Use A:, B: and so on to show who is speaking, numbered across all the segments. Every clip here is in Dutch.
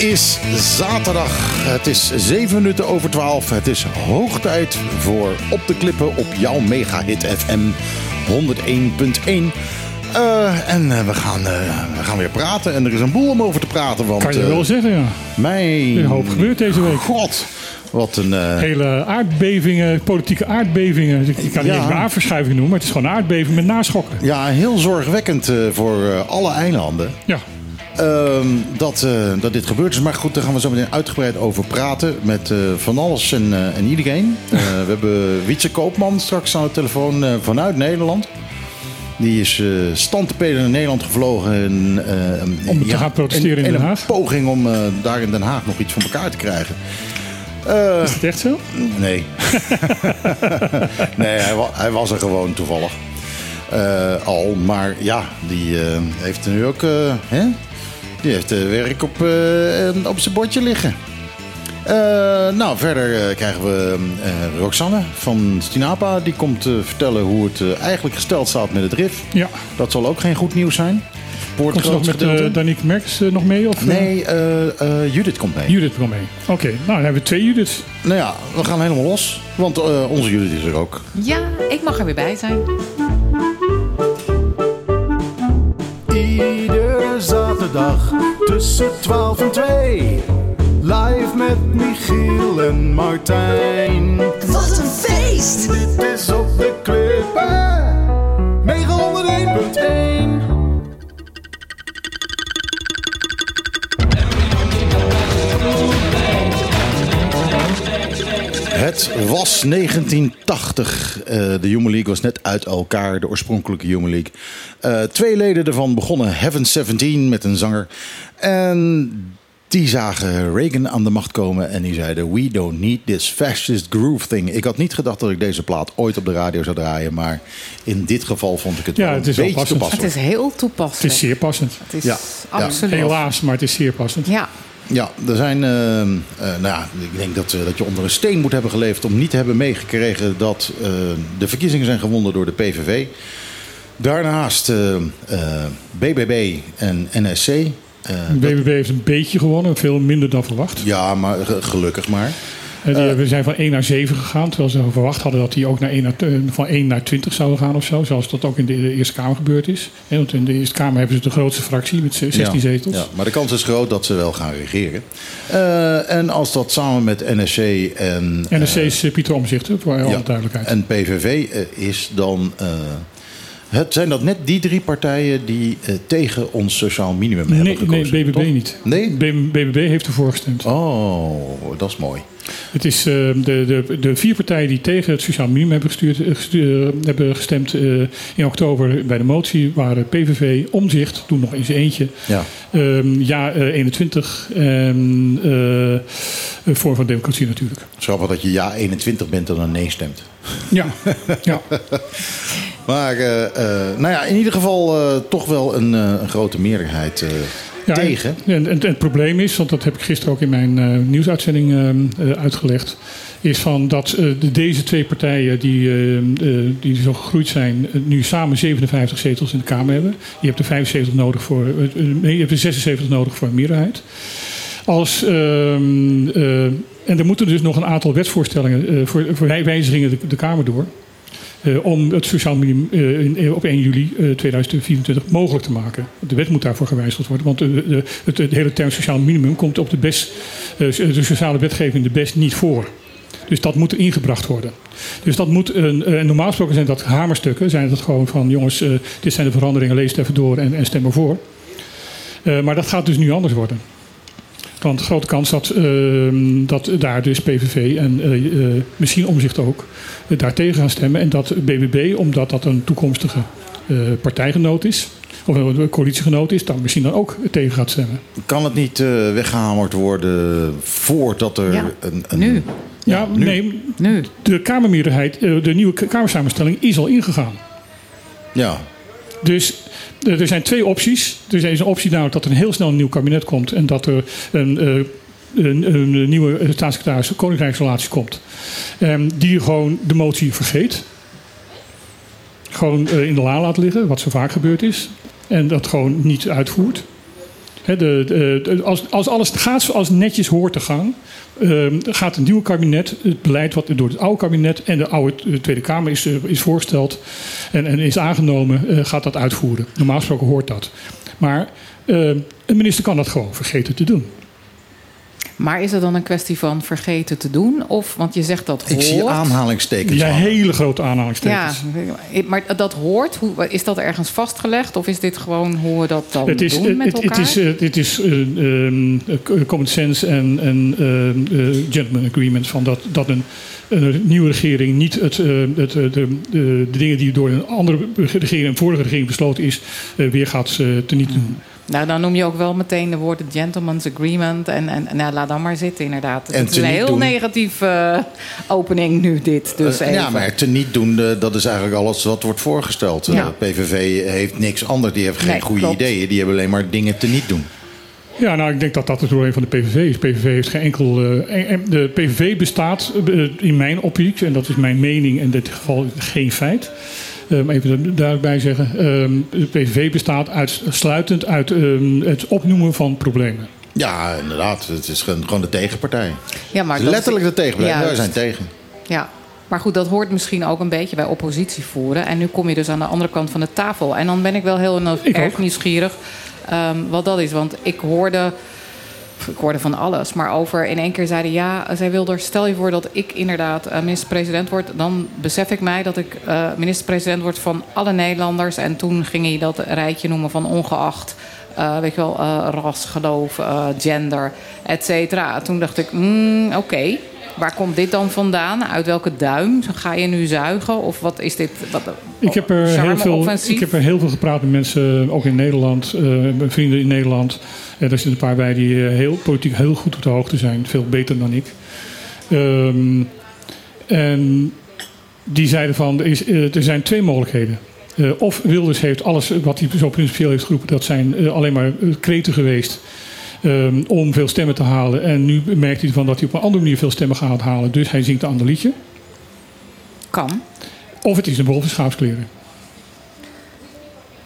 A: is zaterdag. Het is 7 minuten over 12. Het is hoog tijd voor Op de Klippen op jouw mega-hit FM 101.1. Uh, en uh, we, gaan, uh, we gaan weer praten. En er is een boel om over te praten. Want,
B: kan je wel zeggen, ja.
A: Mijn...
B: Er hoop gebeurt deze week.
A: God. Wat een...
B: Hele aardbevingen, politieke aardbevingen. Ik kan het ja. niet meer aardverschuiving noemen, maar het is gewoon een aardbeving met naschokken.
A: Ja, heel zorgwekkend voor alle eilanden.
B: Ja.
A: Uh, dat, uh, dat dit gebeurd is. Maar goed, daar gaan we zo meteen uitgebreid over praten. Met uh, van alles en, uh, en iedereen. we hebben Wietse Koopman straks aan de telefoon vanuit Nederland. Die is stand te peden naar Nederland gevlogen. En,
B: om te ja, gaan protesteren in, in Den Haag?
A: een poging om daar in Den Haag nog iets van elkaar te krijgen.
B: is het echt zo?
A: Nee. nee, hij, wa hij, was er gewoon toevallig. al, maar ja, die heeft er nu ook... hè? Die heeft werk op, uh, op zijn bordje liggen. Uh, nou, verder krijgen we uh, Roxanne van Stinapa. Die komt vertellen hoe het eigenlijk gesteld staat met het RIF.
B: Ja.
A: Dat zal ook geen goed nieuws zijn.
B: Komt ze nog met uh, Danique Merks nog mee? Of,
A: nee, Judith komt mee.
B: Judith komt mee. Oké, okay. nou dan hebben we twee Judiths.
A: Nou ja, we gaan helemaal los. Want onze Judith is er ook.
C: Ja, ik mag er weer bij zijn.
D: Zaterdag tussen 12 en 2. Live met Michiel en Martijn.
E: Wat een feest!
D: Dit is op de klippen. 901.1.
A: Het was 1980. Uh, de Human League was net uit elkaar, de oorspronkelijke Human League. Uh, twee leden ervan begonnen Heaven 17 met een zanger. En die zagen Reagan aan de macht komen en die zeiden: We don't need this fascist groove thing. Ik had niet gedacht dat ik deze plaat ooit op de radio zou draaien, maar in dit geval vond ik het
B: ja,
A: wel
B: het is
A: een beetje
B: passend.
A: toepasselijk.
C: Het is heel toepasselijk.
B: Het is zeer passend.
C: Het is
A: Ja,
C: absoluut.
B: Helaas, maar het is zeer passend.
C: Ja.
A: Ja, er zijn. Uh, uh, nou ja, ik denk dat, uh, dat je onder een steen moet hebben geleefd om niet te hebben meegekregen dat de verkiezingen zijn gewonnen door de PVV. Daarnaast BBB en NSC.
B: BBB heeft een beetje gewonnen, veel minder dan verwacht.
A: Ja, maar gelukkig maar.
B: Uh, we zijn van 1 naar 7 gegaan, terwijl ze verwacht hadden dat die ook naar 1 naar, van 1 naar 20 zouden gaan of zo. Zoals dat ook in de, de Eerste Kamer gebeurd is. He, want in de Eerste Kamer hebben ze de grootste fractie met 16
A: ja,
B: zetels.
A: Ja, maar de kans is groot dat ze wel gaan regeren. Uh, en als dat samen met NSC en...
B: NSC is Pieter Omzicht, voor alle ja, duidelijkheid.
A: En PVV is dan... Het, zijn dat net die drie partijen die uh, tegen ons sociaal minimum
B: nee,
A: hebben gekozen?
B: Nee, BBB
A: toch?
B: niet.
A: Nee?
B: BBB heeft ervoor gestemd.
A: Oh, dat is mooi.
B: Het is uh, de, de, de vier partijen die tegen het sociaal minimum hebben, gestuurd, gestuurd, uh, hebben gestemd uh, in oktober bij de motie waren PVV, Omzicht, toen nog zijn eentje,
A: ja,
B: um, ja 21 en Vorm van Democratie natuurlijk.
A: Grappig dat je ja 21 bent en dan nee stemt.
B: Ja, ja.
A: maar nou ja, in ieder geval toch wel een, grote meerderheid
B: ja,
A: tegen.
B: En, en, en, het probleem is, want dat heb ik gisteren ook in mijn uh, nieuwsuitzending uh, uitgelegd, is van dat uh, de, deze twee partijen die, die zo gegroeid zijn, nu samen 57 zetels in de Kamer hebben. Je hebt er 75 nodig voor, nee, je hebt er 76 nodig voor een meerderheid. Als, ehm, en er moeten dus nog een aantal wetsvoorstellingen voor, voor wijzigingen de, de Kamer door. Uh, om het sociaal minimum uh, in, op 1 juli uh, 2024 mogelijk te maken. De wet moet daarvoor gewijzigd worden, want de, de, het, hele term sociaal minimum komt op de, best, de sociale wetgeving de best niet voor. Dus dat moet ingebracht worden. Dus dat moet een, en normaal gesproken zijn dat hamerstukken, zijn dat gewoon van jongens, dit zijn de veranderingen, lees het even door en, en stem ervoor. maar dat gaat dus nu anders worden. Want grote kans dat, uh, dat daar dus PVV en uh, uh, misschien omzicht ook daar tegen gaan stemmen. En dat BBB, omdat dat een toekomstige partijgenoot is, of een coalitiegenoot is, dan misschien dan ook tegen gaat stemmen.
A: Kan het niet weggehamerd worden voordat er
C: ja,
A: een, een...
C: Nu.
B: Ja, ja nu. nee.
C: Nu.
B: De Kamermeerderheid, de nieuwe Kamersamenstelling is al ingegaan.
A: Ja.
B: Dus er zijn twee opties. Er is een optie namelijk dat er een heel snel een nieuw kabinet komt en dat er een, uh, een, een nieuwe staatssecretaris koninkrijksrelatie komt. Um, die gewoon de motie vergeet. Gewoon uh, in de la laat liggen, wat zo vaak gebeurd is. En dat gewoon niet uitvoert. De, als, als alles gaat zoals netjes hoort te gaan, ehm, gaat een nieuw kabinet het beleid wat door het oude kabinet en de oude Tweede Kamer is, eh, is voorgesteld en, en is aangenomen, eh, gaat dat uitvoeren. Normaal gesproken hoort dat. Maar eh, een minister kan dat gewoon vergeten te doen.
C: Maar is het dan een kwestie van vergeten te doen? Of, want je zegt dat hoort.
A: Ik zie aanhalingstekens.
B: Ja, hele grote
C: Ja,
B: aanhalingstekens.
C: maar dat hoort. Hoe, is dat ergens vastgelegd? Of is dit gewoon hoe we dat dan
B: Het is,
C: doen met
B: het,
C: elkaar?
B: het is, eh, het is eh, ehm, eh, common sense en, en eh, eh, gentleman agreement van dat, dat een, een nieuwe regering niet het, eh, het, eh, de, de, de dingen die door een andere regering, een vorige regering besloten is, eh, weer gaat teniet doen.
C: Nou, dan noem je ook wel meteen de woorden gentleman's agreement. En, en nou, laat dan maar zitten, inderdaad.
A: En
C: Het is een heel
A: doen.
C: negatief eh, opening nu, dit. Dus
A: Eh,
C: even.
A: ja, maar te niet doen, eh, dat is eigenlijk alles wat wordt voorgesteld. Eh,
C: Ja.
A: PVV heeft niks anders, die heeft geen
C: Nee,
A: goede
C: klopt.
A: ideeën. Die hebben alleen maar dingen te niet doen.
B: Ja, nou, ik denk dat dat het probleem van de PVV is. PVV heeft geen enkel. eh, en- en de PVV bestaat eh, in mijn optiek, en dat is mijn mening in dit geval geen feit. Um, even daarbij zeggen. ehm, de PVV bestaat uitsluitend uit ehm, het opnoemen van problemen.
A: Ja, inderdaad. Het is gewoon de tegenpartij.
C: ja, maar dat-
A: letterlijk de tegenpartij. Wij zijn tegen.
C: Ja, maar goed, dat hoort misschien ook een beetje bij oppositie voeren. En nu kom je dus aan de andere kant van de tafel. En dan ben ik wel heel
B: Ik
C: erg
B: ook.
C: nieuwsgierig ehm, wat dat is. Want ik hoorde, ik hoorde van alles. Maar over in één keer zeiden ja, zij wilde er, stel je voor dat ik inderdaad eh, minister-president word. Dan besef ik mij dat ik eh, minister-president word van alle Nederlanders. En toen ging hij dat rijtje noemen van ongeacht. eh, weet je wel, ras, geloof, gender, et cetera. Toen dacht ik, mm, oké, waar komt dit dan vandaan? Uit welke duim ga je nu zuigen? Of wat is dit? Wat,
B: Ik heb, er heel veel, ik heb er heel veel gepraat met mensen, ook in Nederland, eh, vrienden in Nederland. En er zitten een paar bij die eh, heel politiek heel goed op de hoogte zijn, veel beter dan ik. Ehm, en die zeiden van, er, is, eh, er zijn twee mogelijkheden. Eh, of Wilders heeft alles wat hij zo principieel heeft geroepen, dat zijn eh, alleen maar eh, kreten geweest. Ehm, om veel stemmen te halen. En nu merkt hij van dat hij op een andere manier veel stemmen gaat halen. Dus hij zingt een ander liedje.
C: Kan.
B: Of het is een wolf in schaapskleren.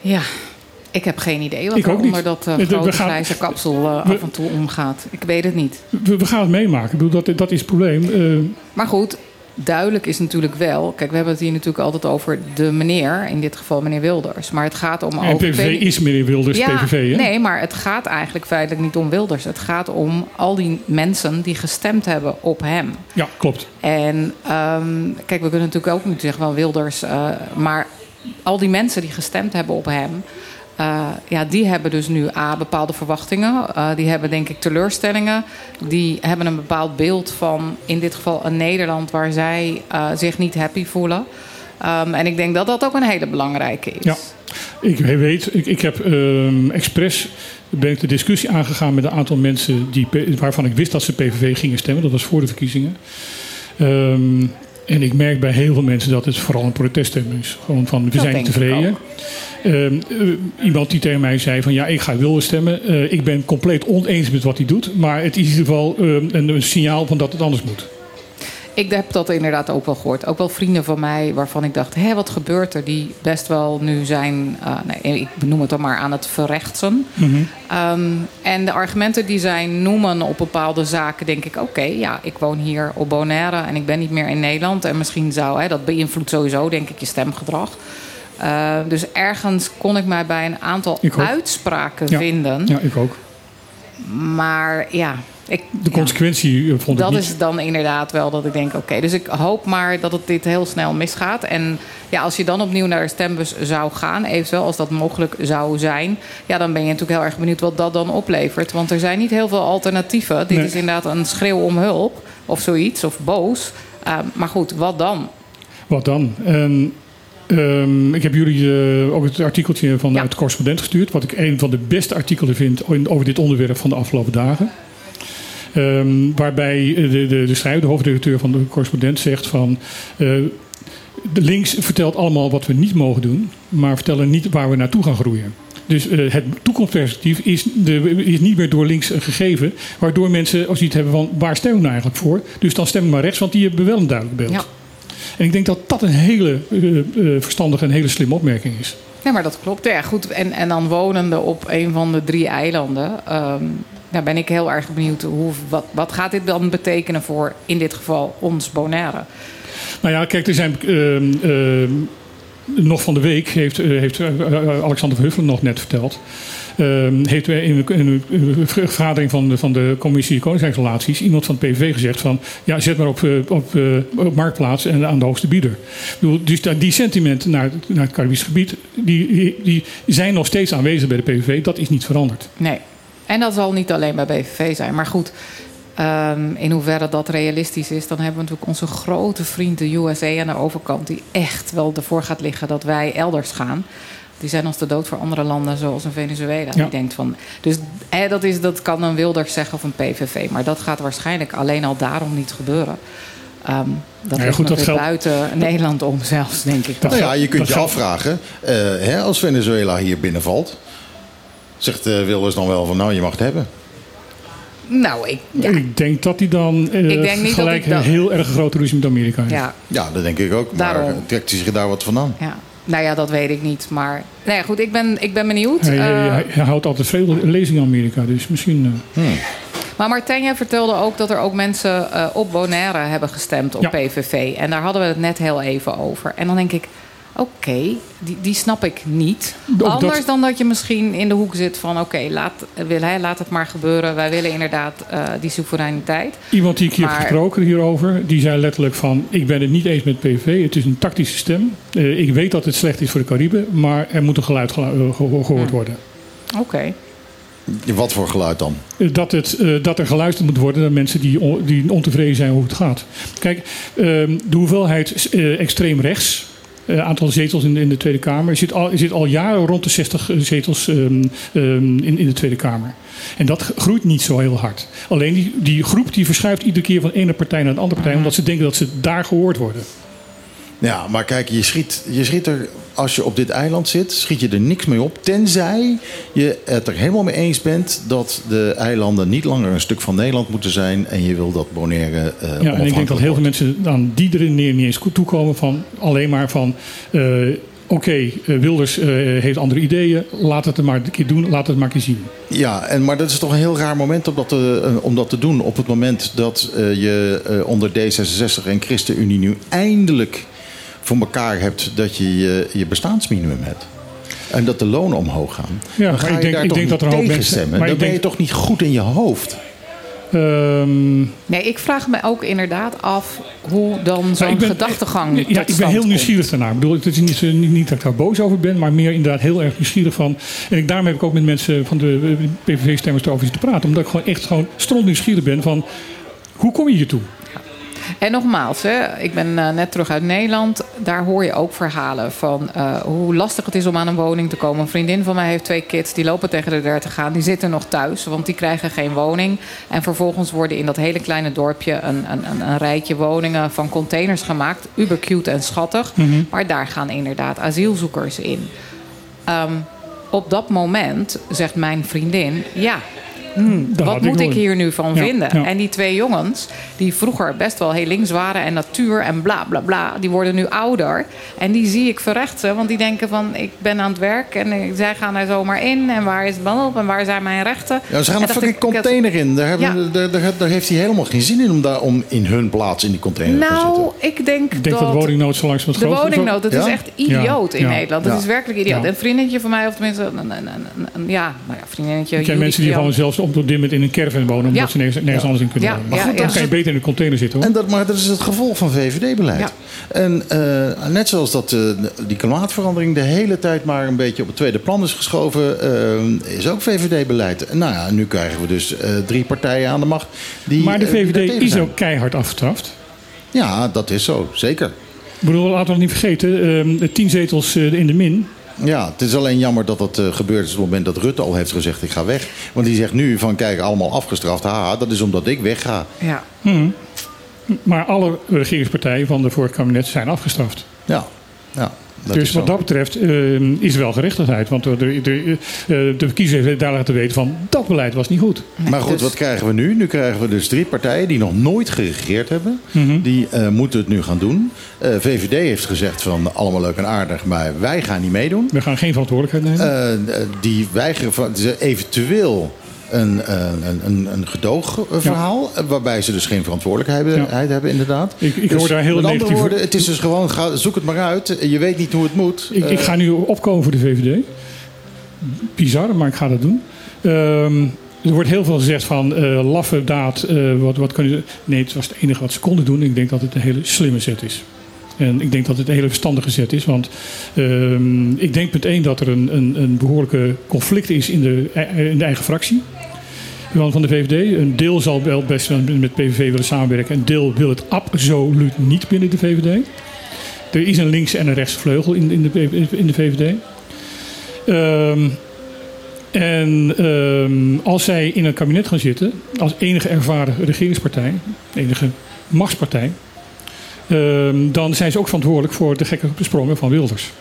C: Ja. Ik heb geen idee wat
B: Ik
C: er
B: ook
C: onder
B: niet.
C: dat
B: we
C: grote
B: gaan-
C: grijze kapsel eh,
B: we-
C: af en toe omgaat. Ik weet het niet.
B: We, we gaan het meemaken. Ik bedoel, dat, dat is het probleem. Eh,
C: Maar goed, duidelijk is natuurlijk wel... Kijk, we hebben het hier natuurlijk altijd over de meneer. In dit geval meneer Wilders. Maar het gaat om...
B: en PVV is meneer Wilders
C: ja,
B: PVV. Hè?
C: Nee, maar het gaat eigenlijk feitelijk niet om Wilders. Het gaat om al die mensen die gestemd hebben op hem.
B: Ja, klopt.
C: En ehm, kijk, we kunnen natuurlijk ook niet zeggen wel Wilders, eh, maar al die mensen die gestemd hebben op hem, eh, ja, die hebben dus nu A, bepaalde verwachtingen. Eh, die hebben denk ik teleurstellingen. Die hebben een bepaald beeld van, in dit geval, een Nederland waar zij eh, zich niet happy voelen. Ehm, en ik denk dat dat ook een hele belangrijke is.
B: Ja. Ik weet, ik, ik heb ehm, expres ben ik de discussie aangegaan met een aantal mensen die, waarvan ik wist dat ze PVV gingen stemmen. Dat was voor de verkiezingen. Ehm, en ik merk bij heel veel mensen dat het vooral een proteststem is. Gewoon van, we
C: Dat
B: zijn niet tevreden. Ehm, eh, iemand die tegen mij zei van, ja, ik ga willen stemmen. Eh, ik ben compleet oneens met wat hij doet. Maar het is in ieder geval ehm, een, een signaal van dat het anders moet.
C: Ik heb dat inderdaad ook wel gehoord. Ook wel vrienden van mij waarvan ik dacht: hé, wat gebeurt er? Die best wel nu zijn, eh, nee, ik benoem het dan maar, aan het verrechtsen. Ehm, en de argumenten die zij noemen op bepaalde zaken, denk ik: oké, ja, ik woon hier op Bonaire en ik ben niet meer in Nederland. En misschien zou, hè, dat beïnvloedt sowieso, denk ik, je stemgedrag. Eh, dus ergens kon ik mij bij een aantal uitspraken
B: Ja.
C: vinden.
B: Ja, ik ook.
C: Maar ja, ik,
B: De consequentie eh, vond ik
C: Dat
B: niet.
C: is dan inderdaad wel dat ik denk, oké. dus ik hoop maar dat het dit heel snel misgaat. En ja, als je dan opnieuw naar de stembus zou gaan, eventueel als dat mogelijk zou zijn... ja, dan ben je natuurlijk heel erg benieuwd wat dat dan oplevert. Want er zijn niet heel veel alternatieven. Dit
B: Nee.
C: is inderdaad een schreeuw om hulp of zoiets, of boos. Uh, maar goed, wat dan?
B: Wat dan? En, um, ik heb jullie uh, ook het artikeltje van
C: Ja.
B: de correspondent gestuurd. Wat ik een van de beste artikelen vind over dit onderwerp van de afgelopen dagen. Um, waarbij de, de, de schrijver, de hoofdredacteur van de correspondent, zegt van. Uh, de links vertelt allemaal wat we niet mogen doen, maar vertellen niet waar we naartoe gaan groeien. Dus uh, het toekomstperspectief is, de, is, niet meer door links gegeven. Waardoor mensen als iets hebben van waar stemmen we nou eigenlijk voor? Dus dan stemmen we maar rechts, want die hebben wel een duidelijk beeld.
C: Ja.
B: En ik denk dat dat een hele eh, eh, verstandige en hele slimme opmerking is.
C: Ja, maar dat klopt. Ja, goed. En, en dan wonende op een van de drie eilanden. ehm, daar ben ik heel erg benieuwd. Hoe, wat, wat gaat dit dan betekenen voor, in dit geval, ons Bonaire?
B: Nou ja, kijk, er zijn. ehm, ehm, nog van de week heeft, eh, heeft Alexander Verhuffelen nog net verteld. Ehm, heeft in een, in een vergadering van de, van de commissie Koningsrijksrelaties iemand van het PVV gezegd van ja, zet maar op, eh, op, eh, op marktplaats en aan de hoogste bieder. Dus die sentimenten naar, naar het Caribisch gebied, die, die, zijn nog steeds aanwezig bij de PVV. Dat is niet veranderd.
C: Nee. En dat zal niet alleen bij BVV zijn. Maar goed, ehm, in hoeverre dat realistisch is... dan hebben we natuurlijk onze grote vriend de USA aan de overkant... die echt wel ervoor gaat liggen dat wij elders gaan. Die zijn als de dood voor andere landen, zoals in Venezuela.
B: Ja.
C: Die denkt van, dus hè, dat, is, dat kan een Wilders zeggen of een PVV. Maar dat gaat waarschijnlijk alleen al daarom niet gebeuren. Ehm, dat
B: ja,
C: ligt
B: goed, dat geldt-
C: buiten Nederland om zelfs, denk ik.
B: Dat
A: Nou ja, je kunt je afvragen, eh, hè, als Venezuela hier binnenvalt, zegt eh, Wilders dan wel van nou, je mag het hebben.
C: Nou, ik, ja,
B: Ik denk dat hij dan eh,
C: Ik denk niet dat
B: gelijk
C: ik dat-
B: een heel erg grote ruzie met Amerika heeft.
C: ja,
A: Ja, dat denk ik ook. Maar
C: Daarom.
A: trekt hij zich daar wat van aan?
C: ja. Nou ja, dat weet ik niet. Maar nou ja, goed, ik ben, ik ben benieuwd.
B: Hij,
C: Eh,
B: hij, hij houdt altijd veel lezingen in Amerika, dus misschien. eh,
C: Maar Martijn, jij vertelde ook dat er ook mensen eh, op Bonaire hebben gestemd op
B: Ja.
C: PVV. En daar hadden we het net heel even over. En dan denk ik, oké, die, die snap ik niet. Anders dan dat je misschien in de hoek zit van... oké, laat, wil hij, laat het maar gebeuren. Wij willen inderdaad eh, die soevereiniteit.
B: Iemand die ik hier heb
C: Maar-
B: gesproken hierover, die zei letterlijk van... ik ben het niet eens met PVV, het is een tactische stem. Eh, ik weet dat het slecht is voor de Cariben, maar er moet een geluid gelu- eh, geho- gehoord worden.
C: Oké.
A: Wat voor geluid dan?
B: Dat, het, eh, dat er geluisterd moet worden naar mensen die, on- die ontevreden zijn hoe het gaat. Kijk, ehm, de hoeveelheid eh, extreem rechts... eh, aantal zetels in, in de Tweede Kamer zit al, zit al jaren rond de 60 zetels ehm, ehm, in, in de Tweede Kamer. En dat groeit niet zo heel hard. Alleen die, die groep die verschuift iedere keer van de ene partij naar de andere partij, omdat ze denken dat ze daar gehoord worden.
A: Ja, maar kijk, je schiet, je schiet er, als je op dit eiland zit, schiet je er niks mee op. Tenzij je het er helemaal mee eens bent dat de eilanden niet langer een stuk van Nederland moeten zijn. En je wil dat Bonaire eh
B: Ja, en ik denk dat heel veel mensen aan die redenering niet eens toekomen van alleen maar van. eh, Oké, eh, Wilders heeft andere ideeën. Laat het er maar een keer doen. Laat het maar een keer zien.
A: Ja, en, maar dat is toch een heel raar moment om dat te, om dat te doen. Op het moment dat je onder D66 en ChristenUnie nu eindelijk voor elkaar hebt dat je je, je bestaansminimum hebt. En dat de lonen omhoog gaan.
B: Ja,
A: dan ga
B: maar
A: je
B: ik denk-
A: daar
B: ik
A: toch
B: denk
A: niet
B: dat er
A: tegen
B: mensen-
A: stemmen.
B: maar
A: Dan
B: ik
A: ben je
B: denk-
A: toch niet goed in je hoofd.
B: Ehm,
C: Nee, ik vraag me ook inderdaad af hoe dan zo'n
B: ik ben-
C: gedachtegang
B: Ja,
C: tot
B: ik ben heel
C: komt.
B: nieuwsgierig daarnaar. Ik bedoel, het is niet, niet, niet dat ik daar boos over ben, maar meer inderdaad heel erg nieuwsgierig van. En ik, daarom heb ik ook met mensen van de PVV-stemmers erover zitten praten. Omdat ik gewoon echt gewoon stront nieuwsgierig ben van hoe kom je hiertoe?
C: En nogmaals, hè, ik ben eh, net terug uit Nederland. Daar hoor je ook verhalen van eh, hoe lastig het is om aan een woning te komen. Een vriendin van mij heeft twee kids, die lopen tegen de 30 aan. Die zitten nog thuis, want die krijgen geen woning. En vervolgens worden in dat hele kleine dorpje een, een, een, een rijtje woningen van containers gemaakt. Uber cute en schattig. Maar daar gaan inderdaad asielzoekers in. Ehm, op dat moment zegt mijn vriendin: Ja, hmm, wat
B: ik
C: moet ik hier nu van
B: Ja,
C: vinden?
B: ja.
C: En die twee jongens, die vroeger best wel heel links waren en natuur en bla bla bla, die worden nu ouder. En die zie ik verrechten, want die denken van: Ik ben aan het werk en eh, zij gaan er zomaar in. En waar is het dan op en waar zijn mijn rechten?
A: Ja, ze gaan
C: En
A: een fucking
C: ik, dat-
A: container in. Daar, hebben,
C: Ja.
A: daar, daar, daar heeft hij helemaal geen zin in om, daar, om in hun plaats in die container te zitten.
C: Nou, ik denk,
B: Ik denk dat de woningnood zo langzaam wat
C: De woningnood, dat is echt idioot
B: Ja,
C: in
B: ja,
C: Nederland. Dat
A: ja.
C: is werkelijk idioot.
B: Ja.
C: Een vriendinnetje van mij, of tenminste, een, een, een, een- een- ja, nou ja, vriendinnetje.
B: Ik ken
C: Judy
B: mensen die gewoon zelfs op dit moment in een caravan wonen, omdat
C: Ja.
B: ze nergens, nergens anders in kunnen
C: Ja,
B: wonen.
C: ja,
B: Maar goed, dan
C: ja.
B: kan je beter in een container zitten hoor.
A: En dat, maar dat is het gevolg van VVD-beleid.
C: Ja.
A: En eh, net zoals dat eh, die klimaatverandering de hele tijd maar een beetje op het tweede plan is geschoven, eh, is ook VVD-beleid. Nou ja, nu krijgen we dus eh, drie partijen aan de macht. Die,
B: maar de
A: die
B: VVD is ook keihard afgestraft.
A: Ja, dat is zo, zeker.
B: Ik bedoel, laten we het niet vergeten, ehm, de tien zetels eh, in de min.
A: Ja, het is alleen jammer dat dat eh, gebeurd is op het moment dat Rutte al heeft gezegd ik ga weg. Want die zegt nu van kijk, allemaal afgestraft. Haha, dat is omdat ik wegga.
C: Ja.
B: Maar alle regeringspartijen van de vorige kabinet zijn afgestraft.
A: Ja. Ja, dat
B: dus wat dat betreft eh, is er wel gerechtigheid. Want de, de, de, eh, de kiezer heeft daar laten weten van dat beleid was niet goed.
A: Maar goed,
C: dus-
A: wat krijgen we nu? Nu krijgen we dus drie partijen die nog nooit geregeerd hebben.
B: Mhm.
A: Die eh, moeten het nu gaan doen. Eh, VVD heeft gezegd van allemaal leuk en aardig, maar wij gaan niet meedoen.
B: We gaan geen verantwoordelijkheid nemen.
A: Eh, eh, die weigeren van, ze eventueel een, eh, een, een, een gedoogverhaal. eh, Waarbij ze dus geen verantwoordelijkheid
B: Ja.
A: hebben, inderdaad.
B: Ik- ik
A: Dus
B: hoor daar heel
A: Met
B: negatieve-
A: woorden, het is dus gewoon, ga, zoek het maar uit. Je weet niet hoe het moet.
B: Ik, ik
A: Eh,
B: ga nu opkomen voor de VVD. Bizar, maar ik ga dat doen. Ehm, er wordt heel veel gezegd van eh, laffe daad. eh, wat, wat kunnen ze... Nee, het was het enige wat ze konden doen. Ik denk dat het een hele slimme zet is. En ik denk dat het een hele verstandige zet is. Want ehm, ik denk punt één dat er een, een, een behoorlijke conflict is in de, in de eigen fractie. Van de VVD. Een deel zal wel best met PVV willen samenwerken. Een deel wil het absoluut niet binnen de VVD. Er is een links- en een rechtsvleugel in, in, de, in de VVD. Ehm, en ehm, als zij in een kabinet gaan zitten, als enige ervaren regeringspartij, enige machtspartij, dan zijn ze ook verantwoordelijk voor de gekke sprongen van Wilders.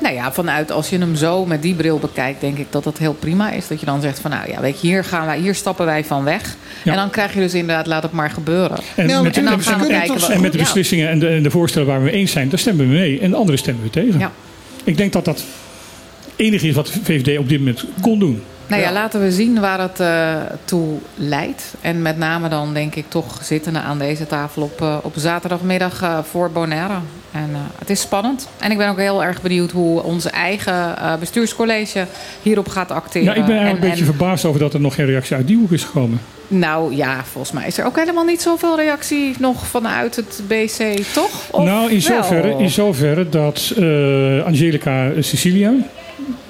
C: Nou ja, vanuit als je hem zo met die bril bekijkt, denk ik dat dat heel prima is. Dat je dan zegt van nou ja, weet je, hier, gaan wij, hier stappen wij van weg.
B: Ja.
C: En dan krijg je dus inderdaad, laat het maar gebeuren.
B: En,
A: Nou,
B: met,
C: en dan gaan we
B: en-
C: kijken wat-
B: en met de
C: ja.
B: beslissingen en de, en de voorstellen waar we mee eens zijn, daar stemmen we mee. En de andere stemmen we tegen.
C: Ja.
B: Ik denk dat dat enige is wat de VVD op dit moment kon doen.
C: Nou ja, laten we zien waar het eh, toe leidt. En met name dan denk ik toch zittende aan deze tafel op, eh, op zaterdagmiddag eh, voor Bonaire. En het is spannend. En ik ben ook heel erg benieuwd hoe onze eigen bestuurscollege hierop gaat acteren.
B: Ja, ik ben eigenlijk
C: En-
B: een beetje
C: en-
B: verbaasd over dat er nog geen reactie uit die hoek is gekomen.
C: Nou ja, volgens mij is er ook helemaal niet zoveel reactie nog vanuit het BC, toch? Of
B: nou, in
C: wel?
B: zoverre, in zoverre dat Angelica Sicilia.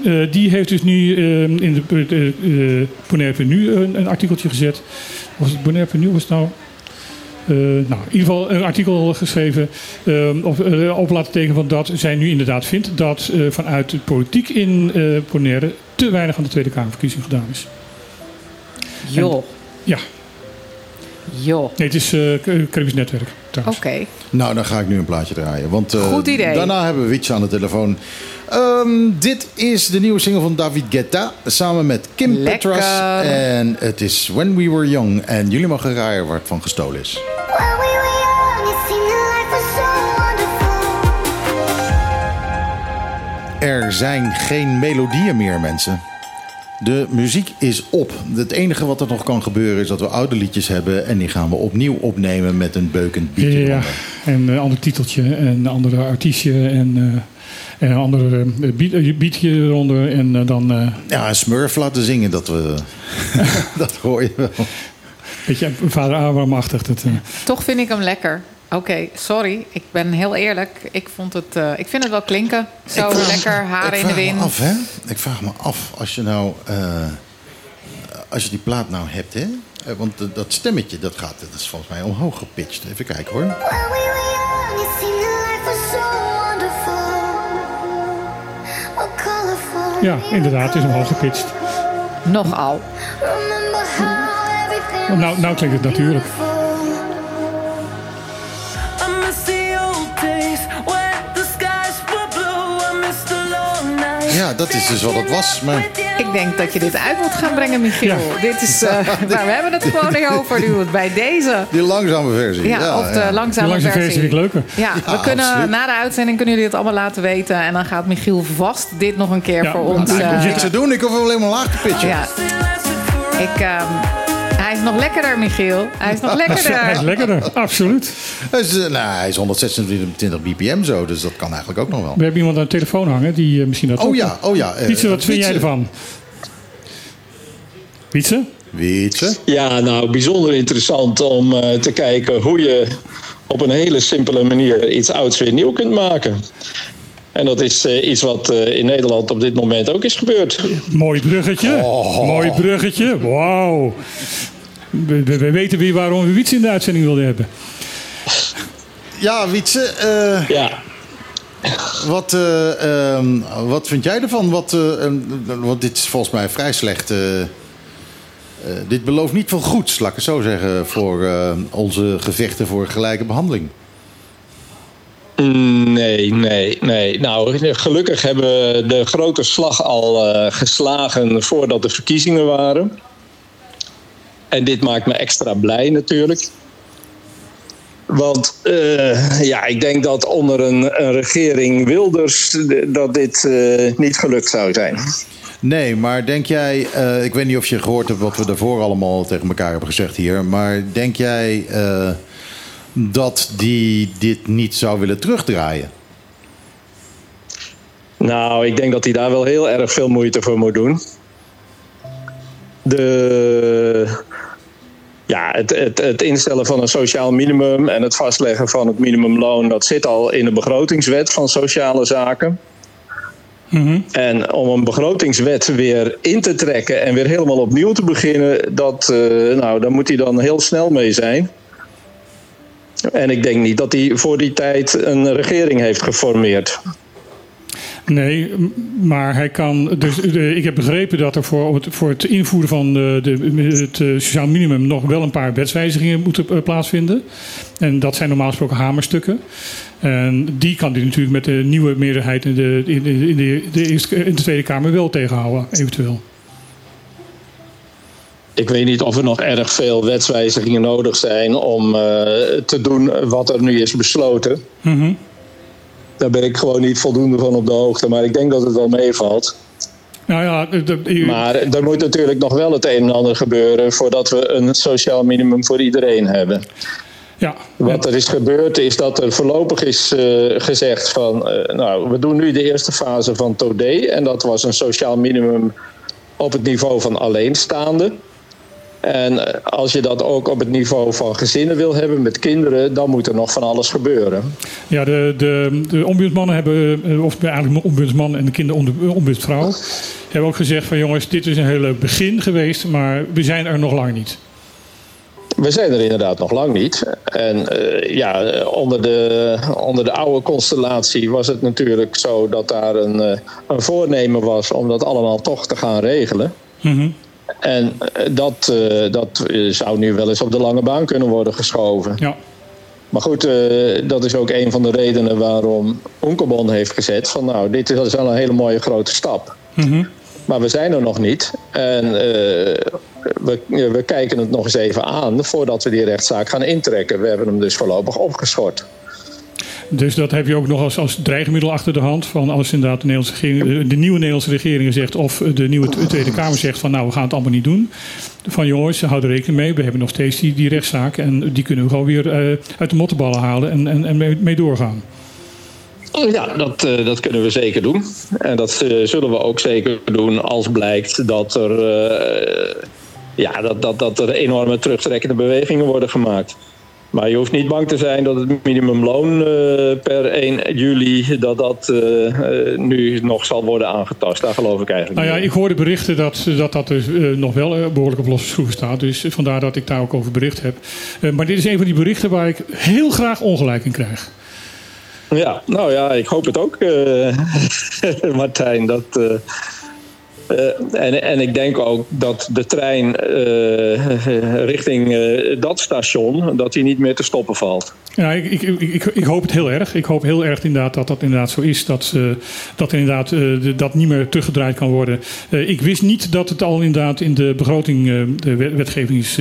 B: Eh, die heeft dus nu eh, in de uh, Bonaire nu een, een artikeltje gezet. Was het Bonaire nu? Was het nou? nou, in ieder geval een artikel geschreven. of op laten tekenen van dat zij nu inderdaad vindt dat vanuit de politiek in Bonaire te weinig aan de Tweede Kamerverkiezing gedaan is.
C: Joh,
B: Ja,
C: joh.
B: nee, het is eh Caribisch Netwerk.
C: Oké.
A: Nou, dan ga ik nu een plaatje draaien. Want eh,
C: Goed idee.
A: daarna hebben we Witch aan de telefoon. Ehm, dit is de nieuwe single van David Guetta. Samen met Kim
C: Lekker.
A: Petras. En het is When We Were Young. En jullie mogen raaien waar het van gestolen is. Er zijn geen melodieën meer, mensen. De muziek is op. Het enige wat er nog kan gebeuren is dat we oude liedjes hebben... en die gaan we opnieuw opnemen met een beukend beatje.
B: Ja,
A: eronder.
B: en een ander titeltje en een andere artiestje en, eh, en een andere eh, beat, eh, beatje eronder. En eh, dan eh
A: Ja, een smurf laten zingen, dat, we, dat hoor je wel.
B: weet je, vader Abraham-achtig. Dat, eh,
C: Toch vind ik hem lekker. Oké, sorry. Ik ben heel eerlijk. Ik, vond het, eh, ik vind het wel klinken. Zo
A: Ik vraag
C: lekker, haren
A: ik
C: in de
A: vraag me
C: wind.
A: Af, hè? Ik vraag me af, als je nou... eh, als je die plaat nou hebt, hè? Eh, Want dat- dat stemmetje, dat gaat dat is volgens mij omhoog gepitcht. Even kijken, hoor.
B: Ja, inderdaad, het is omhoog gepitcht.
C: Nogal.
B: Nou, nou klinkt het natuurlijk.
A: Ja, dat is dus wat het was, maar-
C: Ik denk dat je dit uit moet gaan brengen, Michiel.
B: Ja.
C: Dit is, eh, waar we hebben het gewoon niet over nu. Bij deze.
A: Die langzame versie.
C: Ja, of de
A: ja.
C: langzame
B: De
C: versie.
B: versie vind ik leuker.
C: Ja,
A: Ja,
C: we kunnen
A: absoluut.
C: na de uitzending kunnen jullie het allemaal laten weten. En dan gaat Michiel vast dit nog een keer
B: Ja,
C: voor
B: maar
C: ons.
B: ik-
C: eh,
B: ik
A: Niks te doen, ik hoef hem alleen maar laag te pitchen.
C: ja, ik, ehm, is nog lekkerder, Michiel. Hij is nog
B: Hij is
C: lekkerder.
B: lekkerder, absoluut.
A: Hij is, eh, nou, hij is 126 bpm zo, dus dat kan eigenlijk ook nog wel.
B: We hebben iemand aan de telefoon hangen die eh, misschien dat
A: Oh
B: ook-
A: ja, oh ja. eh,
B: Wietse, wat vind jij ervan? Wietse?
A: Wietse.
F: Ja, nou, bijzonder interessant om eh, te kijken hoe je op een hele simpele manier iets ouds weer nieuw kunt maken. En dat is eh, iets wat eh, in Nederland op dit moment ook is gebeurd.
B: Mooi bruggetje.
A: Oh.
B: Mooi bruggetje. Wauw. We, we- we weten weer waarom we Wietse in de uitzending wilden hebben.
A: Ja, Wietse, eh,
F: Ja,
A: wat, eh, ehm, wat vind jij ervan? Wat, eh, eh, want dit is volgens mij vrij slecht. eh, eh, dit belooft niet veel goeds, laat ik het zo zeggen, voor eh, onze gevechten voor gelijke behandeling.
F: Nee, nee, nee. Nou, gelukkig hebben we de grote slag al eh, geslagen voordat de verkiezingen waren. En dit maakt me extra blij natuurlijk. Want eh, ja, ik denk dat onder een, een regering Wilders dat dit eh, niet gelukt zou zijn.
A: Nee, maar denk jij, eh, ik weet niet of je gehoord hebt wat we daarvoor allemaal tegen elkaar hebben gezegd hier, maar denk jij dat die dit niet zou willen terugdraaien?
F: Nou, ik denk dat hij daar wel heel erg veel moeite voor moet doen. De, ja, het, het, het instellen van een sociaal minimum en het vastleggen van het minimumloon, dat zit al in de begrotingswet van sociale zaken. En om een begrotingswet weer in te trekken en weer helemaal opnieuw te beginnen, dat, eh, nou, daar moet hij dan heel snel mee zijn. En ik denk niet dat hij voor die tijd een regering heeft geformeerd.
B: Nee, maar hij kan. Dus, de, ik heb begrepen dat er voor het, voor het invoeren van de, de, het eh, sociaal minimum nog wel een paar wetswijzigingen moeten eh, plaatsvinden. En dat zijn normaal gesproken hamerstukken. En die kan hij natuurlijk met de nieuwe meerderheid in de, in de, in de, de, Eerste- in de Tweede Kamer wel tegenhouden, eventueel.
F: Ik weet niet of er nog erg veel wetswijzigingen nodig zijn om eh, te doen wat er nu is besloten.
B: Mhm.
F: Daar ben ik gewoon niet voldoende van op de hoogte, maar ik denk dat het wel meevalt.
B: Nou ja, de- de-
F: Maar er moet natuurlijk nog wel het een en ander gebeuren voordat we een sociaal minimum voor iedereen hebben.
B: ja,
F: Wat er is gebeurd is dat er voorlopig is eh, gezegd van, eh, nou, we doen nu de eerste fase van TODE en dat was een sociaal minimum op het niveau van alleenstaande. En eh, als je dat ook op het niveau van gezinnen wil hebben met kinderen, dan moet er nog van alles gebeuren.
B: Ja, de, de, de ombudsmannen hebben, eh, of eigenlijk de ombudsman en de kinderombudsvrouw, hebben ook gezegd van jongens, dit is een heel leuk begin geweest, maar we zijn er nog lang niet.
F: We zijn er inderdaad nog lang niet. En eh, ja, onder de, onder de oude constellatie was het natuurlijk zo dat daar een, een voornemen was om dat allemaal toch te gaan regelen.
B: Mhm.
F: En eh, dat, eh, dat eh, zou nu wel eens op de lange baan kunnen worden geschoven.
B: Ja.
F: Maar goed, dat is ook een van de redenen waarom Onkelbon heeft gezet van nou, dit is wel een hele mooie grote stap.
B: Mhm.
F: Maar we zijn er nog niet. En we, we kijken het nog eens even aan voordat we die rechtszaak gaan intrekken. We hebben hem dus voorlopig opgeschort.
B: Dus dat heb je ook nog als, als dreigmiddel achter de hand. Van als inderdaad de, Nederlandse regering, de, nieuwe Nederlandse regering zegt. of de nieuwe Tweede Kamer zegt van nou we gaan het allemaal niet doen. Van jongens, houd er rekening mee. We hebben nog steeds die, die rechtszaak. En die kunnen we gewoon weer eh, uit de mottenballen halen en, en, en mee, mee doorgaan.
F: Ja, dat, eh, dat kunnen we zeker doen. En dat eh, zullen we ook zeker doen als blijkt dat er, ja, dat, dat, dat er enorme terugtrekkende bewegingen worden gemaakt. Maar je hoeft niet bang te zijn dat het minimumloon eh, per 1 juli dat dat eh, eh, nu nog zal worden aangetast. Daar geloof ik eigenlijk
B: Nou ja, ik hoorde berichten dat dat, dat dus, nog wel eh, behoorlijk op losse schroeven staat. Dus vandaar dat ik daar ook over bericht heb. Maar dit is een van die berichten waar ik heel graag ongelijk in krijg.
F: Ja, nou ja, ik hoop het ook, Martijn. Dat, eh, en, en ik denk ook dat de trein eh, richting eh, dat station, dat die niet meer te stoppen valt.
B: Ja, ik, ik, ik, ik, hoop het heel erg. Ik hoop heel erg inderdaad dat dat inderdaad zo is. Dat, dat inderdaad de- dat niet meer teruggedraaid kan worden. Ik wist niet dat het al inderdaad in de begroting, de wet- wetgeving is,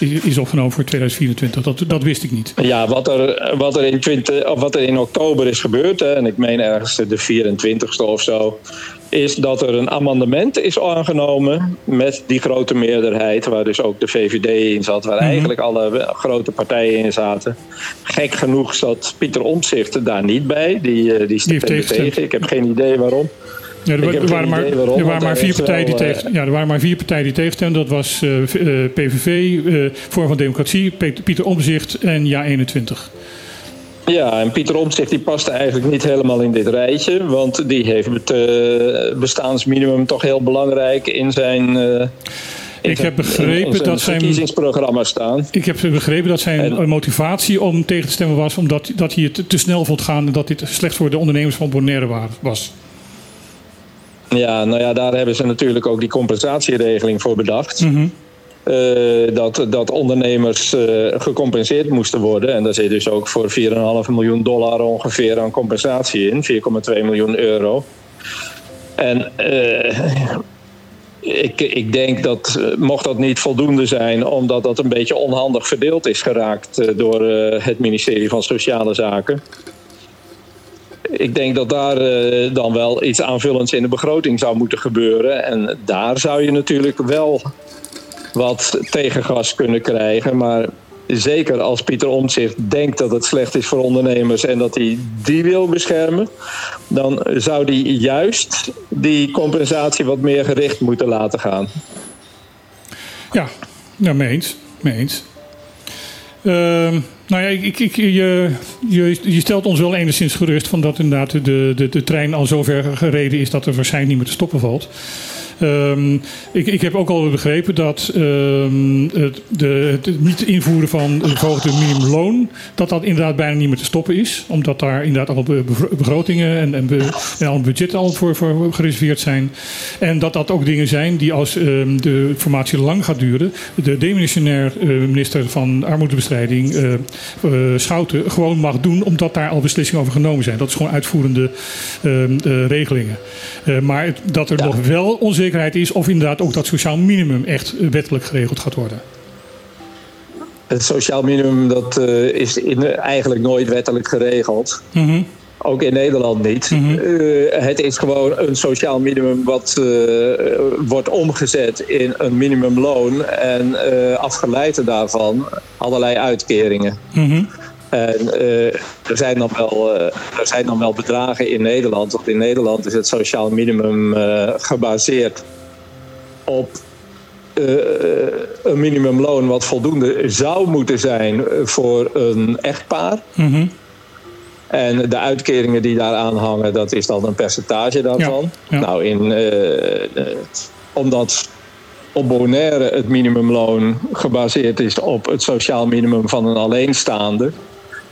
B: is, is opgenomen voor 2024. Dat, dat wist ik niet.
F: Ja, wat er, wat er, in, 20, of wat er in oktober is gebeurd, hè, en ik meen ergens de 24ste of zo, is dat er een amendement is aangenomen met die grote meerderheid, waar dus ook de VVD in zat, waar eigenlijk alle grote partijen in zaten. Gek genoeg zat Pieter Omtzigt daar niet bij, die, eh, die stemde
B: tegengestemd.
F: tegen. Ik heb geen idee waarom.
B: Ja, er, er waren maar,
F: waarom,
B: er waren vier partijen die tegen, ja, er waren maar vier partijen die tegenstemden. Dat was eh, eh, PVV, eh Vorm van Democratie, Pieter Omzicht en Ja 21.
F: Ja, en Pieter Omtzigt die paste eigenlijk niet helemaal in dit rijtje. Want die heeft het eh, bestaansminimum toch heel belangrijk in zijn, eh, in
B: Ik
F: zijn-
B: heb begrepen
F: zijn
B: dat zijn-
F: verkiezingsprogramma staan.
B: Ik heb begrepen dat zijn
F: En-
B: motivatie om tegen te stemmen was omdat dat hij het te snel vond gaan en dat dit slecht voor de ondernemers van Bonaire wa- was.
F: Ja, nou ja, daar hebben ze natuurlijk ook die compensatieregeling voor bedacht.
B: Mhm.
F: Eh, dat, dat ondernemers eh, gecompenseerd moesten worden. En daar zit dus ook voor 4,5 miljoen dollar ongeveer aan compensatie in, 4,2 miljoen euro. En eh, ik, ik denk dat, mocht dat niet voldoende zijn, omdat dat een beetje onhandig verdeeld is geraakt door het ministerie van Sociale Zaken. Ik denk dat daar dan wel iets aanvullends in de begroting zou moeten gebeuren. En daar zou je natuurlijk wel wat tegengas kunnen krijgen. Maar zeker als Pieter Omtzigt denkt dat het slecht is voor ondernemers en dat hij die wil beschermen, dan zou hij juist die compensatie wat meer gericht moeten laten gaan.
B: Ja, nou, mee eens. Ehm, nou ja, ik, ik, je, je, je stelt ons wel enigszins gerust van dat inderdaad de, de, de trein al zover gereden is dat er waarschijnlijk niet meer te stoppen valt. Ehm, ik, ik heb ook al begrepen dat ehm, het, de, het niet invoeren van het verhoogde minimumloon, dat dat inderdaad bijna niet meer te stoppen is. Omdat daar inderdaad al begrotingen en, en, be- en al budgetten al voor, voor gereserveerd zijn. En dat dat ook dingen zijn die als ehm, de formatie lang gaat duren, de demissionair eh, minister van Armoedebestrijding, eh, Schouten, gewoon mag doen, omdat daar al beslissingen over genomen zijn. Dat is gewoon uitvoerende regelingen. Maar het- dat er nog wel onzekerheid is of inderdaad ook dat sociaal minimum echt eh, wettelijk geregeld gaat worden.
F: Het sociaal minimum dat, eh, is in, eigenlijk nooit wettelijk geregeld.
B: Mhm.
F: Ook in Nederland niet. Eh, het is gewoon een sociaal minimum wat wordt omgezet in een minimumloon. En afgeleid daarvan allerlei uitkeringen.
B: Mhm.
F: En eh, er, zijn dan wel, eh, er zijn dan wel bedragen in Nederland. Want in Nederland is het sociaal minimum eh, gebaseerd op een minimumloon wat voldoende zou moeten zijn voor een echtpaar.
B: Mhm.
F: En de uitkeringen die daaraan hangen, dat is dan een percentage daarvan.
B: Ja, ja.
F: Nou, in, omdat op Bonaire het minimumloon gebaseerd is op het sociaal minimum van een alleenstaande,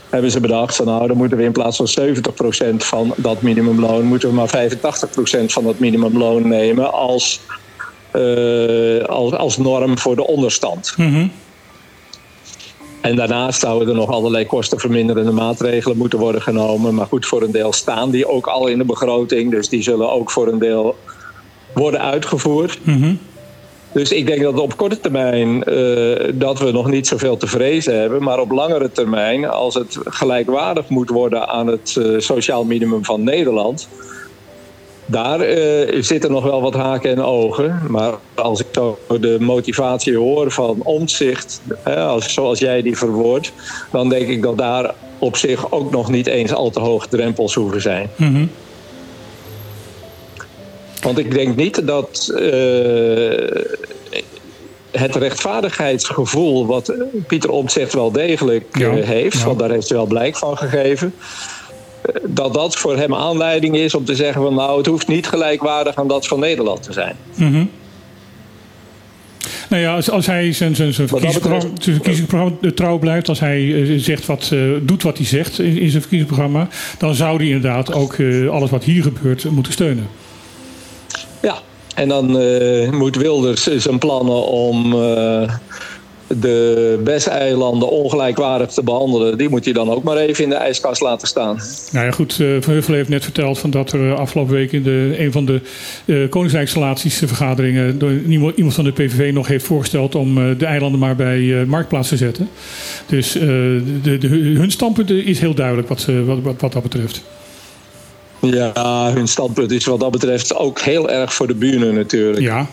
F: hebben ze bedacht van nou, dan moeten we in plaats van 70% van dat minimumloon, moeten we maar 85% van dat minimumloon nemen als, eh, als, als norm voor de onderstand.
B: Mhm.
F: En daarnaast zouden er nog allerlei kostenverminderende maatregelen moeten worden genomen. Maar goed, voor een deel staan die ook al in de begroting. Dus die zullen ook voor een deel worden uitgevoerd.
B: Mhm.
F: Dus ik denk dat op korte termijn eh, dat we nog niet zoveel te vrezen hebben. Maar op langere termijn, als het gelijkwaardig moet worden aan het eh, sociaal minimum van Nederland. Daar eh, zitten nog wel wat haken en ogen. Maar als ik zo de motivatie hoor van omzicht, zoals jij die verwoordt, dan denk ik dat daar op zich ook nog niet eens al te hoge drempels hoeven zijn.
B: Mhm.
F: Want ik denk niet dat eh, het rechtvaardigheidsgevoel wat Pieter Omtzigt wel degelijk eh,
B: Ja,
F: heeft,
B: ja.
F: want daar heeft hij wel blijk van gegeven, eh, dat dat voor hem aanleiding is om te zeggen van nou het hoeft niet gelijkwaardig aan dat van Nederland te zijn.
B: Mhm. Nou ja, als, als hij zijn, zijn, zijn verkiezingsprogramma, zijn verkiezingsprogramma trouw blijft, als hij zegt wat, doet wat hij zegt in, in zijn verkiezingsprogramma, dan zou hij inderdaad ook alles wat hier gebeurt moeten steunen.
F: En dan eh, moet Wilders zijn plannen om eh, de BES-eilanden ongelijkwaardig te behandelen, die moet hij dan ook maar even in de ijskast laten staan.
B: Nou ja, goed. eh, Van Huffel heeft net verteld van dat er afgelopen week in de, een van de eh Koningsrijksrelaties vergaderingen door iemand, van de PVV nog heeft voorgesteld om de eilanden maar bij eh, Marktplaats te zetten. Dus de, de, hun standpunt is heel duidelijk wat, wat, wat dat betreft.
F: Ja, hun standpunt is wat dat betreft ook heel erg voor de buren natuurlijk.
B: Ja.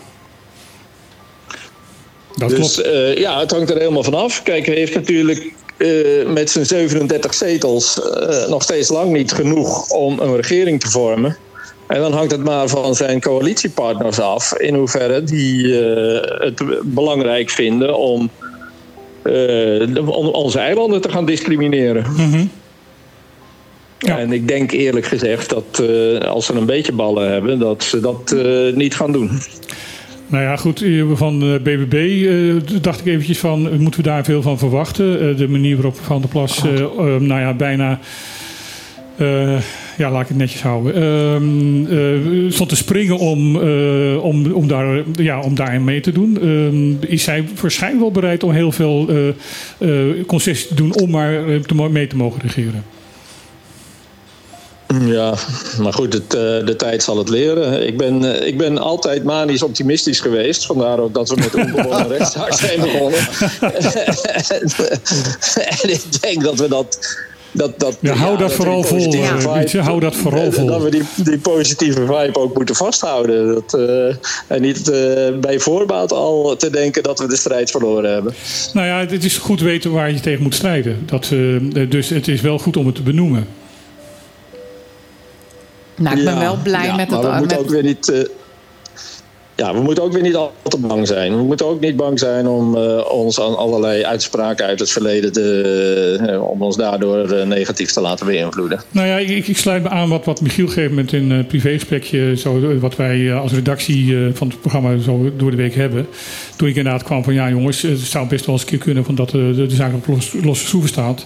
B: Dat
F: dus
B: klopt.
F: eh, ja, het hangt er helemaal vanaf. Kijk, hij heeft natuurlijk eh, met zijn 37 zetels eh, nog steeds lang niet genoeg om een regering te vormen. En dan hangt het maar van zijn coalitiepartners af in hoeverre die het belangrijk vinden om, om onze eilanden te gaan discrimineren.
B: Mhm. Ja.
F: En ik denk eerlijk gezegd dat eh, als ze een beetje ballen hebben, dat ze dat eh, niet gaan doen.
B: Nou ja, goed. eh, Van de BBB dacht ik eventjes van, moeten we daar veel van verwachten? De manier waarop Van der Plas, nou ja, bijna ja, laat ik het netjes houden. Eh, stond te springen om, om, om, daar, ja, om daarin mee te doen. Ehm, is zij waarschijnlijk wel bereid om heel veel concessies te doen om maar mee te mogen regeren?
F: Ja, maar goed, het, eh, de tijd zal het leren. Ik ben, eh, ik ben altijd manisch optimistisch geweest. Vandaar ook dat we met de onbewonnen rechtszaak zijn begonnen. en ik denk dat we dat... Dat, dat,
B: Ja, hou dat vooral vol, eh,
F: vibe-
B: hou dat vooral vol.
F: Dat we die, die positieve vibe ook moeten vasthouden. Dat, en niet bij voorbaat al te denken dat we de strijd verloren hebben.
B: Nou ja, het is goed weten waar je tegen moet strijden. Dat, dus het is wel goed om het te benoemen.
C: Nou, ik ben
F: Ja,
C: wel blij
F: ja,
C: met
F: maar
C: het...
F: we moeten
C: met-
F: ook weer niet. eh, ja, we moeten ook weer niet al te bang zijn. We moeten ook niet bang zijn om eh, ons aan allerlei uitspraken uit het verleden te, eh, om ons daardoor negatief te laten beïnvloeden.
B: Nou ja, ik, ik sluit me aan wat, wat Michiel een moment in een privégesprekje, zo, eh, wat wij als redactie eh, van het programma zo door de week hebben. Toen ik inderdaad kwam van ja jongens, het zou best wel eens een keer kunnen van dat de, de zaak op los, losse schroeven staat.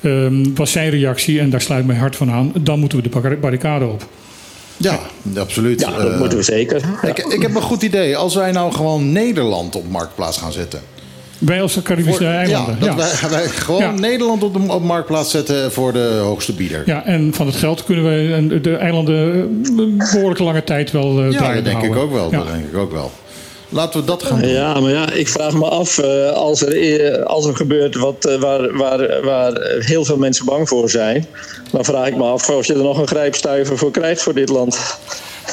B: Ehm, was zijn reactie, en daar sluit mijn hart van aan, dan moeten we de barri- barricade op.
A: Ja, absoluut.
F: Ja, dat
A: Eh,
F: moeten we zeker. Ja.
A: ik, ik heb een goed idee. Als wij nou gewoon Nederland op marktplaats gaan zetten.
B: Wij als Caribische
A: Voor-
B: eilanden.
A: Ja,
B: Ja,
A: Wij, wij gewoon
B: Ja.
A: Nederland op de op marktplaats zetten voor de hoogste bieder.
B: Ja, en van het geld kunnen we en de eilanden eh, een behoorlijke lange tijd wel eh
A: Ja, dat denk ik ook wel.
B: Ja.
A: Dat denk ik ook wel. Laten we dat gaan doen.
F: Ja, maar ja, ik vraag me af eh, als, er, eh, als er gebeurt wat, eh, waar, waar, waar heel veel mensen bang voor zijn. Dan vraag ik me af of je er nog een grijpstuiver voor krijgt voor dit land.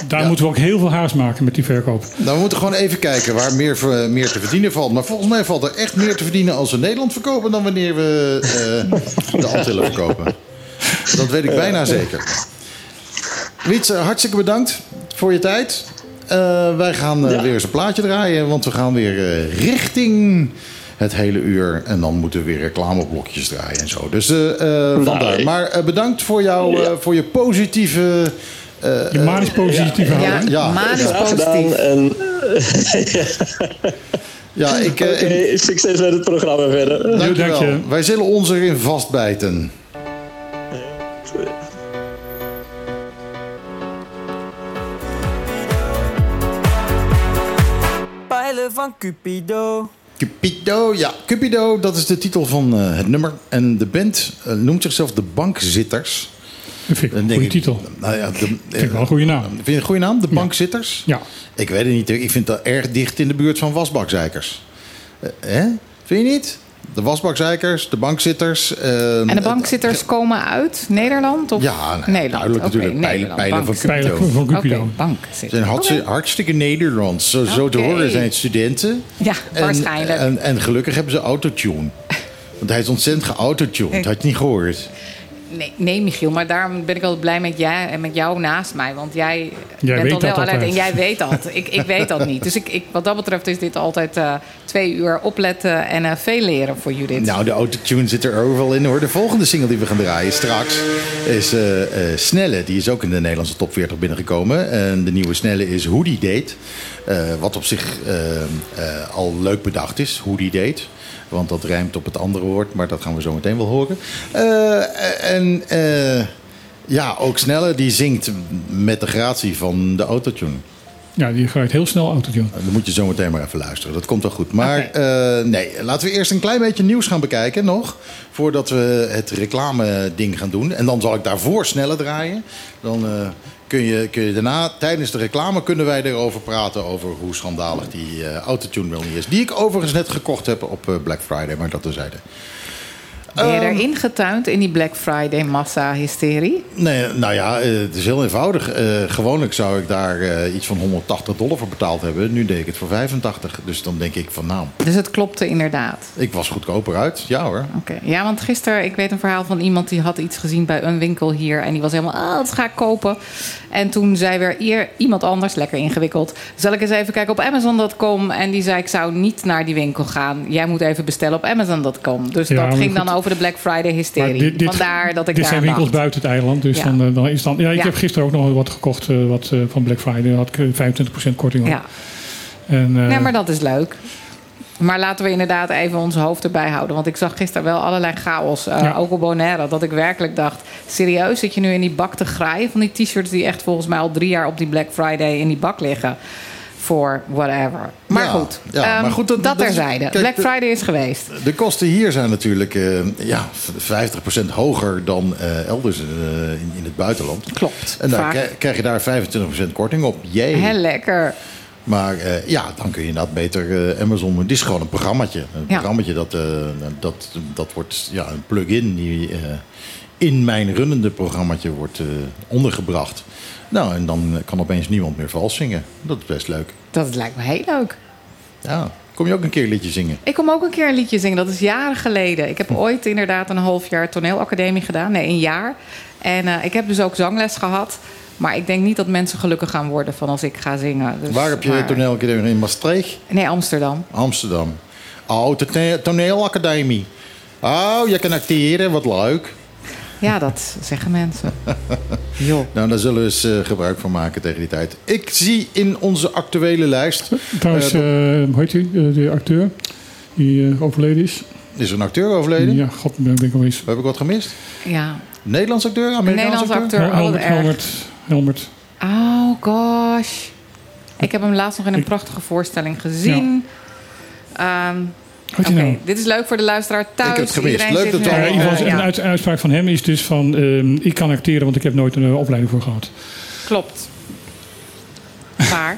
B: Daar
A: Ja.
B: moeten we ook heel veel haast maken met die verkoop.
A: Nou, we moeten gewoon even kijken waar meer, meer te verdienen valt. Maar volgens mij valt er echt meer te verdienen als we Nederland verkopen... dan wanneer we eh, de Antillen verkopen. Dat weet ik bijna zeker. Wietse, hartstikke bedankt voor je tijd. Eh, wij gaan eh,
F: Ja.
A: weer eens een plaatje draaien, want we gaan weer eh, richting het hele uur. En dan moeten we weer reclameblokjes draaien en zo. Dus eh, eh, vandaar. Maar eh, bedankt voor, jou, eh, voor je positieve... eh,
B: Je manisch positieve
C: Ja,
B: houding.
A: Ja.
C: manisch positief.
F: en
A: ja, ik, eh,
F: oké,
A: ik-
F: succes met het programma verder.
A: Dankjewel.
B: dank je.
A: Wij zullen ons erin vastbijten.
G: Van Cupido.
A: Cupido, ja, Cupido, dat is de titel van eh, het nummer. En de band eh, noemt zichzelf de Bankzitters.
B: Dat vind ik een goede titel.
A: Nou ja, de,
B: Vind ik wel een goede naam.
A: Vind je een goede naam? De Bankzitters?
B: Ja.
A: Ik weet het niet. Ik vind dat erg dicht in de buurt van wasbakzeikers. Eh, hè? Vind je niet? De wasbakzeikers, de bankzitters. eh,
C: En de bankzitters komen uit Nederland? Of
A: Ja,
C: Nederland.
A: duidelijk natuurlijk. Pijlen-
C: Nederland,
A: pijlen van.
B: Pijlen van
C: bankzitters.
A: zijn hartstikke, Nederlands. Zo, zo te horen zijn het studenten.
C: Ja,
A: En-
C: waarschijnlijk.
A: En, en gelukkig hebben ze autotune. Want hij is ontzettend geautotuned. Had je niet gehoord?
C: Nee, nee, Michiel, maar daarom ben ik wel blij met, jij, en met jou naast mij. Want jij,
B: Jij
C: bent al wel
B: dat
C: alert
B: altijd.
C: en jij weet dat. ik, ik weet dat niet. Dus ik, ik, wat dat betreft is dit altijd eh, twee uur opletten en eh, veel leren voor Judith.
A: Nou, de autotune zit er overal in hoor. De volgende single die we gaan draaien straks is eh, eh, Snelle. Die is ook in de Nederlandse top 40 binnengekomen. En de nieuwe Snelle is Hoe Die Date. Eh, wat op zich eh, eh, al leuk bedacht is, Hoe Die Date. Want dat rijmt op het andere woord, maar dat gaan we zo meteen wel horen. Eh, en eh, ja, ook Snelle die zingt met de gratie van de autotune.
B: Ja, die gaat heel snel autotune.
A: Dan moet je zo meteen maar even luisteren. Dat komt wel goed. Maar eh, nee, laten we eerst een klein beetje nieuws gaan bekijken nog. Voordat we het reclame ding gaan doen. En dan zal ik daarvoor sneller draaien. Dan eh, kun, je, kun je daarna, tijdens de reclame, kunnen wij erover praten. Over hoe schandalig die eh, autotune wel niet is. Die ik overigens net gekocht heb op eh, Black Friday. Maar dat terzijde.
C: Ben je
A: Ehm,
C: erin getuind in die Black Friday massa-hysterie?
A: Nee, nou ja, eh, het is heel eenvoudig. Eh, gewoonlijk zou ik daar eh, iets van 180 dollar voor betaald hebben. Nu deed ik het voor 85. Dus dan denk ik van nou,
C: Dus het klopte inderdaad.
A: ik was goedkoper uit. Ja hoor.
C: Oké, ja, want gisteren, ik weet een verhaal van iemand die had iets gezien bij een winkel hier. En die was helemaal, ah, dat ga ik kopen. En toen zei weer eer, iemand anders, lekker ingewikkeld. Zal ik eens even kijken op Amazon.com? En die zei, ik zou niet naar die winkel gaan. Jij moet even bestellen op Amazon.com. Dus
B: Ja,
C: dat ging
B: goed.
C: dan over de Black Friday hysterie.
B: dit, dit,
C: Vandaar dat ik
B: dit
C: daar
B: zijn winkels
C: dacht.
B: buiten het eiland. Dus
C: Ja.
B: dan, eh, dan is dan. Ja, ik
C: Ja.
B: heb gisteren ook nog wat gekocht eh, wat, eh, van Black Friday. Daar had ik eh, 25% korting op.
C: Ja.
B: En,
C: Nee, maar dat is leuk. Maar laten we inderdaad even ons hoofd erbij houden. Want ik zag gisteren wel allerlei chaos.
B: Ja.
C: Ook op Bonaire. Dat ik werkelijk dacht... serieus zit je nu in die bak te graaien van die t-shirts die echt volgens mij al drie jaar op die Black Friday in die bak liggen. Voor whatever. Maar
A: Ja,
C: goed,
A: ja,
C: ehm,
A: maar goed, dat-
C: dat,
A: dat is-
C: terzijde.
A: kijk,
C: Black Friday is geweest.
A: De kosten hier zijn natuurlijk eh, ja, 50% hoger dan eh, elders eh, in, in het buitenland.
C: Klopt.
A: En dan krijg- je daar 25% korting op. Jee.
C: Heel lekker.
A: Maar ja, dan kun je inderdaad beter eh, Amazon. Het is gewoon een programmaatje. Een
C: Ja.
A: programmaatje dat, dat, dat wordt ja, een plugin die in mijn runnende programmaatje wordt ondergebracht. Nou, en dan kan opeens niemand meer vals zingen. Dat is best leuk.
C: Dat lijkt me heel leuk.
A: Ja, kom je ook een keer een liedje zingen?
C: Ik kom ook een keer een liedje zingen. Dat is jaren geleden. Ik heb ooit inderdaad een half jaar toneelacademie gedaan. Nee, een jaar. En eh, ik heb dus ook zangles gehad. Maar ik denk niet dat mensen gelukkig gaan worden van als ik ga zingen. Dus,
A: Waar heb je
C: maar-
A: toneelacademie in Maastricht?
C: Nee, Amsterdam.
A: Amsterdam. Oh, de tone- toneelacademie. Oh, je kan acteren, wat leuk.
C: Ja, dat zeggen mensen. Joh.
A: Nou, daar zullen we eens eh, gebruik van maken tegen die tijd. Ik zie in onze actuele lijst...
B: Trouwens,
A: eh,
B: eh, hoe heet die, eh, de acteur die overleden is?
A: is er een acteur overleden?
B: Ja, god, ben ben ik alweer.
A: Heb ik wat gemist?
C: Ja.
A: Nederlands acteur?
C: Een
A: Amerikaans
C: Nederlands
A: acteur?
C: acteur.
B: Helmert.
C: Oh gosh. Ik heb hem laatst nog in een
B: Ik-
C: prachtige voorstelling gezien. Ehm, Oké,
B: nou?
C: dit is leuk voor de luisteraar thuis.
A: Ik heb het gemist. Leuk dat
B: Ja, geval,
C: Ja,
B: een uit- uitspraak van hem is dus van... ehm, ik kan acteren, want ik heb nooit een eh, opleiding voor gehad.
C: Klopt. Maar,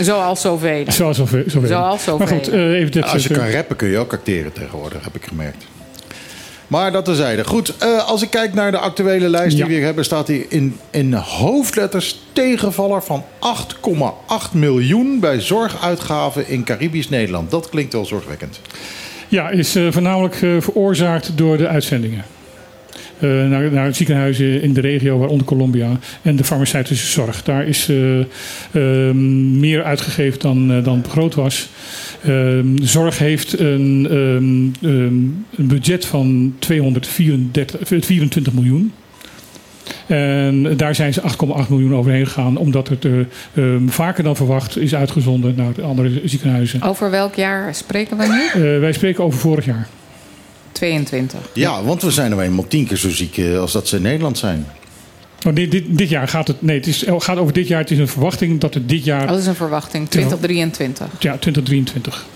C: zoals zoveel.
B: Zoals zoveel. zoveel.
C: Zoals zoveel.
B: Maar goed, eh, even dit...
A: Als je
B: eh,
A: kan rappen kun je ook acteren tegenwoordig, heb ik gemerkt. Maar dat terzijde. Goed, eh, als ik kijk naar de actuele lijst die
B: Ja.
A: we hier hebben... staat hier in, in hoofdletters tegenvaller van 8,8 miljoen... bij zorguitgaven in Caribisch Nederland. Dat klinkt wel zorgwekkend.
B: Ja, is eh, voornamelijk eh, veroorzaakt door de uitzendingen. Eh, naar, naar ziekenhuizen in de regio, waaronder Colombia. En de farmaceutische zorg. Daar is eh, ehm, meer uitgegeven dan, eh, dan begroot was. Ehm, zorg heeft een, ehm, een budget van 234, 24 miljoen. En daar zijn ze 8,8 miljoen overheen gegaan, omdat het vaker dan verwacht is uitgezonden naar de andere ziekenhuizen.
C: Over welk jaar spreken we nu?
B: Wij spreken over vorig jaar.
C: 22.
A: Ja, want we zijn nou eenmaal tien keer zo ziek eh, als dat ze in Nederland zijn.
B: Oh, dit, dit, dit jaar gaat het. Nee, het is, gaat over dit jaar. Het is een verwachting dat het dit jaar.
C: Dat is een verwachting. 2023.
B: Ja, 2023.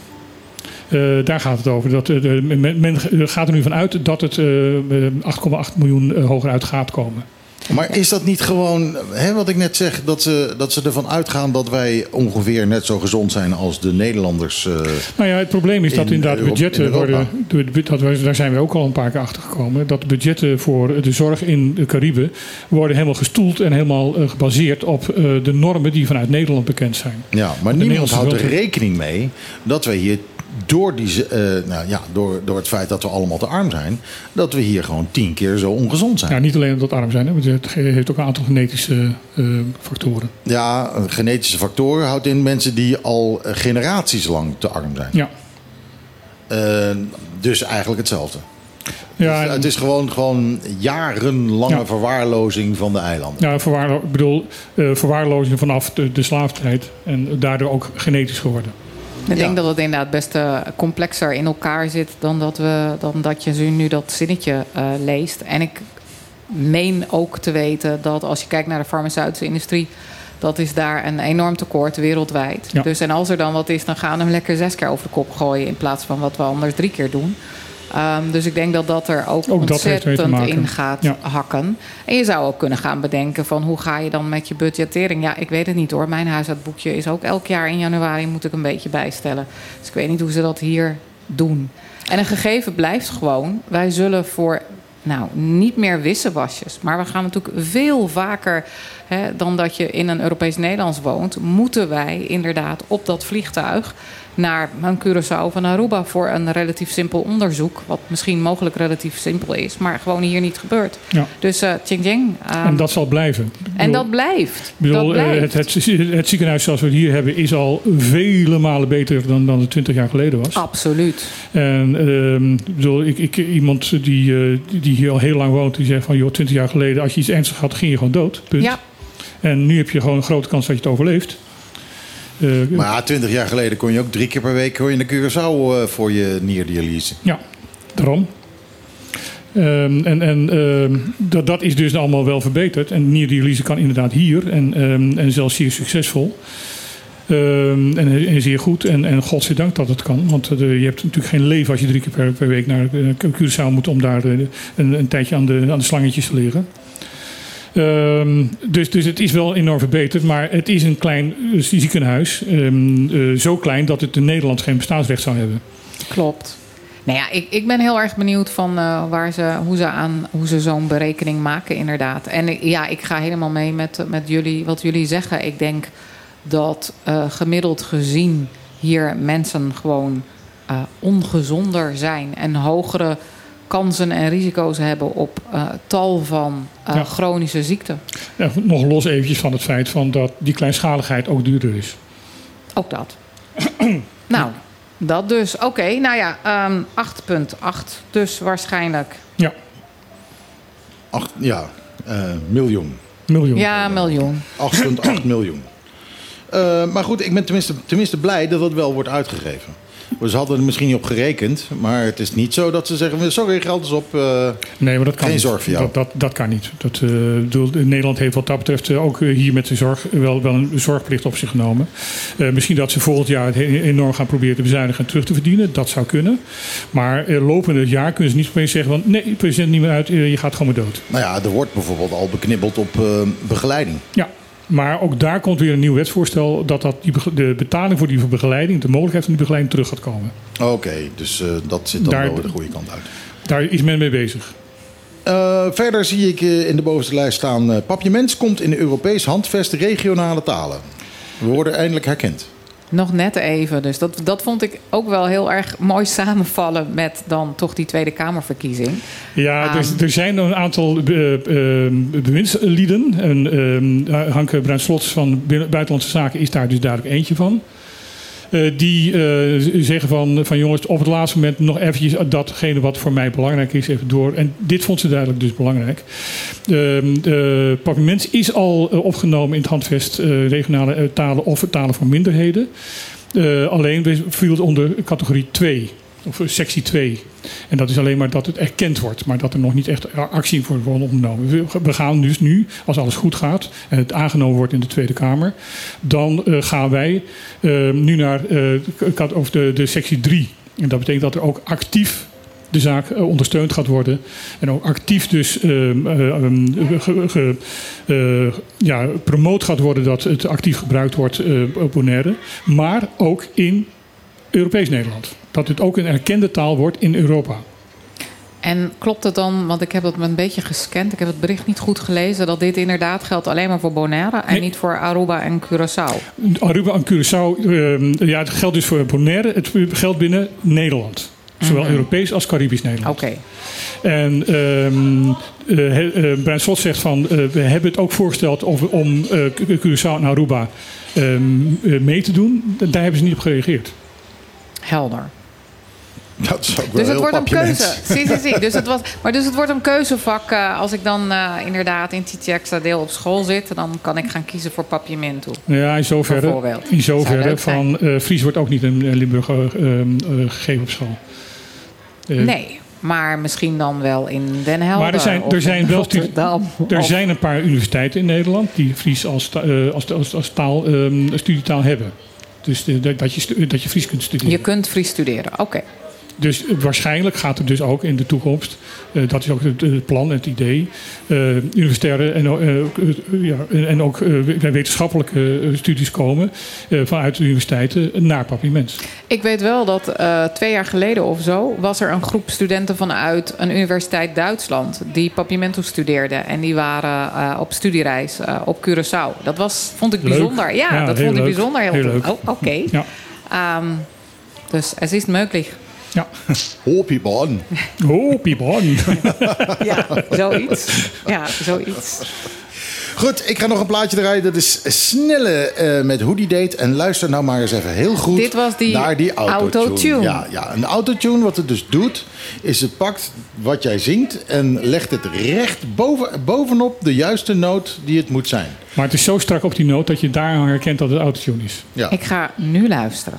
B: Eh, daar gaat het over. Dat, eh, de, men, men gaat er nu van uit dat het eh, eh, 8,8 miljoen hoger uit gaat komen.
A: Maar is dat niet gewoon, hè, wat ik net zeg, dat ze, dat ze ervan uitgaan dat wij ongeveer net zo gezond zijn als de Nederlanders? eh,
B: Nou ja, het probleem is dat
A: In
B: inderdaad
A: Europa-
B: budgetten
A: in
B: worden. Dat, wij- daar zijn we ook al een paar keer achter gekomen. Dat budgetten voor de zorg in de Cariben worden helemaal gestoeld en helemaal eh, gebaseerd op eh, de normen die vanuit Nederland bekend zijn.
A: ja, maar niemand houdt er rekening mee dat we hier door, die, eh, nou ja, door, door het feit dat we allemaal te arm zijn, dat we hier gewoon tien keer zo ongezond zijn.
B: Ja, niet alleen omdat arm zijn, hè, want het heeft ook een aantal genetische eh, factoren.
A: Ja, genetische factoren houdt in mensen die al eh, generaties lang te arm zijn.
B: Ja,
A: dus eigenlijk hetzelfde.
B: ja,
A: Dus het is gewoon, gewoon jarenlange
B: Ja.
A: verwaarlozing van de eilanden.
B: ja verwaarlo ik bedoel, verwaarlozing vanaf de, de slaaftijd en daardoor ook genetisch geworden.
C: Ik denk dat het inderdaad best eh, complexer in elkaar zit dan dat, we, dan dat je nu dat zinnetje eh, leest. En ik meen ook te weten dat als je kijkt naar de farmaceutische industrie, dat is daar een enorm tekort wereldwijd.
B: Ja.
C: Dus en als er dan wat is, dan gaan we hem lekker zes keer over de kop gooien in plaats van wat we anders drie keer doen. Ehm, dus ik denk dat dat er ook, ontzettend in gaat
B: Ja.
C: hakken. En je zou ook kunnen gaan bedenken van hoe ga je dan met je budgettering? Ja, ik weet het niet hoor. Mijn huishoudboekje is ook elk jaar in januari moet ik een beetje bijstellen. Dus ik weet niet hoe ze dat hier doen. En een gegeven blijft gewoon. Wij zullen voor nou, niet meer wisselwasjes. Maar we gaan natuurlijk veel vaker hè, dan dat je in een Europees Nederlands woont. Moeten wij inderdaad op dat vliegtuig naar een Curaçao of een Aruba voor een relatief simpel onderzoek. Wat misschien mogelijk relatief simpel is, maar gewoon hier niet gebeurt.
B: Ja.
C: Dus eh tjing tjing. ehm,
B: en dat zal blijven.
C: En dat blijft.
B: Bedoel,
C: dat
B: eh,
C: blijft.
B: het, het, het ziekenhuis zoals we het hier hebben is al vele malen beter dan, dan het 20 jaar geleden was.
C: Absoluut.
B: En ehm, ik bedoel, ik, ik, iemand die, eh, die- die hier al heel lang woont, die zegt van joh, 20 jaar geleden, als je iets ernstigs had, ging je gewoon dood. Punt.
C: Ja,
B: En nu heb je gewoon een grote kans dat je het overleeft. Eh,
A: Maar twintig jaar geleden kon je ook drie keer per week kon je naar Curaçao eh, voor je nierdialyse.
B: Ja, daarom. Ehm, en en ehm, dat, dat is dus allemaal wel verbeterd. En nierdialyse kan inderdaad hier en, ehm, en zelfs zeer succesvol. En, en zeer goed. En, en godzijdank dat het kan. Want eh, je hebt natuurlijk geen leven als je drie keer per, per week naar uh, Curaçao moet om daar een, een tijdje aan de, aan de slangetjes te liggen. Ehm, dus, dus het is wel enorm verbeterd, maar het is een klein eh, ziekenhuis. Ehm, eh, zo klein dat het in Nederland geen bestaansrecht zou hebben.
C: Klopt. Nou ja, ik, ik ben heel erg benieuwd van eh, waar ze, hoe ze, aan, hoe ze zo'n berekening maken, inderdaad. En ja, ik ga helemaal mee met, met jullie, wat jullie zeggen. Ik denk dat gemiddeld gezien hier mensen gewoon ongezonder zijn en hogere kansen en risico's hebben op eh, tal van eh,
B: Ja.
C: chronische ziekten.
B: Ja, nog los eventjes van het feit van dat die kleinschaligheid ook duurder is.
C: Ook dat. nou, dat dus. Oké, nou ja, ehm 8,8 dus waarschijnlijk.
B: Ja,
A: Acht, ja, eh, miljoen.
B: miljoen.
C: Ja, miljoen.
A: 8,8 miljoen. Eh, maar goed, ik ben tenminste, tenminste blij dat het wel wordt uitgegeven. Ze hadden er misschien niet op gerekend, maar het is niet zo dat ze zeggen: sorry, geld is op. eh,
B: Nee, maar dat kan
A: Geen
B: niet.
A: zorg voor jou.
B: Dat, dat, dat kan niet. Dat, bedoel, Nederland heeft wat dat betreft eh, ook hier met de zorg wel, wel een zorgplicht op zich genomen. Misschien dat ze volgend jaar het enorm gaan proberen te bezuinigen en terug te verdienen. Dat zou kunnen. Maar lopende het jaar kunnen ze niet opeens zeggen: van, nee, president niet meer uit, je gaat gewoon maar dood.
A: nou ja, er wordt bijvoorbeeld al beknibbeld op begeleiding.
B: Ja. Maar ook daar komt weer een nieuw wetsvoorstel dat, dat die, de betaling voor die begeleiding, de mogelijkheid van die begeleiding terug gaat komen.
A: Oké, dus eh, dat zit dan
B: Daar-
A: wel de goede kant uit.
B: Daar is men mee bezig.
A: Eh, verder zie ik eh, in de bovenste lijst staan: Papiermens komt in de Europees handvest regionale talen. We worden eindelijk herkend.
C: Nog net even. Dus dat, dat vond ik ook wel heel erg mooi samenvallen met dan toch die Tweede Kamerverkiezing.
B: Ja,
C: Aan-
B: er, er zijn een aantal eh, eh, bewindslieden. En eh, Hanke Bruinslots van Buitenlandse Zaken is daar dus duidelijk eentje van. Eh, die eh, zeggen van, van jongens, op het laatste moment nog eventjes datgene wat voor mij belangrijk is, even door. En dit vond ze duidelijk dus belangrijk. Ehm de Papiermens is al eh, opgenomen in het handvest regionale talen of talen voor minderheden. Alleen viel onder categorie 2, of eh, sectie 2. En dat is alleen maar dat het erkend wordt, maar dat er nog niet echt actie voor wordt ondernomen. We- gaan dus nu, als alles goed gaat en het aangenomen wordt in de Tweede Kamer, dan eh, gaan wij eh, nu naar eh, de, kat- of de, de sectie 3. En dat betekent dat er ook actief de zaak eh, ondersteund gaat worden. En ook actief dus eh, eh, ja, promoot gaat worden dat het actief gebruikt wordt eh, op Bonaire. Maar ook in Europees Nederland. Dat het ook een erkende taal wordt in Europa.
C: En klopt het dan, want ik heb het een beetje gescand, ik heb het bericht niet goed gelezen, dat dit inderdaad geldt alleen maar voor Bonaire en
B: Nee.
C: niet voor Aruba en Curaçao?
B: Aruba en Curaçao, ehm, ja, het geldt dus voor Bonaire. Het geldt binnen Nederland. Zowel Europees als Caribisch Nederland.
C: Oké.
B: En eh, Brian Slot zegt van, eh, we hebben het ook voorgesteld of, om Cu- Curaçao en Aruba ehm, eh, mee te doen. Daar hebben ze niet op gereageerd.
C: Helder.
A: Dat is ook wel
C: Dus het wordt een keuze. Zie, zie, zie. Dus het was, maar dus het wordt een keuzevak. eh, als ik dan eh, inderdaad in TT Extra deel op school zit, dan kan ik gaan kiezen voor Papiamento.
B: Ja, in zoverre, in zoverre van eh, Fries wordt ook niet in Limburg eh, ehm, eh, gegeven op school. Eh,
C: Nee, maar misschien dan wel in Den Helder.
B: Maar er zijn- er zijn wel
C: Rotterdam.
B: Er
C: Of-
B: zijn een paar universiteiten in Nederland die Fries als, eh, als, als, als taal, ehm, studietaal hebben. Dus dat, dat, je, dat je Fries kunt studeren.
C: Je kunt Fries studeren. Oké.
B: Dus waarschijnlijk gaat er dus ook in de toekomst, eh, dat is ook het, het plan, het idee, eh, universitaire en, eh, ja, en ook wetenschappelijke studies komen vanuit de universiteiten naar Papiermens.
C: Ik weet wel dat twee jaar geleden of zo was er een groep studenten vanuit een universiteit Duitsland die Papimento studeerden. En die waren op studiereis op Curaçao. Dat was, vond ik bijzonder. Ja,
B: Ja,
C: dat vond ik
B: leuk.
C: bijzonder. Heel,
B: leuk.
C: Oh, Oké.
B: Ja.
C: Ehm, dus het is mogelijk.
B: Ja. Oh, Piepon.
C: Ja, zoiets. Ja, zoiets.
A: Goed, ik ga nog een plaatje draaien. Dat is Snelle eh, met Hoodie Date. En luister nou maar eens even heel goed
C: Dit was die
A: naar die autotune.
C: autotune.
A: Ja, ja, een autotune, wat het dus doet, is het pakt wat jij zingt en legt het recht boven, bovenop de juiste noot die het moet zijn.
B: Maar het is zo strak op die noot dat je daar herkent dat het autotune is.
A: Ja.
C: Ik ga nu luisteren.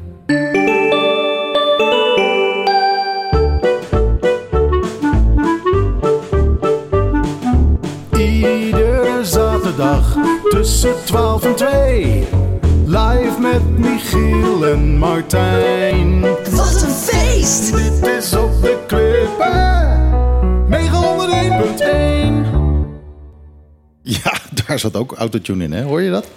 D: Tussen 12 en 2. Live met Michiel en Martijn.
H: Wat een feest!
D: Dit is op de klippen. 901.1.
A: Ja, daar zat ook autotune in, hè? Hoor je dat?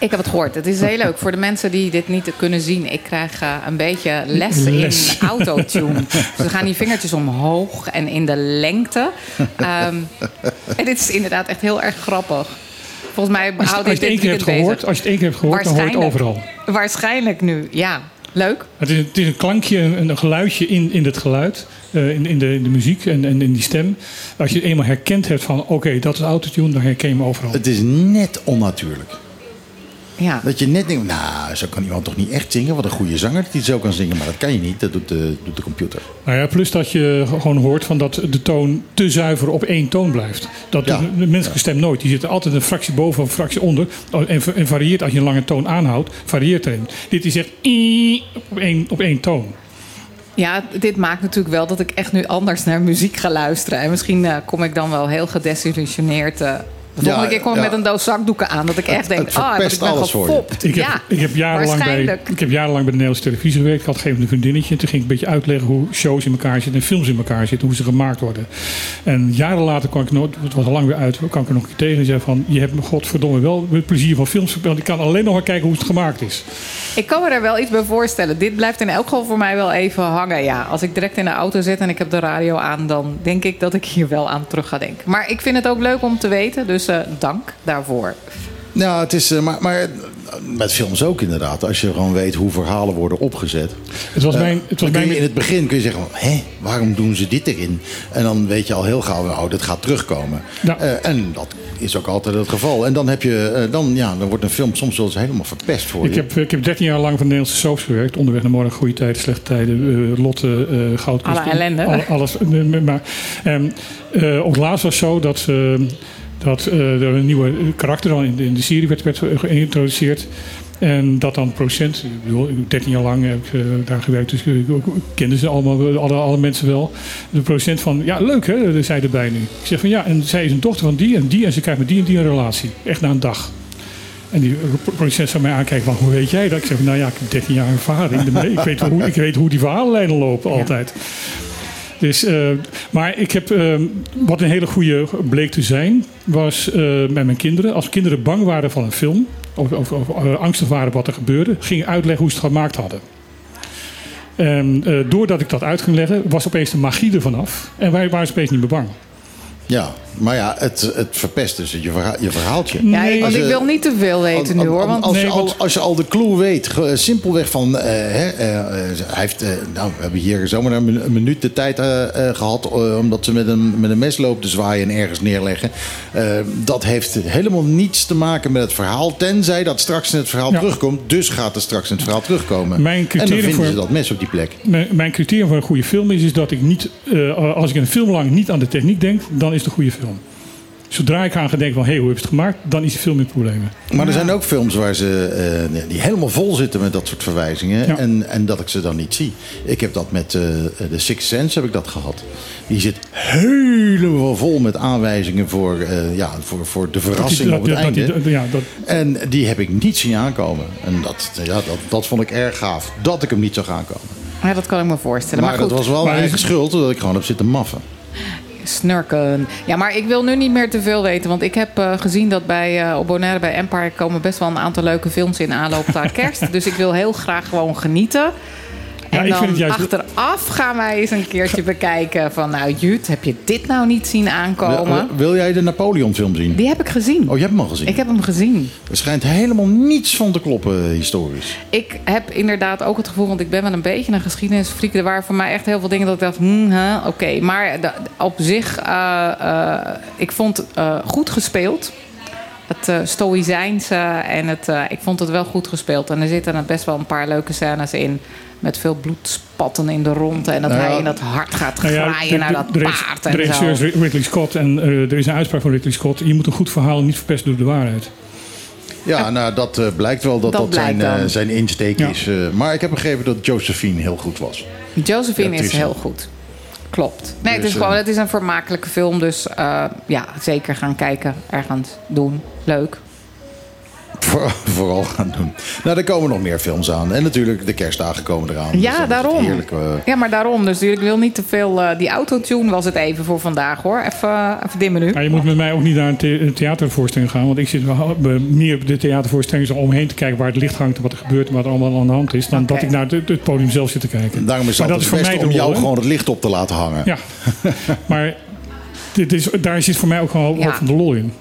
C: Ik heb het gehoord. Het is heel leuk voor de mensen die dit niet kunnen zien. Ik krijg eh, een beetje les,
B: Les.
C: in autotune. dus dan gaan die vingertjes omhoog en in de lengte. Ehm, en dit is inderdaad echt heel erg grappig. Volgens mij
B: Als,
C: houdt
B: als je het één keer hebt gehoord,
C: bezig.
B: als je het één keer hebt gehoord, dan hoor je het overal.
C: Waarschijnlijk nu, ja. Leuk.
B: Het is, het is een klankje, een, een geluidje in, in het geluid, eh, in, in, de, in de muziek en, en in die stem. Als je het eenmaal herkend hebt van, oké, dat is autotune, dan herken je hem overal.
A: Het is net onnatuurlijk.
C: Ja.
A: Dat je net denkt, nou, zo kan iemand toch niet echt zingen? Wat een goede zanger dat hij zo kan zingen. Maar dat kan je niet, dat doet de, doet de computer.
B: Nou ja, plus dat je gewoon hoort van dat de toon te zuiver op één toon blijft. Dat
A: Ja.
B: de menselijke stem nooit. Die zit er altijd een fractie boven of een fractie onder. En, en varieert als je een lange toon aanhoudt, varieert erin. Dit is echt op één, op één toon.
C: Ja, dit maakt natuurlijk wel dat ik echt nu anders naar muziek ga luisteren. En misschien eh, kom ik dan wel heel gedesillusioneerd. eh de volgende
A: Ja,
C: keer kom ik
A: ja.
C: met een doos zakdoeken aan. Dat ik echt denk,
A: het
C: ah,
A: verpest
C: ik ben
A: alles voor je.
C: gefopt.
B: Ik heb,
C: ja,
B: ik, heb jarenlang bij, ik heb jarenlang bij de Nederlandse televisie gewerkt. Ik had geen een vriendinnetje. En toen ging ik een beetje uitleggen hoe shows in elkaar zitten en films in elkaar zitten. Hoe ze gemaakt worden. En jaren later kwam ik nooit, het was al lang weer uit, kwam ik er nog een keer tegen. En zei van, je hebt me godverdomme wel met plezier van films gespeeld. Ik kan alleen nog maar kijken hoe het gemaakt is.
C: Ik kan me daar wel iets bij voorstellen. Dit blijft in elk geval voor mij wel even hangen. Ja, als ik direct in de auto zit en ik heb de radio aan, dan denk ik dat ik hier wel aan terug ga denken. Maar ik vind het ook leuk om te weten, dus dank daarvoor.
A: Nou, het is, eh, maar, maar met films ook inderdaad. Als je gewoon weet hoe verhalen worden opgezet.
B: Het was
A: Eh,
B: mijn, het was mijn,
A: in het begin kun je zeggen, van, hé, waarom doen ze dit erin? En dan weet je al heel gauw, oh, dat gaat terugkomen.
B: Ja.
A: Eh, en dat is ook altijd het geval. En dan, heb je, eh, dan, ja, dan wordt een film soms wel eens helemaal verpest voor
B: ik
A: je.
B: heb, ik heb 13 jaar lang van de Nederlandse soaps gewerkt. Onderweg naar morgen, goede tijden, slechte tijden, Lotte, eh Goudkust.
C: Alle ellende.
B: Alle- alles. Maar ehm, eh, op het laatst was het zo dat, eh, dat eh, er een nieuwe karakter dan in de, serie werd, werd geïntroduceerd. En dat dan procent, ik bedoel, 13 jaar lang heb ik eh, daar gewerkt, dus ik, kende ze allemaal, alle, alle mensen wel. De procent van, ja leuk hè, zei erbij nu. Ik zeg van ja, en zij is een dochter van die en die en ze krijgt met die en die een relatie. Echt na een dag. En die producent zou mij aankijken van, hoe weet jij dat? Ik zeg, nou ja, ik heb 13 jaar ervaring. Ik weet hoe, ik weet hoe die verhalenlijnen lopen altijd. Dus, eh, maar ik heb, eh, wat een hele goede bleek te zijn, was eh, met mijn kinderen. Als kinderen bang waren van een film, of, of, of angstig waren wat er gebeurde, ging ik uitleggen hoe ze het gemaakt hadden. En doordat ik dat uit ging leggen, was opeens de magie ervan af. En wij waren opeens niet meer bang.
A: Ja, Maar ja, het, het verpest dus je, verha je verhaaltje.
C: Ja, ik,
A: Als
C: ik wil niet te veel weten nu hoor. Want
A: als, je
B: Nee,
A: al,
B: want-
A: als je al de clue weet, simpelweg van... eh, hè, eh, eh, hij heeft, eh, nou, we hebben hier zomaar een, minu- een minuut de tijd eh, eh, gehad... eh, omdat ze met een, met een mes loopt te zwaaien en ergens neerleggen. Eh, dat heeft helemaal niets te maken met het verhaal... tenzij dat straks in het verhaal
B: Ja.
A: terugkomt. Dus gaat het straks in het verhaal terugkomen.
B: Mijn
A: en dan
B: criterium
A: vinden
B: voor-
A: ze dat mes op die plek.
B: Mijn, mijn criterium voor een goede film is, is dat ik niet, eh, als ik een film lang niet aan de techniek denk, dan is het een goede film. Zodra ik aan ga denken van, hé, hey, hoe heb je het gemaakt? Dan is die film in problemen.
A: Maar er zijn ook films waar ze, eh, die helemaal vol zitten met dat soort verwijzingen.
B: Ja.
A: En, en dat ik ze dan niet zie. Ik heb dat met eh The Sixth Sense heb ik dat gehad. Die zit helemaal vol met aanwijzingen voor, eh, ja, voor, voor de verrassing
B: Dat
A: op het
B: dat
A: einde.
B: dat- ja, dat,
A: En die heb ik niet zien aankomen. En dat, ja, dat, dat vond ik erg gaaf. Dat ik hem niet zag aankomen.
C: ja, dat kan ik me voorstellen.
A: Maar,
C: Maar, goed,
A: dat was wel mijn eigen schuld, omdat ik gewoon heb zitten maffen.
C: Snurken. Ja, maar ik wil nu niet meer te veel weten. Want ik heb eh, gezien dat bij, op Bonaire bij Empire komen best wel een aantal leuke films in aanloop naar kerst. dus ik wil heel graag gewoon genieten.
B: Ja,
C: En dan
B: juist-
C: achteraf gaan wij eens een keertje bekijken van... nou Jut, heb je dit nou niet zien aankomen?
A: Wil, wil jij de Napoleon film zien?
C: Die heb ik gezien.
A: Oh, je hebt hem al gezien?
C: Ik heb hem gezien.
A: Er schijnt helemaal niets van te kloppen eh, historisch.
C: Ik heb inderdaad ook het gevoel, want ik ben wel een beetje een geschiedenisfreak. Er waren voor mij echt heel veel dingen dat ik dacht, hmm, huh, oké. Maar op zich, eh, eh, ik vond het eh, goed gespeeld. Het eh stoïcijnse en het, eh, ik vond het wel goed gespeeld. En er zitten er best wel een paar leuke scènes in. Met veel bloedspatten in de ronde. En dat
A: Nou ja,
C: hij in dat hart gaat
B: nou ja,
C: graaien
B: de-
C: naar
B: de-
C: dat
B: de
C: paard
B: De
C: en
B: regisseur is. Ridley Scott en eh, er is een uitspraak van Ridley Scott. Je moet een goed verhaal niet verpesten door de waarheid.
A: Ja, nou, dat eh, blijkt wel dat
C: Dat
A: dat, zijn, eh, zijn insteek
B: Ja.
A: is. eh, maar ik heb begrepen dat Josephine heel goed was.
C: Josephine
A: Ja,
C: is heel goed. Klopt. Nee, het
A: Dus,
C: is gewoon
A: eh,
C: het is een vermakelijke film. Dus eh, ja, zeker gaan kijken. Ergens doen. Leuk.
A: Voor, vooral gaan doen. Nou, er komen nog meer films aan. En natuurlijk, de kerstdagen komen eraan. Dus
C: Ja, daarom.
A: Heerlijk, eh,
C: Ja, maar daarom. Dus ik wil niet te veel... eh, die autotune was het even voor vandaag, hoor. Even, eh, even dimmen nu.
B: Maar je moet met mij ook niet naar een, the- een theatervoorstelling gaan. Want ik zit wel meer op de theatervoorstelling zo omheen te kijken waar het licht hangt en wat er gebeurt en wat er allemaal aan de hand is. Dan dat ik naar het, het podium zelf zit te kijken.
A: daarom is het
B: dat is
A: altijd
B: voor
A: het
B: mij
A: beste om jou gewoon het licht op te laten hangen.
B: Ja, maar dit is, daar zit voor mij ook gewoon
C: Ja.
B: van de lol in.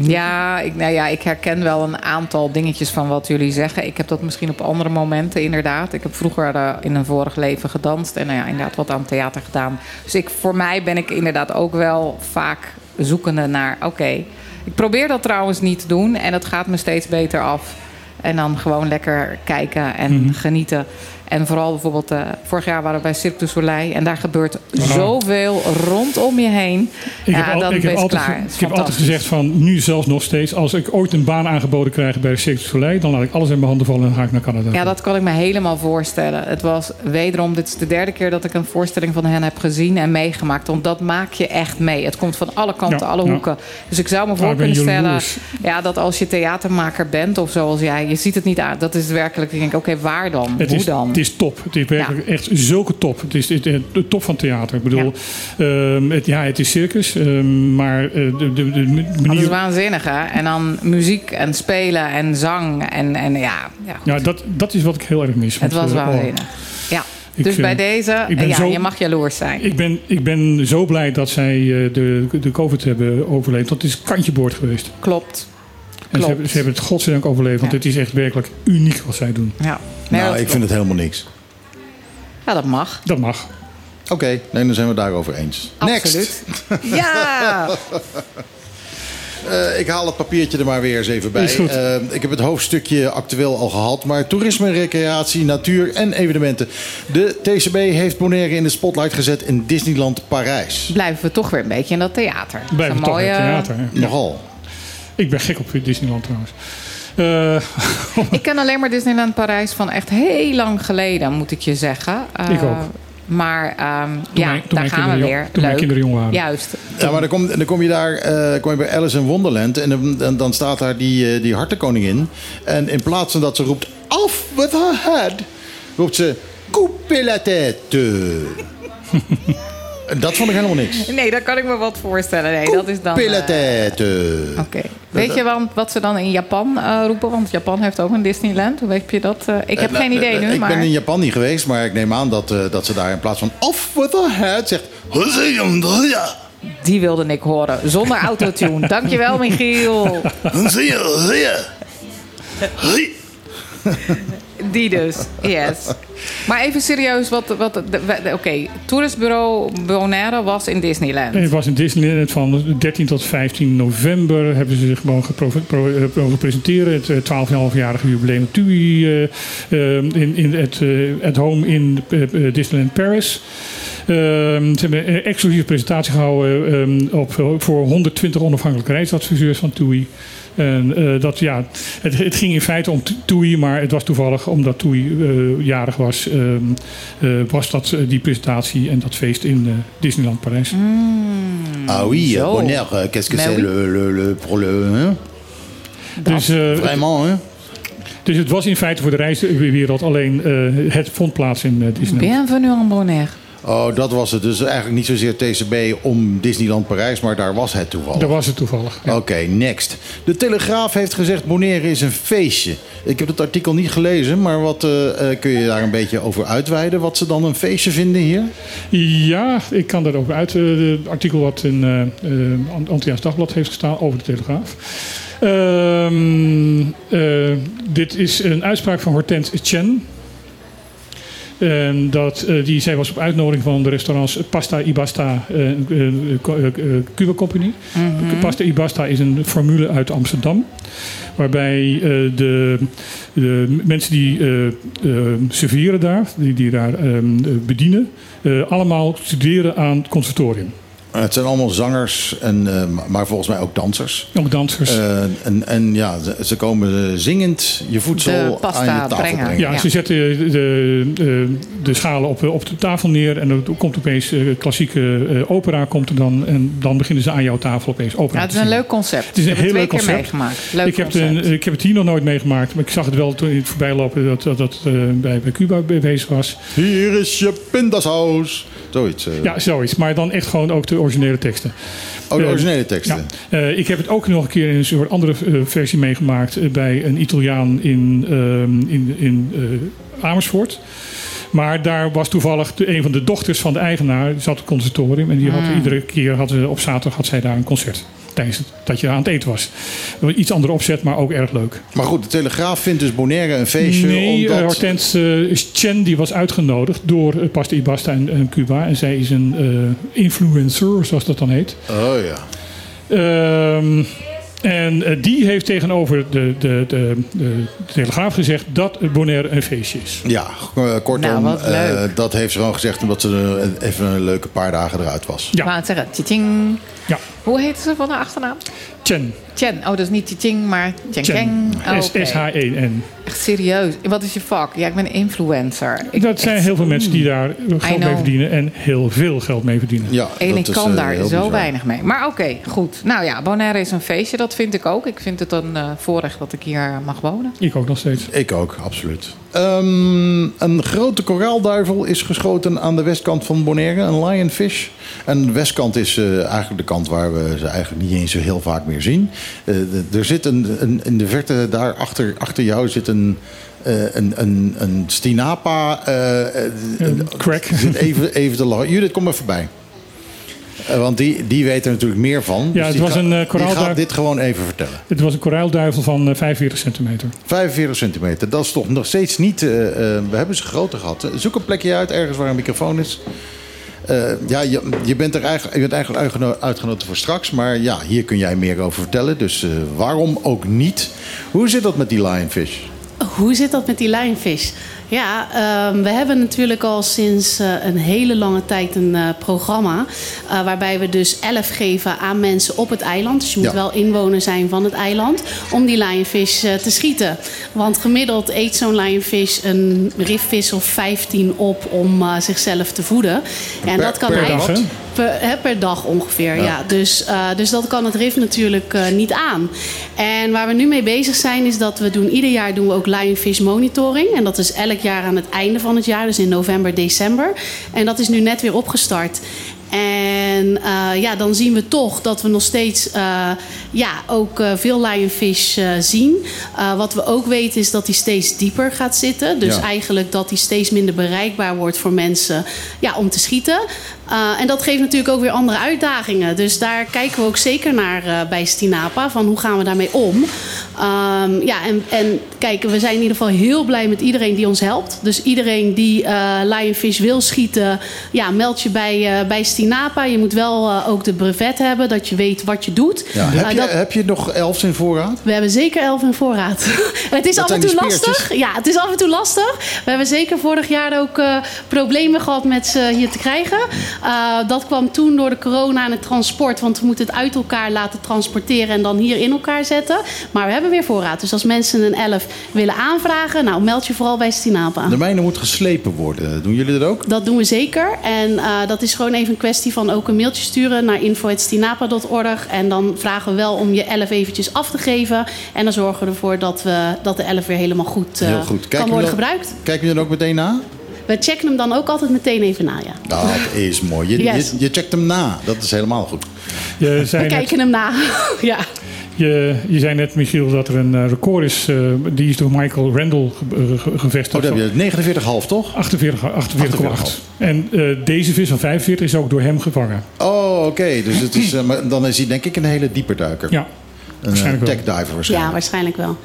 C: Ja ik, nou ja, ik herken wel een aantal dingetjes van wat jullie zeggen. Ik heb dat misschien op andere momenten inderdaad. Ik heb vroeger eh, in een vorig leven gedanst. En nou ja, inderdaad wat aan theater gedaan. Dus ik, voor mij ben ik inderdaad ook wel vaak zoekende naar... Oké, ik probeer dat trouwens niet te doen. En het gaat me steeds beter af. En dan gewoon lekker kijken en
B: Mhm.
C: genieten. En vooral bijvoorbeeld, eh, vorig jaar waren we bij Cirque du Soleil. En daar gebeurt zoveel rondom je heen.
B: Ik
C: ja,
B: heb, al-
C: dan
B: ik
C: ben
B: heb, altijd,
C: klaar.
B: ik heb altijd gezegd van nu zelfs nog steeds. Als ik ooit een baan aangeboden krijg bij Cirque du Soleil. Dan laat ik alles in mijn handen vallen en ga ik naar Canada.
C: Ja, dat kan ik me helemaal voorstellen. Het was wederom, dit is de derde keer dat ik een voorstelling van hen heb gezien en meegemaakt. Want dat maak je echt mee. Het komt van alle kanten,
B: Ja,
C: alle
B: ja.
C: hoeken. Dus ik zou me voor kunnen stellen ja, dat als je theatermaker bent of zoals jij, je ziet het niet aan. Dat is werkelijk, ik denk, oké, waar dan?
B: Het
C: Hoe
B: is,
C: dan?
B: Het is top. Het is werkelijk echt zulke top. Het is de top van theater. Ik bedoel, ehm, het, ja, het is circus. ehm, maar eh, de, de, de
C: dat is
B: manier...
C: waanzinnig, hè? En dan muziek en spelen en zang en, en ja, ja.
B: Ja, dat, dat is wat ik heel erg mis.
C: het was
B: eh, oh,
C: waanzinnig. Ja.
B: Ik,
C: dus
B: eh,
C: bij deze,
B: ik ben
C: ja,
B: zo-
C: je mag jaloers zijn.
B: Ik ben, ik ben zo blij dat zij eh, de, de COVID hebben overleefd. Het is kantje boord geweest.
C: Klopt.
B: En ze hebben, ze hebben het godzijdank overleefd. Want
C: Ja.
B: het is echt werkelijk uniek wat zij doen.
C: Ja. Nee,
A: nou, ik vind het helemaal niks.
C: Ja, dat mag.
B: Dat mag.
A: Oké, nee, dan zijn we daarover eens.
C: Absoluut. Ja!
A: Eh, ik haal het papiertje er maar weer eens even bij.
B: Is goed.
A: Eh, ik heb het hoofdstukje actueel al gehad. Maar toerisme, recreatie, natuur en evenementen. De TCB heeft Bonaire in de spotlight gezet in Disneyland Parijs.
C: Blijven we toch weer een beetje in dat theater. Dat is
B: Blijven
C: een
B: toch in
C: mooie-
B: het theater. hè?
A: Nogal.
B: Ik ben gek op Disneyland trouwens. Eh,
C: Ik ken alleen maar Disneyland Parijs van echt heel lang geleden, moet ik je zeggen. Eh,
B: Ik ook.
C: Maar ehm, ja,
B: mijn-
C: daar
B: mijn
C: gaan we weer.
B: jong- toen mijn
C: Leuk.
B: kinderen jong waren.
C: Juist.
A: Ja, maar dan kom, dan kom je daar eh, kom je bij Alice in Wonderland. En dan, dan, dan staat daar die, eh, die hartenkoningin. En in plaats van dat ze roept... Off with her head. Roept ze... Coupez la tête. Dat vond ik helemaal niks.
C: Nee, daar kan ik me wat voorstellen. Nee, dat is dan.
A: Tête.
C: Oké. Weet je wel wat ze dan in Japan eh, roepen? Want Japan heeft ook een Disneyland. Hoe weet je dat? eh? ik heb geen idee nu.
A: Ik
C: maar...
A: ben in Japan niet geweest, maar ik neem aan dat, dat ze daar in plaats van off with her head zegt.
C: Die wilde ik horen. Zonder autotune. Dankjewel, Michiel.
A: Zie je, zie je.
C: Die dus, yes. Maar even serieus, wat, wat, oké, toeristbureau Bonaire was in Disneyland.
B: Het was in Disneyland van 13 tot 15 november. Hebben ze zich gewoon pro- eh. Het eh, 12,5-jarige jubileum TUI eh, eh, in, in het eh, at home in eh, eh, Disneyland Paris. Ehm, ze hebben een exclusieve presentatie gehouden ehm, op, voor 120 onafhankelijke reisadviseurs van TUI. En eh, dat, ja, het, het ging in feite om TUI, maar het was toevallig omdat TUI eh, jarig was, ehm, eh, was dat die presentatie en dat feest in eh, Disneyland Parijs.
A: Ah oui,
C: Zo.
A: Bonaire, euh, qu'est-ce que c'est le, le, le, pour le... Hein?
B: Dus, eh,
A: Vraiment, hein?
B: dus het was in feite voor de reiswereld alleen eh, het vond plaats in eh, Disneyland.
C: Bienvenue en Bonaire.
A: Oh, dat was het. Dus eigenlijk niet zozeer TCB om Disneyland Parijs, maar daar was het toevallig.
B: Daar was het toevallig. ja.
A: Oké, next. De Telegraaf heeft gezegd Bonaire is een feestje. Ik heb het artikel niet gelezen, maar wat eh, eh, kun je daar een beetje over uitweiden? Wat ze dan een feestje vinden hier?
B: Ja, ik kan daarover uit. eh, Het artikel wat in eh eh, Antilliaans Dagblad heeft gestaan over de Telegraaf. Ehm, eh, dit is een uitspraak van Hortense Chen. En dat, eh, die, zij was op uitnodiging van de restaurants Pasta Ibasta eh, eh, eh, Cuba Company. Pasta Ibasta is een formule uit Amsterdam. Waarbij de, de mensen die serveren daar, die, die daar eh, bedienen, allemaal studeren aan het conservatorium.
A: Eh, Het zijn allemaal zangers, en, eh, maar volgens mij ook dansers.
B: Ook dansers.
A: Eh, en, en ja, ze, komen zingend je voedsel
C: De pasta
A: aan je tafel
C: brengen.
A: brengen.
B: ja,
C: ja.
B: ze zetten de, de, de schalen op, op de tafel neer en dan komt opeens eh, klassieke eh, opera komt er dan en dan beginnen ze aan jouw tafel opeens opera
C: Ja, het is een leuk concept.
B: Het is een
C: ik
B: heel
C: het
B: leuk
C: twee keer
B: concept.
C: meegemaakt. Leuk
B: ik, heb het,
C: concept.
B: een- ik heb het hier nog nooit meegemaakt, maar ik zag het wel toen ik voorbij lopen dat dat, dat eh, bij, bij Cuba bezig was.
A: Hier is je pindasaus. Zoiets. eh.
B: Ja, zoiets. Maar dan echt gewoon ook de originele teksten.
A: oh, de
B: eh,
A: originele teksten.
B: Ja. Eh, ik heb het ook nog een keer in een soort andere versie meegemaakt bij een Italiaan in, ehm, in, in Amersfoort. Maar daar was toevallig de, een van de dochters van de eigenaar, die zat op het conservatorium. En die had iedere keer, had, op zaterdag had zij daar een concert. Tijdens het- dat je aan het eten was. Iets andere opzet, maar ook erg leuk.
A: Maar goed, de Telegraaf vindt dus Bonaire een feestje.
B: Nee,
A: omdat...
B: eh, Hortense eh, Chen die was uitgenodigd door eh, Pasta Ibasta en, en Cuba. En zij is een eh, influencer, zoals dat dan heet.
A: Oh ja.
B: Ehm, en eh, die heeft tegenover de, de, de, de Telegraaf gezegd dat Bonaire een feestje is.
A: Ja, eh, kortom,
C: Nou,
A: eh, dat heeft ze gewoon gezegd omdat ze er even een leuke paar dagen eruit was.
B: Ja, ja.
C: Hoe heet ze van haar achternaam?
B: Chen.
C: Chen. Oh, dat is niet tjing, maar tjeng.
B: Chen.
C: Oh, oké.
B: S-H-E-N.
C: Echt serieus. Wat is je vak? Ja, ik ben influencer. Ik,
B: Dat zijn
C: echt-
B: heel veel mensen die daar geld mee verdienen en heel veel geld mee verdienen.
A: Ja,
C: En ik kan
A: eh,
C: daar zo
A: bizar.
C: weinig mee. Maar oké, goed. Nou ja, Bonaire is een feestje. Dat vind ik ook. Ik vind het een eh, voorrecht dat ik hier mag wonen.
B: Ik ook nog steeds.
A: Ik ook, absoluut. Ehm, een grote koraalduivel is geschoten aan de westkant van Bonaire, een lionfish. En de westkant is eh, eigenlijk de kant waar we ze eigenlijk niet eens zo heel vaak meer zien. Eh, er zit een, een, in de verte daar achter, achter jou zit een, eh, een, een, een stinapa.
B: Een crack.
A: zit even, even te lachen. Judith, kom even bij. Eh, want die, die weet er natuurlijk meer van.
B: Ja, het
A: die
B: was
A: ga-
B: een, koraalduif-
A: gaat dit gewoon even vertellen.
B: Het was een koraalduivel van eh, 45 centimeter.
A: 45 centimeter, dat is toch nog steeds niet. we hebben ze groter gehad. Zoek een plekje uit, ergens waar een microfoon is. Eh, ja, je, je bent er eigenlijk, je bent eigenlijk uitgeno- uitgenodigd voor straks. Maar ja, hier kun jij meer over vertellen. Dus eh, waarom ook niet? Hoe zit dat met die lionfish?
I: Hoe zit dat met die lionfish? Ja, ehm, we hebben natuurlijk al sinds eh, een hele lange tijd een eh, programma. eh, waarbij we dus 11 geven aan mensen op het eiland. Dus je moet
A: Ja.
I: wel inwoner zijn van het eiland. om die lionfish te schieten. Want gemiddeld eet zo'n lionfish een rifvis of 15 op om zichzelf te voeden. En
A: Per-
I: dat kan eigenlijk. Per, hè, per dag ongeveer, ja. Dus, dus dat kan het RIF natuurlijk niet aan. En waar we nu mee bezig zijn, is dat we doen... ieder jaar doen we ook lionfish monitoring. En dat is elk jaar aan het einde van het jaar. Dus in november, december. En dat is nu net weer opgestart. En eh, ja, dan zien we toch dat we nog steeds eh, ja, ook eh, veel lionfish eh, zien. Eh, wat we ook weten is dat die steeds dieper gaat zitten. Dus
A: Ja.
I: eigenlijk dat die steeds minder bereikbaar wordt voor mensen ja, om te schieten. Uh, en dat geeft natuurlijk ook weer andere uitdagingen. Dus daar kijken we ook zeker naar uh, bij Stinapa. Van hoe gaan we daarmee om? Um, ja, en, en kijk, we zijn in ieder geval heel blij met iedereen die ons helpt. Dus iedereen die uh, lionfish wil schieten, ja, meld je bij, bij Stinapa. Je moet wel ook de brevet hebben, dat je weet wat je doet.
A: Ja, heb, je, dat... heb je nog elf in voorraad?
I: We hebben zeker elf in voorraad. het is
A: Dat
I: af en toe lastig. Ja, het is af en toe lastig. We hebben zeker vorig jaar ook problemen gehad met ze hier te krijgen. Uh, dat kwam toen door de corona en het transport. Want we moeten het uit elkaar laten transporteren en dan hier in elkaar zetten. Maar we hebben weer voorraad. Dus als mensen een 11 willen aanvragen, nou meld je vooral bij Stinapa.
A: De mijne moet geslepen worden. Doen jullie dat ook?
I: Dat doen we zeker. En uh, dat is gewoon even een kwestie van ook een mailtje sturen naar info.stinapa.org. En dan vragen we wel om je 11 eventjes af te geven. En dan zorgen we ervoor dat, we, dat de 11 weer helemaal goed, uh,
A: Heel goed.
I: kan worden
A: dan,
I: gebruikt.
A: Kijk je dan ook meteen na?
I: We checken hem dan ook altijd meteen even na, ja.
A: Dat is mooi. Je,
I: Yes.
A: je, je checkt hem na. Dat is helemaal goed.
B: Je
I: We
B: net,
I: kijken hem na. ja.
B: Je, je zei net, Michiel, dat er een eh, record is. eh, die is door Michael Randall ge- eh, ge- gevestigd.
A: Oh, daar heb je 49,5 toch?
B: 48 48,8. En eh, deze vis van 45 is ook door hem gevangen.
A: Oh, oké. Dus het is, maar dan is hij denk ik een hele dieperduiker.
B: Ja,
A: Een
B: waarschijnlijk wel.
A: tech diver
I: ja,
A: waarschijnlijk.
I: waarschijnlijk wel.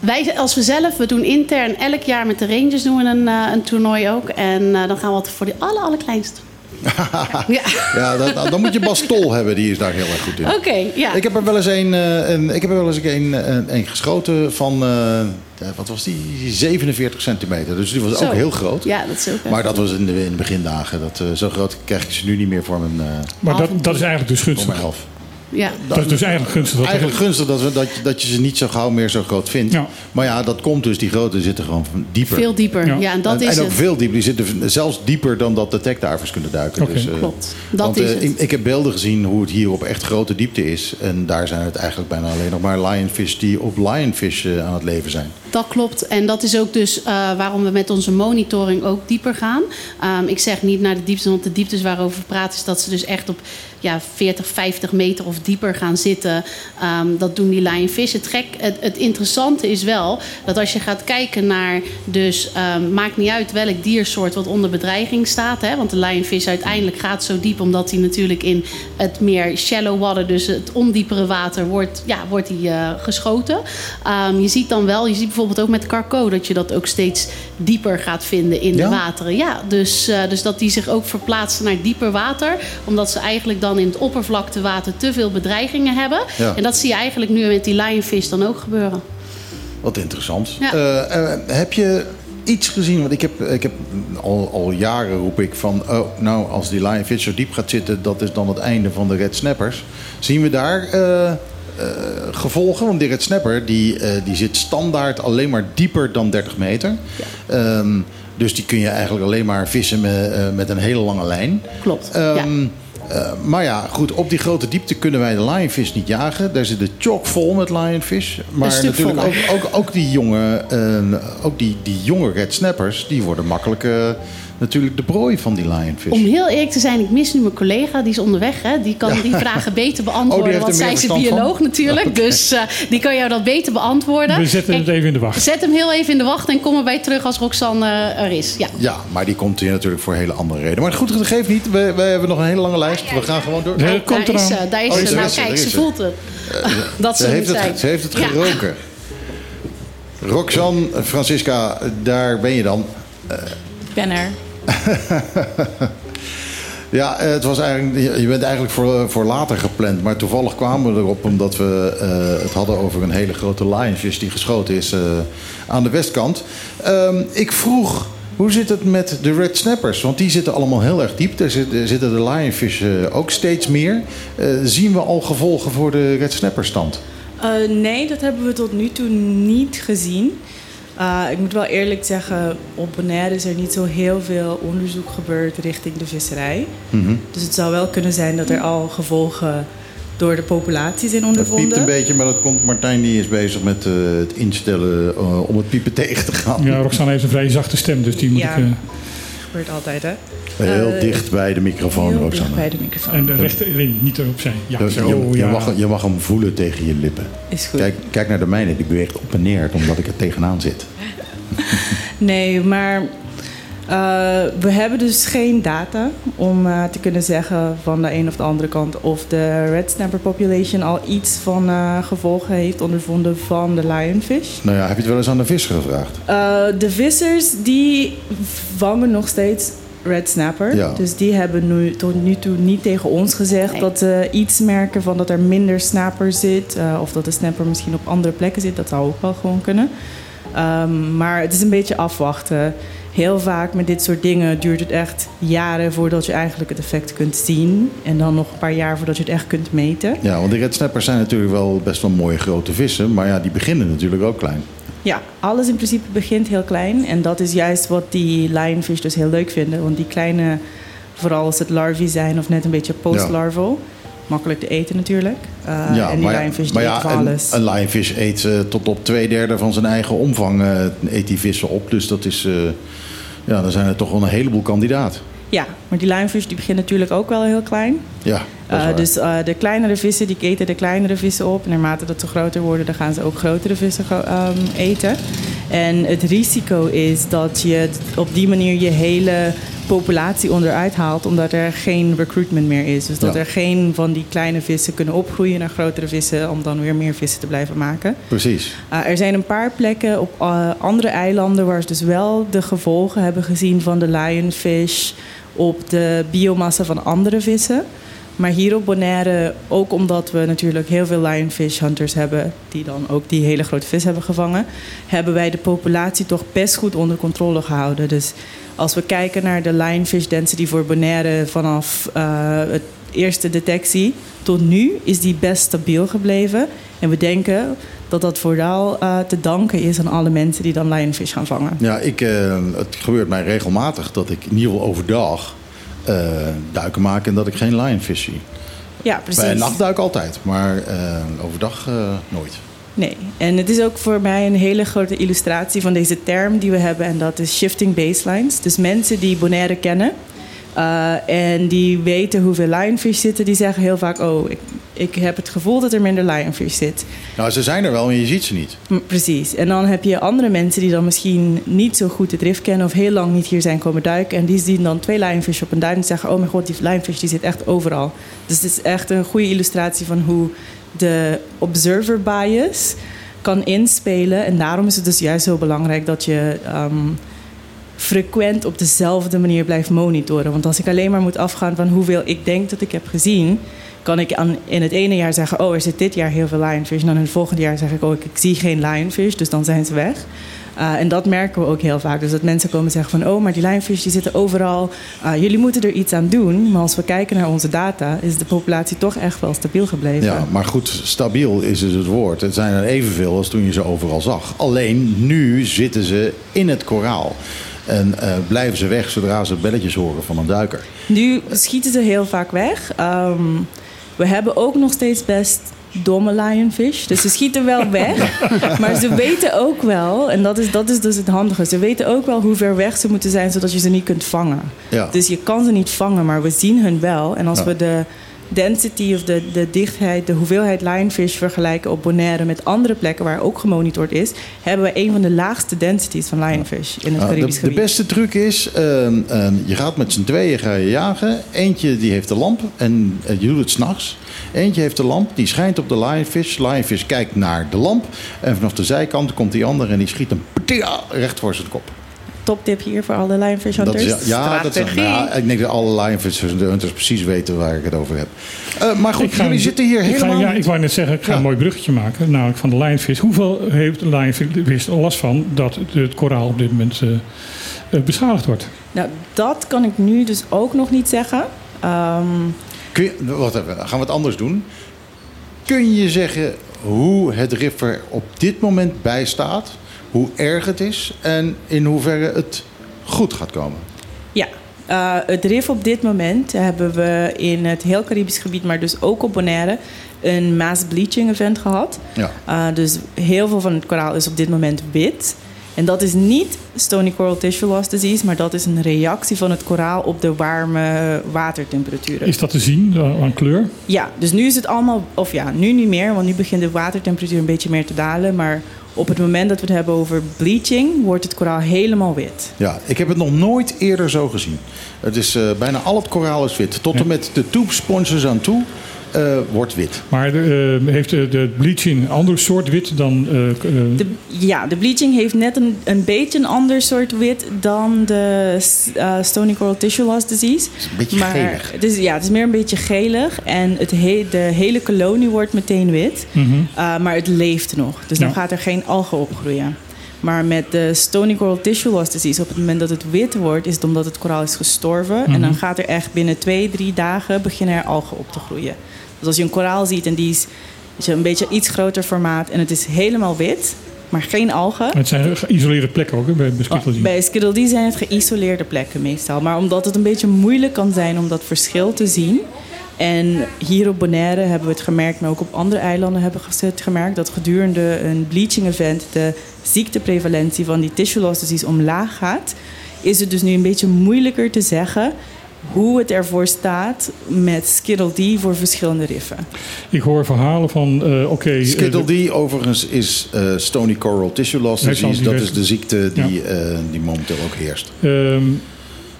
I: Wij als we zelf, we doen intern elk jaar met de Rangers doen we een, eh, een toernooi ook. En eh, dan gaan we altijd voor die aller, allerkleinste. ja.
A: Ja, dan, dan moet je Bas Tol hebben. Die is daar heel erg goed in.
I: Oké, ja.
A: Ik heb er wel eens een, eh, een, ik heb er wel eens een, een, een geschoten van, eh, eh, wat was die? 47 centimeter. Dus die was
I: Zo.
A: ook heel groot.
I: Ja, dat is ook
A: Maar dat was in de, in de begindagen. Dat, eh, zo groot krijg ik ze nu niet meer voor mijn, eh
B: Maar dat, dat is eigenlijk dus
A: voor
B: gunstig.
A: mijn elf.
I: Ja.
B: Dat is dus eigenlijk gunstig. Dat
A: Eigenlijk gunstig dat, we, dat, je- dat je ze niet zo gauw meer zo groot vindt.
B: Ja.
A: Maar ja, dat komt dus. Die grote zitten gewoon dieper.
I: Veel dieper. Ja,
B: Ja.
I: en dat
A: en,
I: is
A: en ook
I: het.
A: veel dieper. Die zitten zelfs dieper dan dat de techdivers kunnen duiken.
B: Oké.
A: Dus, eh,
I: Klopt. Dat
A: want,
I: is
A: eh,
I: het.
A: Ik, ik heb beelden gezien hoe het hier op echt grote diepte is. En daar zijn het eigenlijk bijna alleen nog maar lionfish die op lionfish eh, aan het leven zijn.
I: Dat klopt. En dat is ook dus eh, waarom we met onze monitoring ook dieper gaan. Ehm, ik zeg niet naar de diepte, want de dieptes waarover we praten... is dat ze dus echt op ja, 40, 50 meter of dieper gaan zitten. Ehm, dat doen die lionfish. Het, het, het interessante is wel dat als je gaat kijken naar... dus ehm, maakt niet uit welk diersoort wat onder bedreiging staat. Hè, want de lionfish uiteindelijk gaat zo diep... omdat hij natuurlijk in het meer shallow water... dus het ondiepere water, wordt, ja, wordt hij, eh, geschoten. Je ziet dan wel, je ziet bijvoorbeeld ook met carco... dat je dat ook steeds dieper gaat vinden in
A: Ja?
I: de wateren. Ja, dus, eh, dus dat die zich ook verplaatsen naar dieper water... omdat ze eigenlijk dan in het oppervlaktewater te veel bedreigingen hebben.
A: Ja.
I: En dat zie je eigenlijk nu met die lionfish dan ook gebeuren.
A: Wat interessant.
I: Ja.
A: Eh, eh, heb je iets gezien? Want ik heb, ik heb al, al jaren roep ik van... Oh, nou, als die lionfish zo diep gaat zitten... dat is dan het einde van de red snappers. Zien we daar gevolgen? Want die red snapper die, eh, die zit standaard alleen maar dieper dan 30 meter. Ehm, dus die kun je eigenlijk alleen maar vissen met, eh, met een hele lange lijn.
I: Klopt.
A: Ehm,
I: ja.
A: eh, maar ja, goed, op die grote diepte kunnen wij de lionfish niet jagen. Daar zit de chock vol met lionfish. Maar natuurlijk ook, ook, ook die jonge, eh, ook die, die jonge red snappers, die worden makkelijk eh, natuurlijk de prooi van die lionfish.
I: Om heel eerlijk te zijn, ik mis nu mijn collega, die is onderweg. Hè? Die kan die vragen beter
A: Oh,
I: beantwoorden.
A: heeft
I: want
A: er
I: zij is een
A: verstand van?
I: bioloog natuurlijk.
A: Oké.
I: Dus eh, die kan jou dat beter beantwoorden.
B: We zetten
I: Kijk,
B: het even in de wacht.
I: Zet hem heel even in de wacht en kom erbij terug als Roxanne eh, er is. Ja.
A: Ja, maar die komt hier natuurlijk voor hele andere redenen. Maar goed, dat geeft niet. We, we hebben nog een hele lange lijst. We gaan gewoon door.
B: Nee,
A: Oh,
B: komt
I: daar is,
B: eraan.
I: eh, daar is
A: Oh,
I: ze.
A: daar
I: Nou
A: is ze,
I: kijk, ze voelt het. dat
A: ze,
I: ze,
A: heeft het,
I: zijn.
A: ze heeft het
I: Ja.
A: geroken. Roxanne, Francisca, daar ben je dan.
J: Ik ben er.
A: Ja, het was eigenlijk, je- bent eigenlijk voor, voor later gepland. Maar toevallig kwamen we erop omdat we eh, het hadden over een hele grote lionfish die geschoten is eh, aan de westkant. Ehm, ik vroeg, hoe zit het met de red snappers? Want die zitten allemaal heel erg diep. Zit- zitten de lionfish eh, ook steeds meer. Zien we al gevolgen voor de red snapper stand?
J: Eh, nee, dat hebben we tot nu toe niet gezien. Eh, ik moet wel eerlijk zeggen, op Bonaire is er niet zo heel veel onderzoek gebeurd richting de visserij.
A: Mhm.
J: Dus het zou wel kunnen zijn dat er al gevolgen door de populatie zijn
A: Dat piept
J: ondervonden.
A: een beetje, maar dat komt Martijn die is bezig met eh, het instellen eh, om het piepen tegen te gaan.
B: Ja, Roxanne heeft een vrij zachte stem, dus die moet
J: Ja.
B: ik... eh,
J: gebeurt altijd, hè?
A: Heel
J: Eh,
A: dicht bij de microfoon,
J: Heel
A: Roxanne.
J: dicht bij de microfoon.
B: en de rechter niet erop zijn. Ja,
A: Je,
B: zo,
A: je, je
B: ja.
A: mag, je mag hem voelen tegen je lippen.
J: Is goed.
A: Kijk, kijk naar de mijne, die beweegt op en neer omdat ik er tegenaan zit.
J: Nee, maar Uh, we hebben dus geen data om uh, te kunnen zeggen van de een of de andere kant of de red snapper population al iets van uh, gevolgen heeft ondervonden van de lionfish.
A: Nou ja, heb je het wel eens aan de visser gevraagd?
J: de vissers die vangen nog steeds red snapper.
A: Ja.
J: Dus die hebben nu tot nu toe niet tegen ons gezegd
C: Nee.
J: dat ze iets merken van dat er minder snapper zit. uh, of dat de snapper misschien op andere plekken zit. Dat zou ook wel gewoon kunnen. Um, maar het is een beetje afwachten. Heel vaak met dit soort dingen duurt het echt jaren voordat je eigenlijk het effect kunt zien. En dan nog een paar jaar voordat je het echt kunt meten.
A: Ja, want die red snappers zijn natuurlijk wel best wel mooie grote vissen. Maar ja, die beginnen natuurlijk ook klein.
J: Ja, alles in principe begint heel klein. En dat is juist wat die lionfish dus heel leuk vinden. Want die kleine, vooral als het larvae zijn of net een beetje post-larval... makkelijk te eten natuurlijk. Uh,
A: ja,
J: en die
A: maar,
J: lionfish die
A: maar ja,
J: eten van
A: een,
J: alles.
A: een lionfish eet uh, tot op twee derde van zijn eigen omvang uh, eet die vissen op. Dus dat is, uh, ja, dan zijn er toch wel een heleboel kandidaat.
J: Ja, maar die lionfish die beginnen natuurlijk ook wel heel klein.
A: Ja,
J: uh, dus uh, de kleinere vissen die eten de kleinere vissen op. En naarmate dat ze groter worden, dan gaan ze ook grotere vissen um, eten. En het risico is dat je op die manier je hele populatie onderuit haalt, omdat er geen recruitment meer is. Dus dat
A: Ja.
J: er geen van die kleine vissen kunnen opgroeien naar grotere vissen om dan weer meer vissen te blijven maken.
A: Precies.
J: Uh, er zijn een paar plekken op uh, andere eilanden waar ze dus wel de gevolgen hebben gezien van de lionfish op de biomassa van andere vissen. Maar hier op Bonaire, ook omdat we natuurlijk heel veel lionfish hunters hebben, die dan ook die hele grote vis hebben gevangen, hebben wij de populatie toch best goed onder controle gehouden. Dus als we kijken naar de lionfish density voor Bonaire vanaf uh, het eerste detectie tot nu, is die best stabiel gebleven. En we denken dat dat vooral uh, te danken is aan alle mensen die dan lionfish gaan vangen.
A: Ja, ik, uh, het gebeurt mij regelmatig dat ik in ieder geval overdag duiken maak en dat ik geen lionfish zie.
J: Ja, precies.
A: Bij nachtduik altijd, maar uh, overdag uh, nooit.
J: Nee, en het is ook voor mij een hele grote illustratie van deze term die we hebben. En dat is shifting baselines. Dus mensen die Bonaire kennen uh, en die weten hoeveel lionfish zitten, die zeggen heel vaak: Oh, ik, ik heb het gevoel dat er minder lionfish zit.
A: Nou, ze zijn er wel, maar je ziet ze niet.
J: Precies. En dan heb je andere mensen die dan misschien niet zo goed het rif kennen of heel lang niet hier zijn komen duiken. En die zien dan twee lionfish op een duin en zeggen: Oh mijn god, die lionfish die zit echt overal. Dus het is echt een goede illustratie van hoe de observer bias kan inspelen. En daarom is het dus juist zo belangrijk dat je um, frequent op dezelfde manier blijft monitoren. Want als ik alleen maar moet afgaan van hoeveel ik denk dat ik heb gezien, kan ik aan, in het ene jaar zeggen: Oh, er zit dit jaar heel veel lionfish. En dan in het volgende jaar zeg ik: Oh, ik, zie geen lionfish, dus dan zijn ze weg. Uh, en dat merken we ook heel vaak. Dus dat mensen komen zeggen van... oh, maar die lionfish die zitten overal. Uh, jullie moeten er iets aan doen. Maar als we kijken naar onze data... is de populatie toch echt wel stabiel gebleven.
A: Ja, maar goed, stabiel is dus het woord. Het zijn er evenveel als toen je ze overal zag. Alleen nu zitten ze in het koraal. En uh, blijven ze weg zodra ze belletjes horen van een duiker.
J: Nu schieten ze heel vaak weg. Um, we hebben ook nog steeds best domme lionfish. Dus ze schieten wel weg. maar ze weten ook wel, en dat is, dat is dus het handige... ze weten ook wel hoe ver weg ze moeten zijn... zodat je ze niet kunt vangen.
A: Ja.
J: Dus je kan ze niet vangen, maar we zien hun wel. En als
A: Ja.
J: we de density of de, de dichtheid, de hoeveelheid lionfish vergelijken op Bonaire met andere plekken waar ook gemonitord is, hebben we een van de laagste densities van lionfish in het
A: Nou,
J: Caribisch
A: de, de
J: gebied.
A: beste truc is, ehm, ehm, je gaat met z'n tweeën ga je jagen. Eentje die heeft de lamp en eh, je doet het s'nachts. Eentje heeft de lamp, die schijnt op de lionfish. Lionfish kijkt naar de lamp. En vanaf de zijkant komt die andere en die schiet hem recht voor zijn kop.
J: Toptip hier voor alle lionfish
A: Dat
J: hunters.
A: is, ja, ja, dat is, nou ik denk dat alle lionfish hunters precies weten waar ik het over heb. Uh, maar goed,
B: ga-
A: jullie zitten hier
B: ik ga-
A: helemaal...
B: ja, ik wou net zeggen, ik ga
A: Ja.
B: een mooi bruggetje maken. Namelijk van de lionfish. Hoeveel heeft de lionfish er last van dat het, koraal op dit moment eh, eh, beschadigd wordt?
J: Nou, dat kan ik nu dus ook nog niet zeggen. Ehm,
A: Kun je, even, gaan we het anders doen? Kun je zeggen hoe het rif er op dit moment bij staat? Hoe erg het is en in hoeverre het goed gaat komen?
J: ja, Eh, het RIF op dit moment hebben we in het heel Caribisch gebied, maar dus ook op Bonaire, een mass bleaching event gehad.
A: Ja.
J: Uh, dus heel veel van het koraal is op dit moment wit. En dat is niet stony coral tissue loss disease, maar dat is een reactie van het koraal op de warme watertemperaturen.
B: Is dat te zien eh, aan kleur?
J: Ja, dus nu is het allemaal, of ja, nu niet meer, want nu begint de watertemperatuur een beetje meer te dalen. Maar Op het moment dat we het hebben over bleaching, wordt het koraal helemaal wit.
A: Ja, ik heb het nog nooit eerder zo gezien. Het is eh, bijna al het koraal is wit. Tot en met de tube sponges aan toe eh, wordt wit.
B: Maar de, eh, heeft de, de bleaching een ander soort wit dan... eh,
J: De, ja, de bleaching heeft net een, een beetje een ander soort wit dan de eh, Stony Coral Tissue Loss Disease.
A: een beetje
J: maar
A: gelig.
J: Het is, ja, het is meer een beetje gelig en het he- de hele kolonie wordt meteen wit.
B: mhm.
J: Uh, maar het leeft nog. Dus dan gaat er geen algen opgroeien. Maar met de Stony Coral Tissue Loss Disease, op het moment dat het wit wordt, is het omdat het koraal is gestorven. En dan
B: Mhm.
J: gaat er echt binnen twee, drie dagen beginnen er algen op te groeien. Dus als je een koraal ziet en die is, is een beetje iets groter formaat en het is helemaal wit, maar geen algen.
B: Het zijn geïsoleerde plekken ook hè, bij, bij Skittle
J: Oh, bij Skittle zijn het geïsoleerde plekken meestal. Maar omdat het een beetje moeilijk kan zijn om dat verschil te zien. En hier op Bonaire hebben we het gemerkt, maar ook op andere eilanden hebben we het gemerkt dat gedurende een bleaching event de ziekteprevalentie van die tissue loss disease omlaag gaat. Is het dus nu een beetje moeilijker te zeggen hoe het ervoor staat met Skittle D voor verschillende riffen.
B: Ik hoor verhalen van, eh, oké... eh,
A: Skittle D overigens is eh, Stony Coral Tissue Loss
B: zal
A: Disease. Dat is de ziekte die,
B: Ja.
A: eh, die momenteel ook heerst.
B: Ehm,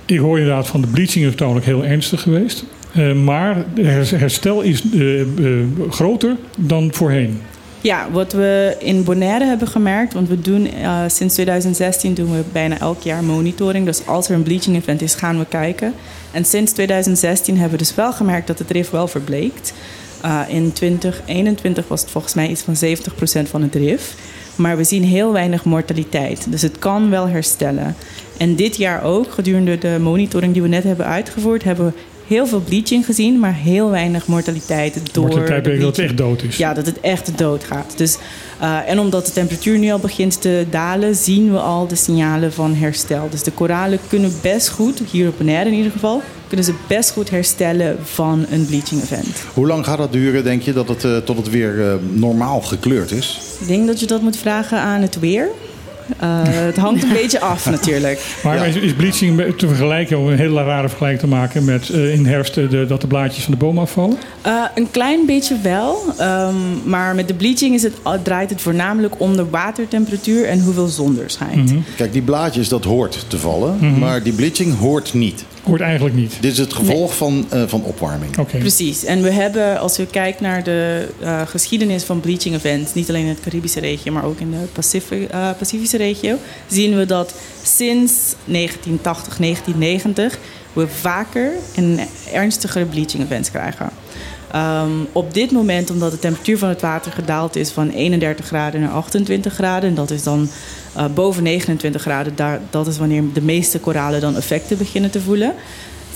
B: ik hoor inderdaad van de bleaching is tamelijk heel ernstig geweest. Eh, maar het herstel is groter dan voorheen.
J: Ja, wat we in Bonaire hebben gemerkt, want we doen eh, sinds 2016 doen we bijna elk jaar monitoring. Dus als er een bleaching event is, gaan we kijken. En sinds 2016 hebben we dus wel gemerkt dat het rif wel verbleekt. Uh, in 2021 was het volgens mij iets van 70% van het rif. Maar we zien heel weinig mortaliteit. Dus het kan wel herstellen. En dit jaar ook, gedurende de monitoring die we net hebben uitgevoerd, hebben we heel veel bleaching gezien, maar heel weinig mortaliteit door
B: Mortaliteit betekent dat het echt dood is.
J: Ja, dat het echt dood gaat. Dus, uh, en omdat de temperatuur nu al begint te dalen, zien we al de signalen van herstel. Dus de koralen kunnen best goed, hier op Bonaire in ieder geval, kunnen ze best goed herstellen van een bleaching event.
A: Hoe lang gaat dat duren, denk je, dat het, uh, tot het weer uh, normaal gekleurd is?
J: Ik denk dat je dat moet vragen aan het weer. Uh, het hangt een beetje af natuurlijk.
B: Maar ja. is, is, bleaching te vergelijken, om een hele rare vergelijking te maken met uh, in herfst de, dat de blaadjes van de boom afvallen?
J: Uh, een klein beetje wel. Um, maar met de bleaching is het, draait het voornamelijk om de watertemperatuur en hoeveel zon er schijnt.
A: Mm -hmm. Kijk, die blaadjes dat hoort te vallen, mm -hmm. maar die bleaching hoort niet.
B: Hoort eigenlijk niet.
A: Dit is het gevolg nee. van, uh, van opwarming.
B: Okay.
J: Precies. En we hebben, als je kijkt naar de uh, geschiedenis van bleaching events, niet alleen in het Caribische regio, maar ook in de Pacific, uh, Pacifische regio, zien we dat sinds 1980, 1990 we vaker en ernstigere bleaching events krijgen. Um, op dit moment, omdat de temperatuur van het water gedaald is van 31 graden naar 28 graden, en dat is dan uh, boven 29 graden, daar, dat is wanneer de meeste koralen dan effecten beginnen te voelen,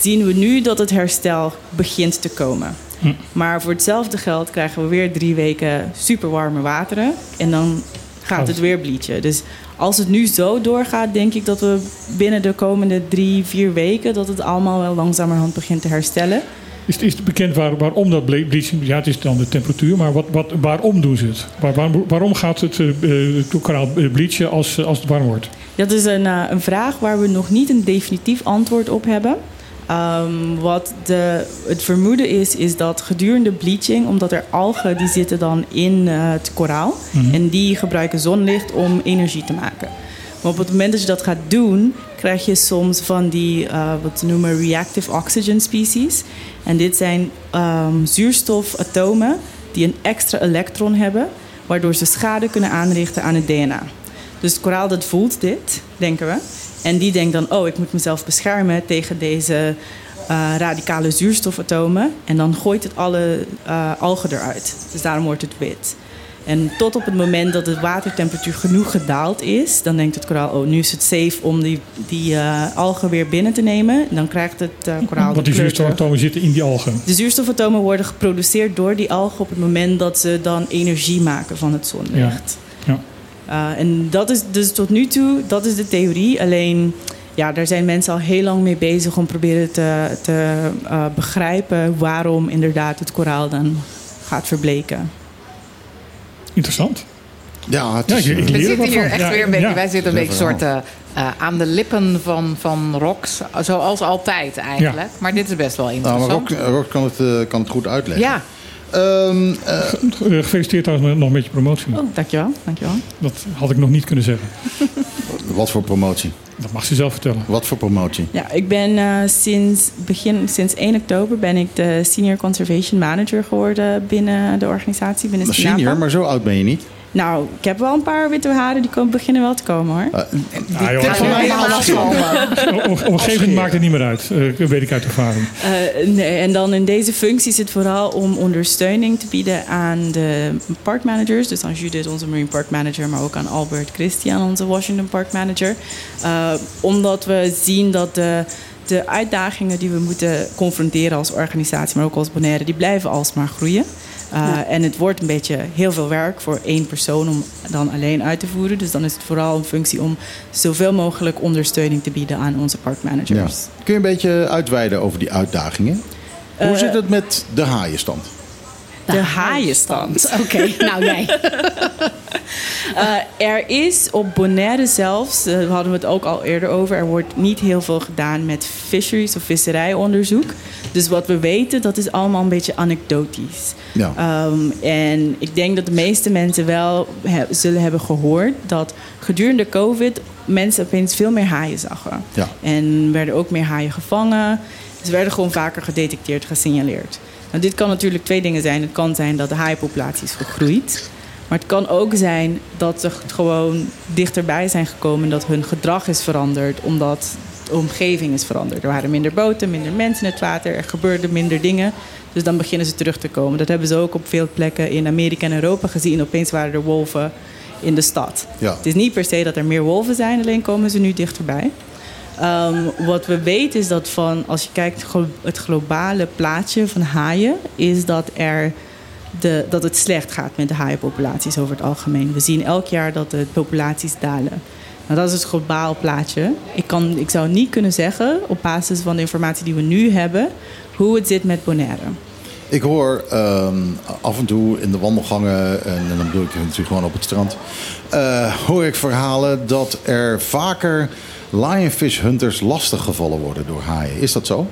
J: zien we nu dat het herstel begint te komen. Hm. Maar voor hetzelfde geld krijgen we weer drie weken super warme wateren en dan gaat het weer bleachen. Dus als het nu zo doorgaat, denk ik dat we binnen de komende drie, vier weken dat het allemaal wel langzamerhand begint te herstellen.
B: Is, is het bekend waar, waarom dat bleaching... Ja, het is dan de temperatuur, maar wat, wat, waarom doen ze het? Waar, waar, waarom gaat het uh, koraal bleachen als, als het warm wordt?
J: Dat is een, uh, een vraag waar we nog niet een definitief antwoord op hebben. Um, wat de, het vermoeden is, is dat gedurende bleaching, omdat er algen die zitten dan in uh, het koraal mm -hmm. en die gebruiken zonlicht om energie te maken. Maar op het moment dat je dat gaat doen, krijg je soms van die uh, wat noemen reactive oxygen species. En dit zijn um, zuurstofatomen die een extra elektron hebben, waardoor ze schade kunnen aanrichten aan het DNA. Dus het koraal dat voelt dit, denken we. En die denkt dan, oh, ik moet mezelf beschermen tegen deze uh, radicale zuurstofatomen. En dan gooit het alle uh, algen eruit. Dus daarom wordt het wit. En tot op het moment dat de watertemperatuur genoeg gedaald is, dan denkt het koraal, oh, nu is het safe om die, die uh, algen weer binnen te nemen. En dan krijgt het uh, koraal.
B: Want die zuurstofatomen zitten in die algen.
J: De zuurstofatomen worden geproduceerd door die algen op het moment dat ze dan energie maken van het zonlicht.
B: Ja.
J: ja. Uh, en dat is dus tot nu toe, dat is de theorie. Alleen, ja, daar zijn mensen al heel lang mee bezig om proberen te, te uh, begrijpen waarom inderdaad het koraal dan gaat verbleken.
B: Interessant.
A: Ja, het
B: ja,
A: is,
B: ik, ik
C: we
B: leer
C: zitten
B: er
C: hier echt
B: Ja,
C: weer een beetje,
B: ja.
C: wij zitten een beetje soort uh, uh, aan de lippen van, van Rox, zoals altijd eigenlijk. Maar dit is best wel
A: Nou,
C: interessant.
A: maar Rock, Rock kan, het, uh, kan het goed uitleggen.
C: Ja.
A: Ehm, eh,
B: Eh, Gefeliciteerd trouwens met- nog met je promotie.
J: Oh, dankjewel. dankjewel.
B: Dat had ik nog niet kunnen zeggen.
A: wat voor promotie?
B: Dat mag ze zelf vertellen.
A: Wat voor promotie?
J: Ja, ik ben eh, sinds begin, sinds 1 oktober ben ik de Senior Conservation Manager geworden binnen de organisatie. Binnen
A: Maar senior, maar zo oud ben je niet.
J: Nou, ik heb wel een paar witte haren die komen, beginnen wel te komen hoor.
B: Ah, joh,
A: van mij
B: op, een gegeven moment maakt het niet meer uit. eh, weet ik uit ervaring.
J: Eh, nee, en dan in deze functie is het vooral om ondersteuning te bieden aan de parkmanagers. Dus aan Judith, onze Marine Park Manager, maar ook aan Albert Christian, onze Washington Park Manager. Eh, omdat we zien dat de, de uitdagingen die we moeten confronteren als organisatie, maar ook als Bonaire, die blijven alsmaar groeien. Uh,
I: Ja.
J: En het wordt een beetje heel veel werk voor één persoon om dan alleen uit te voeren. Dus dan is het vooral een functie om zoveel mogelijk ondersteuning te bieden aan onze
A: Ja.
J: parkmanagers.
A: Kun je een beetje uitweiden over die uitdagingen? Hoe
J: Eh,
A: zit het met de haaienstand?
J: De haaienstand.
I: Oké, nou nee.
J: Eh, er is op Bonaire zelfs, eh, we hadden het ook al eerder over, er wordt niet heel veel gedaan met fisheries of visserijonderzoek. Dus wat we weten, dat is allemaal een beetje anekdotisch.
A: Ja.
J: Ehm, en ik denk dat de meeste mensen wel he- zullen hebben gehoord dat gedurende COVID mensen opeens veel meer haaien zagen.
A: Ja.
J: En werden ook meer haaien gevangen. Ze werden gewoon vaker gedetecteerd, gesignaleerd. Nou, dit kan natuurlijk twee dingen zijn. Het kan zijn dat de haaienpopulatie is gegroeid. Maar het kan ook zijn dat ze gewoon dichterbij zijn gekomen... dat hun gedrag is veranderd omdat de omgeving is veranderd. Er waren minder boten, minder mensen in het water. Er gebeurden minder dingen. Dus dan beginnen ze terug te komen. Dat hebben ze ook op veel plekken in Amerika en Europa gezien. Opeens waren er wolven in de stad.
A: Ja.
J: Het is niet per se dat er meer wolven zijn, alleen komen ze nu dichterbij. Ehm, wat we weten is dat van, als je kijkt het globale plaatje van haaien, is dat, er de, dat het slecht gaat met de haaienpopulaties over het algemeen. We zien elk jaar dat de populaties dalen. Nou, dat is het globaal plaatje. Ik, kan, ik zou niet kunnen zeggen, op basis van de informatie die we nu hebben, hoe het zit met Bonaire.
A: Ik hoor ehm, af en toe in de wandelgangen, en, en dan bedoel ik natuurlijk gewoon op het strand, eh, hoor ik verhalen dat er vaker lionfish hunters lastiggevallen worden door haaien. Is dat zo?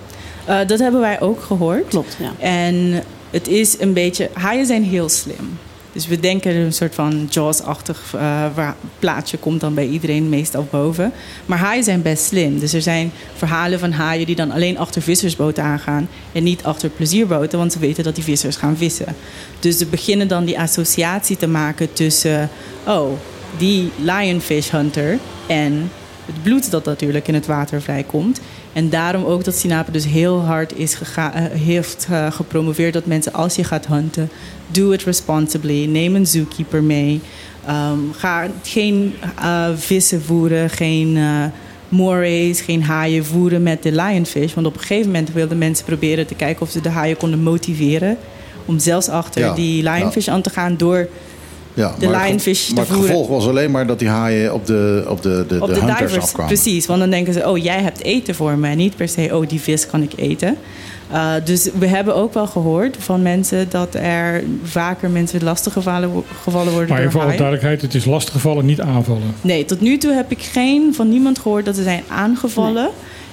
J: Eh, dat hebben wij ook gehoord.
I: Klopt, ja.
J: En het is een beetje... Haaien zijn heel slim. Dus we denken een soort van Jaws-achtig eh, waar- plaatje komt dan bij iedereen meestal boven. Maar haaien zijn best slim. Dus er zijn verhalen van haaien die dan alleen achter vissersboten aangaan... en niet achter plezierboten, want ze weten dat die vissers gaan vissen. Dus ze beginnen dan die associatie te maken tussen... oh, die lionfish hunter en het bloed dat natuurlijk in het water vrijkomt. En daarom ook dat Sinape dus heel hard is eh, heeft eh, gepromoveerd dat mensen als je gaat hunten, do it responsibly. Neem een zookeeper mee. Ehm, ga geen eh, vissen voeren, geen eh morays, geen haaien voeren met de lionfish. Want op een gegeven moment wilden mensen proberen te kijken of ze de haaien konden motiveren. Om zelfs achter
A: Ja,
J: die lionfish aan te gaan door
A: Ja,
J: de lionfish te
A: Maar het gevolg was alleen maar dat die haaien op de, op de, de,
J: op
A: de
J: de,
A: hunters
J: divers,
A: afkwamen.
J: precies. Want dan denken ze, oh, jij hebt eten voor me. En niet per se, oh, die vis kan ik eten. Uh, dus we hebben ook wel gehoord van mensen dat er vaker mensen lastig gevallen, wo- gevallen worden
B: Maar even voor alle duidelijkheid, het is lastig gevallen, niet aanvallen.
J: Nee, tot nu toe heb ik geen van niemand gehoord dat ze zijn aangevallen.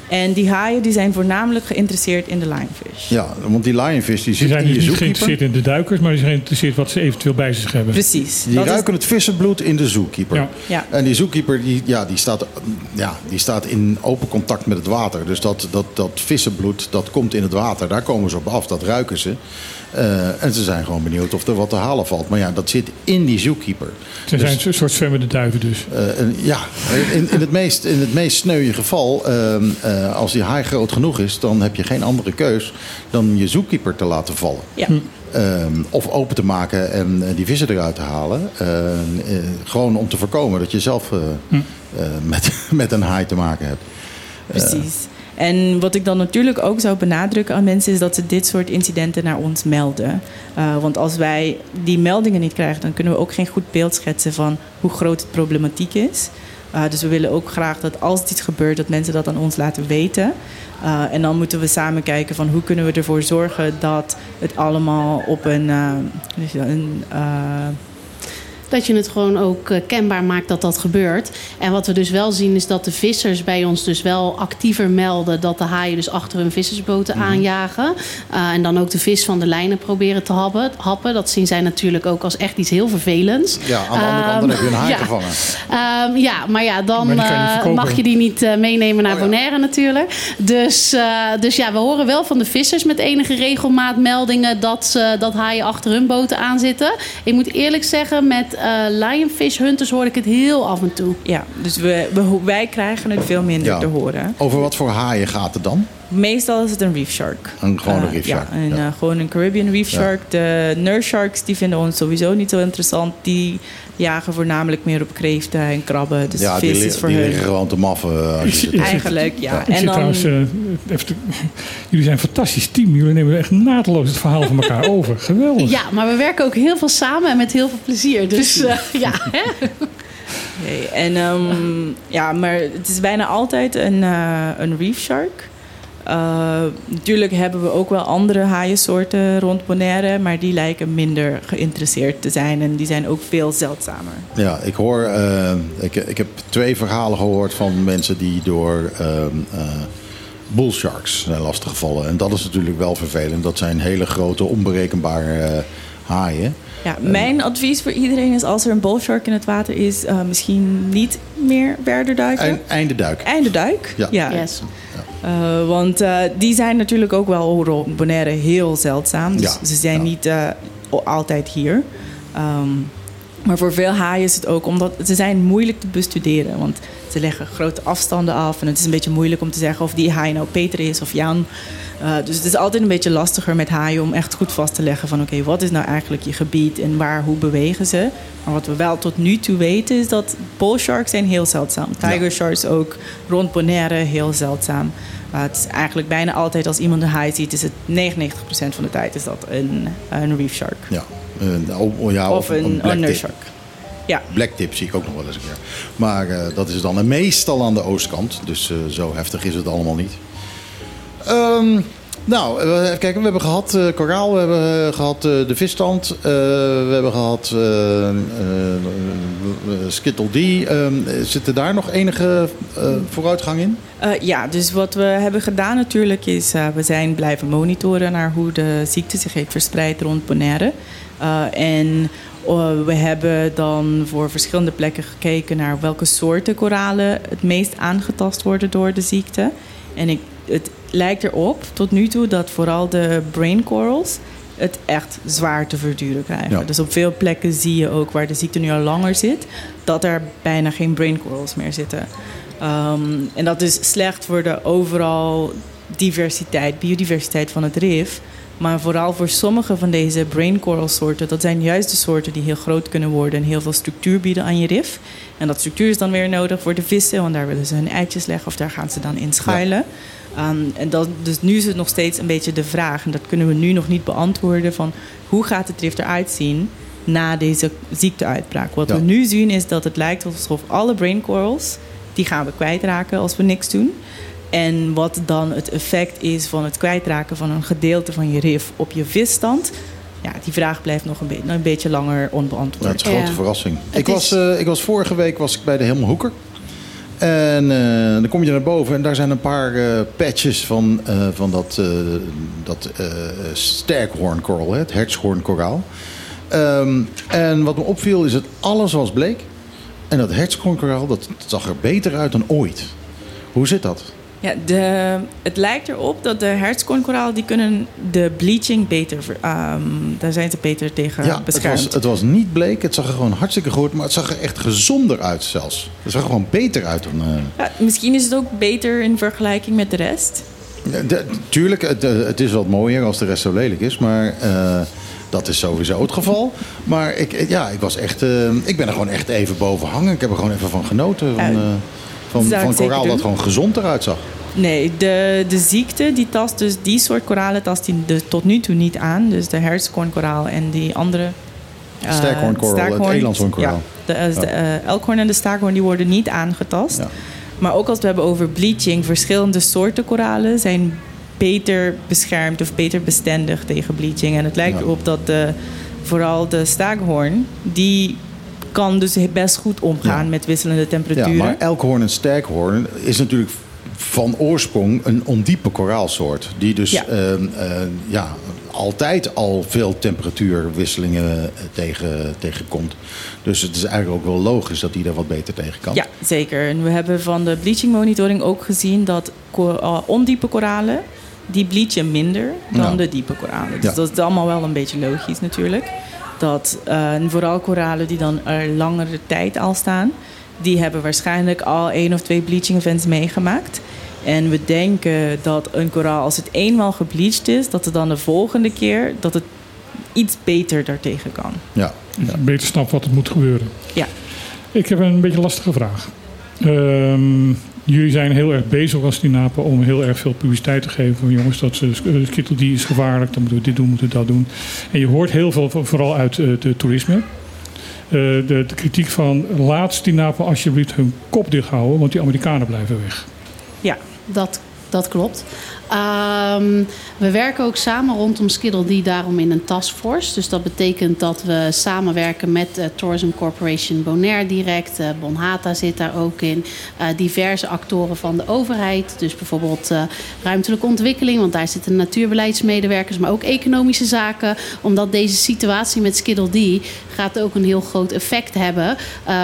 J: En die haaien die zijn voornamelijk geïnteresseerd in de lionfish.
A: Ja, want die lionfish die zit
B: zijn
A: in je
B: dus niet geïnteresseerd in de duikers, maar die zijn geïnteresseerd wat ze eventueel bij zich hebben.
J: Precies.
A: Die
J: Dat is-
A: ruiken het vissenbloed in de zookeeper.
B: Ja.
J: Ja.
A: En die zookeeper die, ja, die, staat, ja, die staat in open contact met het water. Dus dat, dat, dat vissenbloed dat komt in het water. Daar komen ze op af, dat ruiken ze. Eh, en ze zijn gewoon benieuwd of er wat te halen valt. Maar ja, dat zit in die zookeeper.
B: Ze
A: Dus-
B: zijn een soort zwemmende duiven dus.
A: Eh, en ja, in, in, het meest, in het meest sneuwe geval, ehm, eh, als die haai groot genoeg is, dan heb je geen andere keus dan je zoekkeeper te laten vallen.
J: Ja.
A: Ehm, of open te maken en die vissen eruit te halen. Ehm, eh, gewoon om te voorkomen dat je zelf eh, eh, met, met een haai te maken hebt.
J: Precies. En wat ik dan natuurlijk ook zou benadrukken aan mensen is dat ze dit soort incidenten naar ons melden. Eh, want als wij die meldingen niet krijgen, dan kunnen we ook geen goed beeld schetsen van hoe groot het problematiek is. Eh, dus we willen ook graag dat als dit gebeurt, dat mensen dat aan ons laten weten. Eh, en dan moeten we samen kijken van hoe kunnen we ervoor zorgen dat het allemaal op een, een
I: Dat je het gewoon ook eh, kenbaar maakt dat dat gebeurt. En wat we dus wel zien is dat de vissers bij ons dus wel actiever melden dat de haaien dus achter hun vissersboten
A: Mhm.
I: aanjagen. Eh, en dan ook de vis van de lijnen proberen te happen. happen. Dat zien zij natuurlijk ook als echt iets heel vervelends.
A: Ja, aan de andere kant dan heb je een haai
I: Ehm, ja.
A: gevangen.
I: Ehm, ja, maar ja, dan
B: Maar je
I: eh, mag je die niet meenemen
A: Oh
I: naar Bonaire natuurlijk. Dus, dus ja, we horen wel van de vissers met enige regelmaat meldingen dat, ze, dat haaien achter hun boten aan zitten. Ik moet eerlijk zeggen, met eh, lionfish hunters hoor ik het heel af en toe.
J: Ja, dus we, we- wij krijgen het veel minder
A: Ja.
J: te horen.
A: Over wat voor haaien gaat het dan?
J: Meestal is het een reef shark.
A: Een gewone
J: Eh,
A: reef shark,
J: Ja, een,
A: ja.
J: eh, gewoon een Caribbean reef
A: Ja.
J: shark. De nurse sharks die vinden ons sowieso niet zo interessant. Die jagen voornamelijk meer op kreeften en krabben. Dus
A: ja, die,
J: vis is voor
A: die
J: hun.
A: liggen gewoon te maffen. eh, Als je ze-
J: Eigenlijk, ja. En dan,
B: trouwens, eh, even jullie zijn een fantastisch team. Jullie nemen echt naadloos het verhaal van elkaar over. Geweldig.
I: Ja, maar we werken ook heel veel samen en met heel veel plezier. Dus eh, ja, hè?
J: Nee, en ehm, ja, maar het is bijna altijd een, eh, een reef shark. Eh, natuurlijk hebben we ook wel andere haaiensoorten rond Bonaire, maar die lijken minder geïnteresseerd te zijn en die zijn ook veel zeldzamer.
A: Ja, ik hoor. eh, ik, ik heb twee verhalen gehoord van mensen die door ehm eh, bullsharks zijn lastiggevallen. En dat is natuurlijk wel vervelend. Dat zijn hele grote, onberekenbare eh, haaien.
J: Ja, mijn advies voor iedereen is als er een bullshark in het water is, eh, misschien niet meer verder duiken.
A: Eind, einde duik.
J: Einde duik.
A: Ja.
I: Yes.
J: Eh, want eh, die zijn natuurlijk ook wel rond Bonaire heel zeldzaam. Dus
A: Ja,
J: ze zijn
A: ja.
J: niet eh, altijd hier. Ehm, maar voor veel haaien is het ook omdat ze zijn moeilijk te bestuderen. Want ze leggen grote afstanden af. En het is een beetje moeilijk om te zeggen of die haai nou Peter is of Jan. Eh, dus het is altijd een beetje lastiger met haaien om echt goed vast te leggen van oké, wat is nou eigenlijk je gebied en waar, hoe bewegen ze. Maar wat we wel tot nu toe weten is dat bullsharks zijn heel zeldzaam. Tiger sharks ook rond Bonaire heel zeldzaam. Maar het is eigenlijk bijna altijd als iemand een haai ziet, is het 99% van de tijd is dat een, een reef shark.
A: Ja. Eh, oh, oh ja,
J: of, een, een
A: blacktip.
J: Ja.
A: Blacktip zie ik ook nog wel eens een keer. Maar eh, dat is dan meestal aan de oostkant. Dus eh, zo heftig is het allemaal niet. Ehm, nou, eh, even kijken. We hebben gehad eh, koraal, we hebben eh, gehad eh, de visstand. eh, we hebben gehad eh eh, eh, Skittle D. Ehm, zit er daar nog enige eh, vooruitgang in?
J: Eh, ja, dus wat we hebben gedaan natuurlijk is... eh, we zijn blijven monitoren naar hoe de ziekte zich heeft verspreid rond Bonaire. Eh, en eh, we hebben dan voor verschillende plekken gekeken... naar welke soorten koralen het meest aangetast worden door de ziekte. En ik, het lijkt erop tot nu toe dat vooral de brain corals... het echt zwaar te verduren krijgen.
A: Ja.
J: Dus op veel plekken zie je ook waar de ziekte nu al langer zit... dat er bijna geen brain corals meer zitten. Ehm, en dat is slecht voor de overal diversiteit, biodiversiteit van het rif. Maar vooral voor sommige van deze brain coral soorten, dat zijn juist de soorten die heel groot kunnen worden en heel veel structuur bieden aan je rif. En dat structuur is dan weer nodig voor de vissen, want daar willen ze hun eitjes leggen of daar gaan ze dan in schuilen. Ehm, en dat, dus nu is het nog steeds een beetje de vraag, en dat kunnen we nu nog niet beantwoorden, van hoe gaat het rif eruit zien na deze ziekteuitbraak. Wat
A: Ja.
J: we nu zien is dat het lijkt alsof alle brain corals, die gaan we kwijtraken als we niks doen. En wat dan het effect is van het kwijtraken van een gedeelte van je rif op je visstand. Ja, die vraag blijft nog een, be- een beetje langer
A: Ja,
J: onbeantwoord.
A: het is een grote
I: Ja.
A: verrassing.
I: Het
A: Ik was, eh, ik was vorige week was ik bij de Helmelhoeker. En eh, dan kom je naar boven en daar zijn een paar eh, patches van, eh, van dat, eh dat eh hè, het hertshoornkoraal. Ehm, en wat me opviel is dat alles was bleek. En dat hertshoornkoraal dat zag er beter uit dan ooit. Hoe zit dat?
J: Ja, de, het lijkt erop dat de hertskornkoraal die kunnen de bleaching beter, ehm, daar zijn ze beter tegen
A: Ja, het was, het was niet bleek, het zag er gewoon hartstikke goed, maar het zag er echt gezonder uit zelfs. Het zag er gewoon beter uit dan... eh,
J: Ja, misschien is het ook beter in vergelijking met de rest.
A: Ja, de- tuurlijk, het, eh, het is wat mooier als de rest zo lelijk is, maar eh, dat is sowieso het geval. Maar ik, ja, ik, was echt, ik ben er gewoon echt even boven hangen. Ik heb er gewoon even van genoten. Van, van, van koraal dat gewoon gezond eruit zag.
J: Nee, de, de ziekte die tast dus die soort koralen tast die de, tot nu toe niet aan. Dus de hertskornkoraal en die andere. eh,
A: Sterkhoornkoraal, het.
J: Ja, de, eh, de eh, elkhoorn en de staakhoorn die worden niet aangetast.
A: Ja.
J: Maar ook als we het hebben over bleaching, verschillende soorten koralen zijn beter beschermd of beter bestendig tegen bleaching. En het lijkt
A: Ja.
J: erop dat de, vooral de staakhoorn, die kan dus best goed omgaan met wisselende
A: Ja,
J: temperaturen.
A: maar elkhoorn en sterkhoorn is natuurlijk van oorsprong een ondiepe koraalsoort. Die dus
J: Ja.
A: ehm, eh, ja, altijd al veel temperatuurwisselingen eh, tegen, tegenkomt. Dus het is eigenlijk ook wel logisch dat die daar wat beter tegen kan.
J: Ja, zeker. En we hebben van de bleaching monitoring ook gezien dat uh, ondiepe koralen, die bleachen minder dan
A: Ja.
J: de diepe koralen. Dus
A: Ja.
J: dat is allemaal wel een beetje logisch natuurlijk. Dat uh, en vooral koralen die dan er langere tijd al staan, die hebben waarschijnlijk al één of twee bleaching events meegemaakt. En we denken dat een koraal, als het eenmaal gebleached is, dat het dan de volgende keer dat het iets beter daartegen kan.
A: Ja.
B: Beter snapt wat er moet gebeuren.
J: Ja.
B: Ik heb een beetje een lastige vraag. Ehm, jullie zijn heel erg bezig als Dinapen om heel erg veel publiciteit te geven. Van jongens, dat uh, Skittle die is gevaarlijk, dan moeten we dit doen, moeten we dat doen. En je hoort heel veel, vooral uit uh, de toerisme. Uh, de, de kritiek van laat Dinapen alsjeblieft hun kop dicht houden, want die Amerikanen blijven weg.
J: Ja,
I: Dat, dat klopt. Ehm, we werken ook samen rondom Skiddle die daarom in een taskforce. Dus dat betekent dat we samenwerken met eh, Tourism Corporation Bonaire direct. Eh, Bonhata zit daar ook in. Eh, diverse actoren van de overheid. Dus bijvoorbeeld ruimtelijke ontwikkeling, want daar zitten natuurbeleidsmedewerkers, maar ook economische zaken. Omdat deze situatie met Skiddle D gaat ook een heel groot effect hebben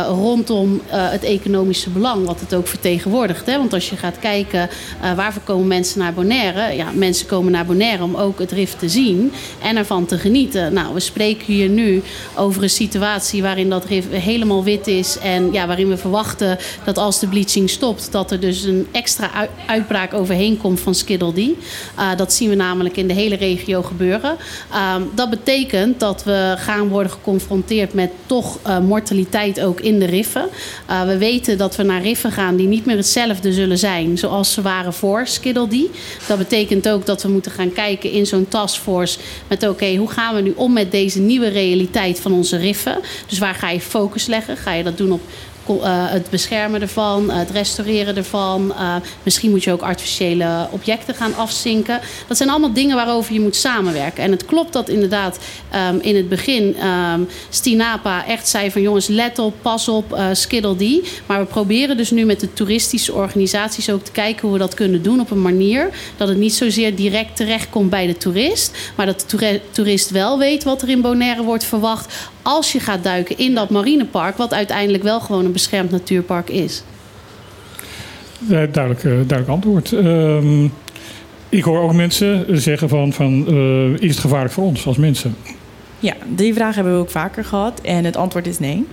I: rondom het economische belang, wat het ook vertegenwoordigt. Hè? Want als je gaat kijken waarvoor komen mensen naar Bonaire, ja, mensen komen naar Bonaire om ook het RIF te zien en ervan te genieten. Nou, we spreken hier nu over een situatie waarin dat RIF helemaal wit is en ja, waarin we verwachten dat als de bleaching stopt, dat er dus een extra uitbraak overheen komt van Skiddle D. Uh, dat zien we namelijk in de hele regio gebeuren. Uh, dat betekent dat we gaan worden geconfronteerd met toch uh, mortaliteit ook in de riffen. Uh, we weten dat we naar riffen gaan die niet meer hetzelfde zullen zijn zoals ze waren voor Skiddle D. Dat betekent ook dat we moeten gaan kijken in zo'n taskforce met oké, hoe gaan we nu om met deze nieuwe realiteit van onze riffen? Dus waar ga je focus leggen? Ga je dat doen op het beschermen ervan, uh, het restaureren ervan. Uh, misschien moet je ook artificiële objecten gaan afzinken. Dat zijn allemaal dingen waarover je moet samenwerken. En het klopt dat inderdaad um, in het begin um, Stinapa echt zei van jongens, let op, pas op, uh, skiddle die. Maar we proberen dus nu met de toeristische organisaties ook te kijken hoe we dat kunnen doen op een manier dat het niet zozeer direct terechtkomt bij de toerist, maar dat de toerist wel weet wat er in Bonaire wordt verwacht als je gaat duiken in dat marinepark, wat uiteindelijk wel gewoon een beschermd natuurpark is.
B: Duidelijk, duidelijk antwoord. Um, ik hoor ook mensen zeggen van, van uh, is het gevaarlijk voor ons als mensen?
J: Ja, die vraag hebben we ook vaker gehad en het antwoord is nee.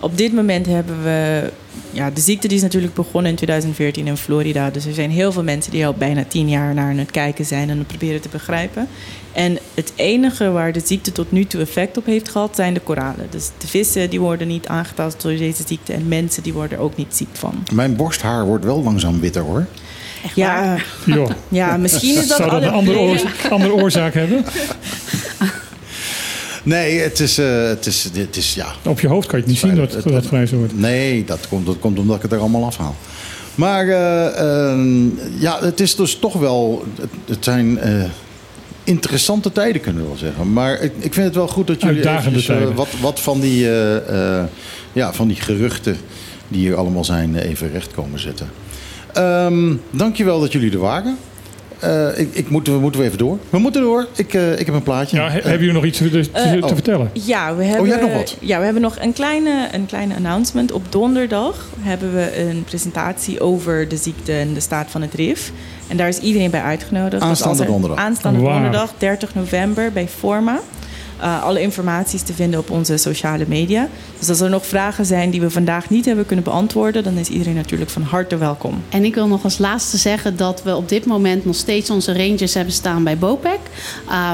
J: Op dit moment hebben we... Ja, de ziekte die is natuurlijk begonnen in 2014 in Florida. Dus er zijn heel veel mensen die al bijna tien jaar naar het kijken zijn... en het proberen te begrijpen. En het enige waar de ziekte tot nu toe effect op heeft gehad... zijn de koralen. Dus de vissen die worden niet aangetast door deze ziekte... en mensen die worden ook niet ziek van.
A: Mijn borsthaar wordt wel langzaam witter, hoor.
J: Ja,
B: ja.
J: ja, misschien is dat...
B: Zou dat een andere, oorzaak, andere oorzaak hebben?
A: Nee, het is, uh, het, is, het is ja.
B: Op je hoofd kan je het niet zien dat het, dat grijs wordt.
A: Nee, dat komt, dat komt omdat ik het er allemaal afhaal. Maar uh, uh, ja, het is dus toch wel. Het, het zijn eh, interessante tijden, kunnen we wel zeggen. Maar ik, ik vind het wel goed dat jullie eventjes, wat, wat van, die, ja, van die geruchten die hier allemaal zijn, even recht komen zetten. Um, dankjewel dat jullie er waren. Uh, ik, ik moet, we moeten even door. We moeten door. Ik, uh, ik heb een plaatje.
B: Ja, he, uh, hebben jullie nog iets te, te, te oh. vertellen?
J: Ja, we hebben,
A: oh, jij nog wat?
J: Ja, we hebben nog een kleine, een kleine announcement. Op donderdag hebben we een presentatie over de ziekte en de staat van het RIF. En daar is iedereen bij uitgenodigd.
A: Aanstaande donderdag.
J: Aanstaande wow. donderdag, 30 november, bij Forma. Uh, alle informatie te vinden op onze sociale media. Dus als er nog vragen zijn die we vandaag niet hebben kunnen beantwoorden, dan is iedereen natuurlijk van harte welkom.
I: En ik wil nog als laatste zeggen dat we op dit moment nog steeds onze rangers hebben staan bij BOPEC.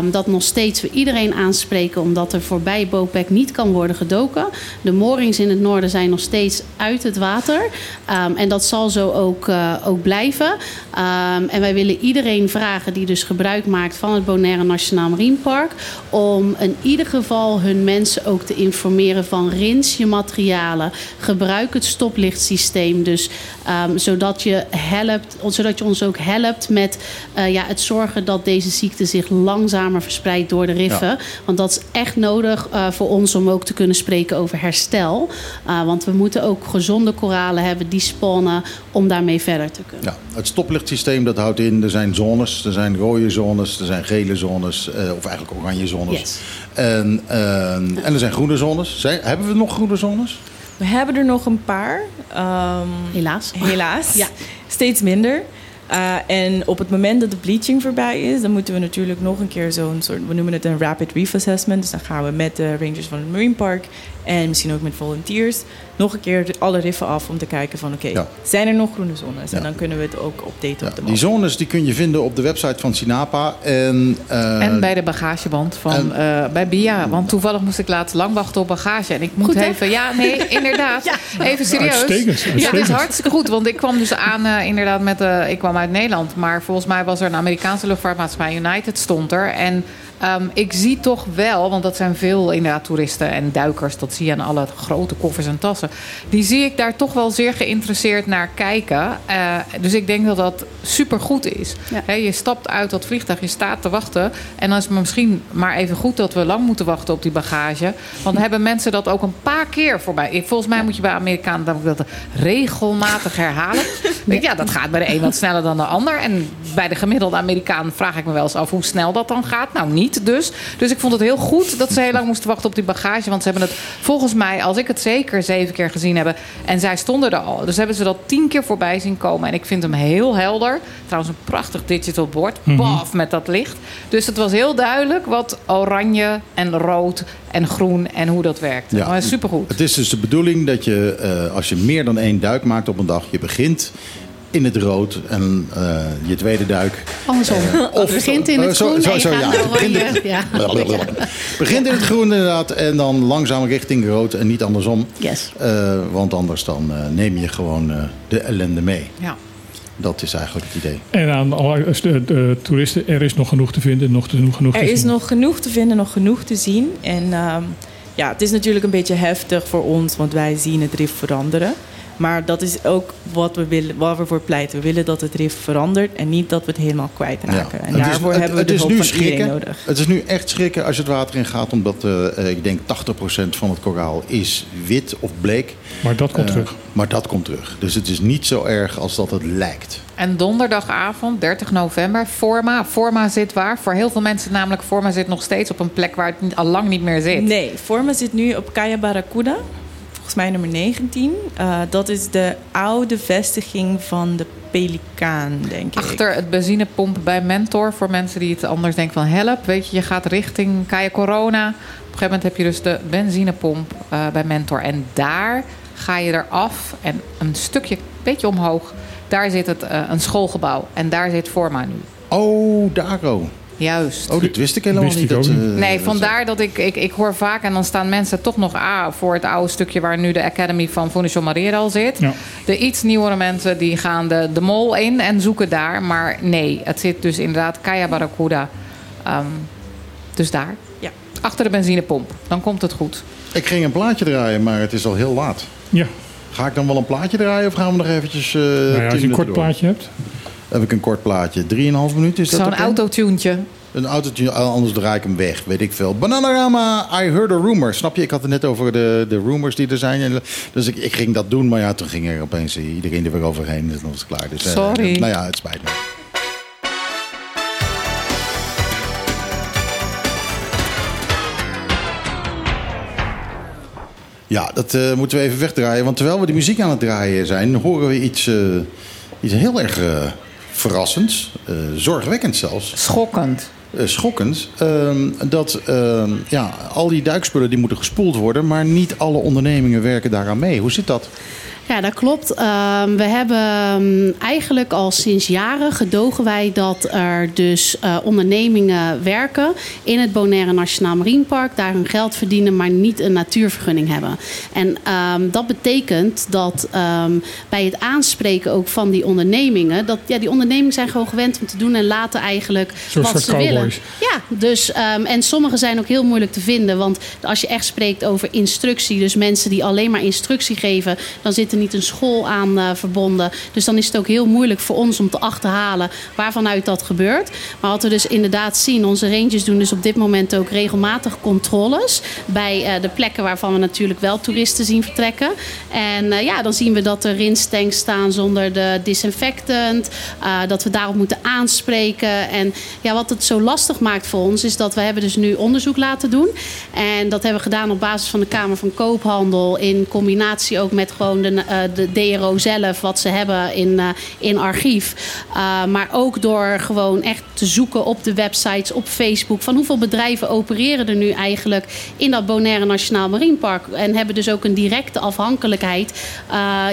I: Um, dat nog steeds we iedereen aanspreken omdat er voorbij BOPEC niet kan worden gedoken. De moorings in het noorden zijn nog steeds uit het water. Um, en dat zal zo ook, uh, ook blijven. Um, en wij willen iedereen vragen die dus gebruik maakt van het Bonaire Nationaal Marinepark om een ieder geval hun mensen ook te informeren van rins je materialen. Gebruik het stoplichtsysteem. Dus ehm, zodat, je helpt, zodat je ons ook helpt met eh, ja, het zorgen dat deze ziekte zich langzamer verspreidt door de riffen.
A: Ja.
I: Want dat is echt nodig eh, voor ons om ook te kunnen spreken over herstel. Uh, want we moeten ook gezonde koralen hebben die spannen om daarmee verder te kunnen.
A: Ja, het stoplichtsysteem dat houdt in, er zijn zones, er zijn rode zones, er zijn gele zones, eh, of eigenlijk oranje zones.
I: Yes.
A: En, eh, en er zijn groene zones. Zijn, hebben we nog groene zones?
J: We hebben er nog een paar. Ehm,
I: Helaas.
J: Helaas.
I: Ja.
J: Steeds minder. Uh, en op het moment dat de bleaching voorbij is, dan moeten we natuurlijk nog een keer zo'n soort, we noemen het een rapid reef assessment. Dus dan gaan we met de rangers van het Marine Park en misschien ook met volunteers nog een keer alle riffen af om te kijken van oké,
A: Ja.
J: zijn er nog groene zones?
A: Ja.
J: En dan kunnen we het ook updaten op de map.
A: Die zones die kun je vinden op de website van Sinapa. En, eh,
C: En bij de bagageband van eh, bij Bia. Want toevallig moest ik laatst lang wachten op bagage. En ik moet
I: Goed, hè?
C: even... Ja, nee, inderdaad. Even serieus.
B: Uitstekend,
C: Ja, het is hartstikke goed. Want ik kwam dus aan eh, inderdaad met... eh, ik kwam uit Nederland. Maar volgens mij was er een Amerikaanse luchtvaartmaatschappij. United stond er. En ehm, ik zie toch wel... Want dat zijn veel inderdaad toeristen en duikers. Dat zie je aan alle grote koffers en tassen. Die zie ik daar toch wel zeer geïnteresseerd naar kijken. Eh, dus ik denk dat dat supergoed is.
I: Ja.
C: Je stapt uit dat vliegtuig, je staat te wachten. En dan is het misschien maar even goed dat we lang moeten wachten op die bagage. Want dan hebben mensen dat ook een paar keer voorbij. Volgens mij moet je bij Amerikanen dan dat regelmatig herhalen. Ja, dat gaat bij de een wat sneller dan de ander. En bij de gemiddelde Amerikaan vraag ik me wel eens af hoe snel dat dan gaat. Nou, niet dus. Dus ik vond het heel goed dat ze heel lang moesten wachten op die bagage. Want ze hebben het volgens mij, als ik het zeker zeven keer gezien heb. En zij stonden er al. Dus hebben ze dat tien keer voorbij zien komen. En ik vind hem heel helder. Trouwens, een prachtig digital bord. Baf met dat licht. Dus het was heel duidelijk wat oranje en rood en groen en hoe dat werkt.
A: Ja.
C: Maar supergoed.
A: Het is dus de bedoeling dat je, eh, als je meer dan één duik maakt op een dag, je begint in het rood en eh, je tweede duik.
I: Andersom.
A: Of-
I: begint in het
A: eh, zo-
I: groen
A: zo-
I: en je
A: zo,
I: gaat
A: ja. Begint in-
I: oranje. Ja.
A: Begint in het groen inderdaad en dan langzaam richting rood en niet andersom.
I: Yes.
A: Eh, want anders dan eh, neem je gewoon eh, de ellende mee.
C: Ja.
A: Dat is eigenlijk het idee.
B: En aan alle de, de toeristen, er is nog genoeg te vinden, nog genoeg, genoeg te
J: Er is
B: zien.
J: nog genoeg te vinden, nog genoeg te zien. En ehm, ja, het is natuurlijk een beetje heftig voor ons, want wij zien het RIF veranderen. Maar dat is ook wat we, willen, waar we voor pleiten. We willen dat het RIF verandert en niet dat we het helemaal kwijtraken. En
A: Het is-
J: daarvoor
A: het-
J: hebben we
A: het
J: de
A: is
J: hulp
A: nu
J: van
A: schrikken.
J: iedereen nodig.
A: Het is nu echt schrikken als je het water in gaat, omdat eh, eh, ik denk 80% van het koraal is wit of bleek.
B: Maar dat komt
A: Eh,
B: terug.
A: Maar dat komt terug. Dus het is niet zo erg als dat het lijkt.
C: En donderdagavond, 30 november, Forma. Forma zit waar? Voor heel veel mensen namelijk, Forma zit nog steeds op een plek waar het al lang niet meer zit.
J: Nee, Forma zit nu op Kaya Barracuda. Volgens mij nummer 19. Eh, dat is de oude vestiging van de Pelikaan, denk ik.
C: Achter het benzinepomp bij Mentor. Voor mensen die het anders denken van help. Weet je, je gaat richting Kaya Corona. Op een gegeven moment heb je dus de benzinepomp eh, bij Mentor. En daar ga je eraf en een stukje, beetje omhoog. Daar zit het, eh, een schoolgebouw. En daar zit Forma nu.
A: Oh, Daro.
C: Juist.
A: Oh, dat wist ik helemaal
B: Wist
A: niet. dat, eh,
C: Nee, vandaar dat ik, ik, ik hoor vaak en dan staan mensen toch nog ah, voor het oude stukje waar nu de Academy van Fundación Maria zit.
B: Ja.
C: De iets nieuwere mensen die gaan de, de mol in en zoeken daar. Maar nee, het zit dus inderdaad Kaya Barracuda. Ehm, dus daar.
J: Ja.
C: Achter de benzinepomp. Dan komt het goed.
A: Ik ging een plaatje draaien, maar het is al heel laat.
B: Ja,
A: Ga ik dan wel een plaatje draaien of gaan we nog eventjes... eh
B: nou ja, als je een kort
A: door?
B: plaatje hebt.
A: Heb ik een kort plaatje. Drieënhalf minuten is dat
C: Zo'n autotuntje.
A: Een autootje, anders draai ik hem weg, weet ik veel. Bananarama, I heard a rumor. Snap je? Ik had het net over de, de rumors die er zijn. En, Dus ik, ik ging dat doen, maar ja, toen ging er opeens iedereen er weer overheen. Dan was het klaar. Dus, eh,
C: Sorry.
A: nou ja, het spijt me. Ja, dat eh, moeten we even wegdraaien. Want terwijl we de muziek aan het draaien zijn, horen we iets, eh, iets heel erg verrassends. eh, zorgwekkends zelfs.
C: Schokkend.
A: eh, schokkend. ehm, dat ehm, ja, al die duikspullen die moeten gespoeld worden, maar niet alle ondernemingen werken daaraan mee. Hoe zit dat?
I: Ja, dat klopt. Ehm, we hebben ehm, eigenlijk al sinds jaren gedogen wij dat er dus eh, ondernemingen werken in het Bonaire Nationaal Marinepark, daar hun geld verdienen, maar niet een natuurvergunning hebben. En ehm, dat betekent dat bij het aanspreken ook van die ondernemingen, dat ja, die ondernemingen zijn gewoon gewend om te doen en laten eigenlijk wat ze willen. Ja, dus ehm, en sommige zijn ook heel moeilijk te vinden, want als je echt spreekt over instructie, dus mensen die alleen maar instructie geven, dan zit niet een school aan eh, verbonden. Dus dan is het ook heel moeilijk voor ons om te achterhalen waarvanuit dat gebeurt. Maar wat we dus inderdaad zien, onze rangers doen dus op dit moment ook regelmatig controles bij eh, de plekken waarvan we natuurlijk wel toeristen zien vertrekken. En eh, ja, dan zien we dat er rinstanks staan zonder de disinfectant, dat we daarop moeten aanspreken. En ja, wat het zo lastig maakt voor ons is dat we hebben dus nu onderzoek laten doen. En dat hebben we gedaan op basis van de Kamer van Koophandel in combinatie ook met gewoon de, de DRO zelf, wat ze hebben in, eh, in archief. Uh, maar ook door gewoon echt te zoeken op de websites, op Facebook, van hoeveel bedrijven opereren er nu eigenlijk in dat Bonaire Nationaal Marinepark. En hebben dus ook een directe afhankelijkheid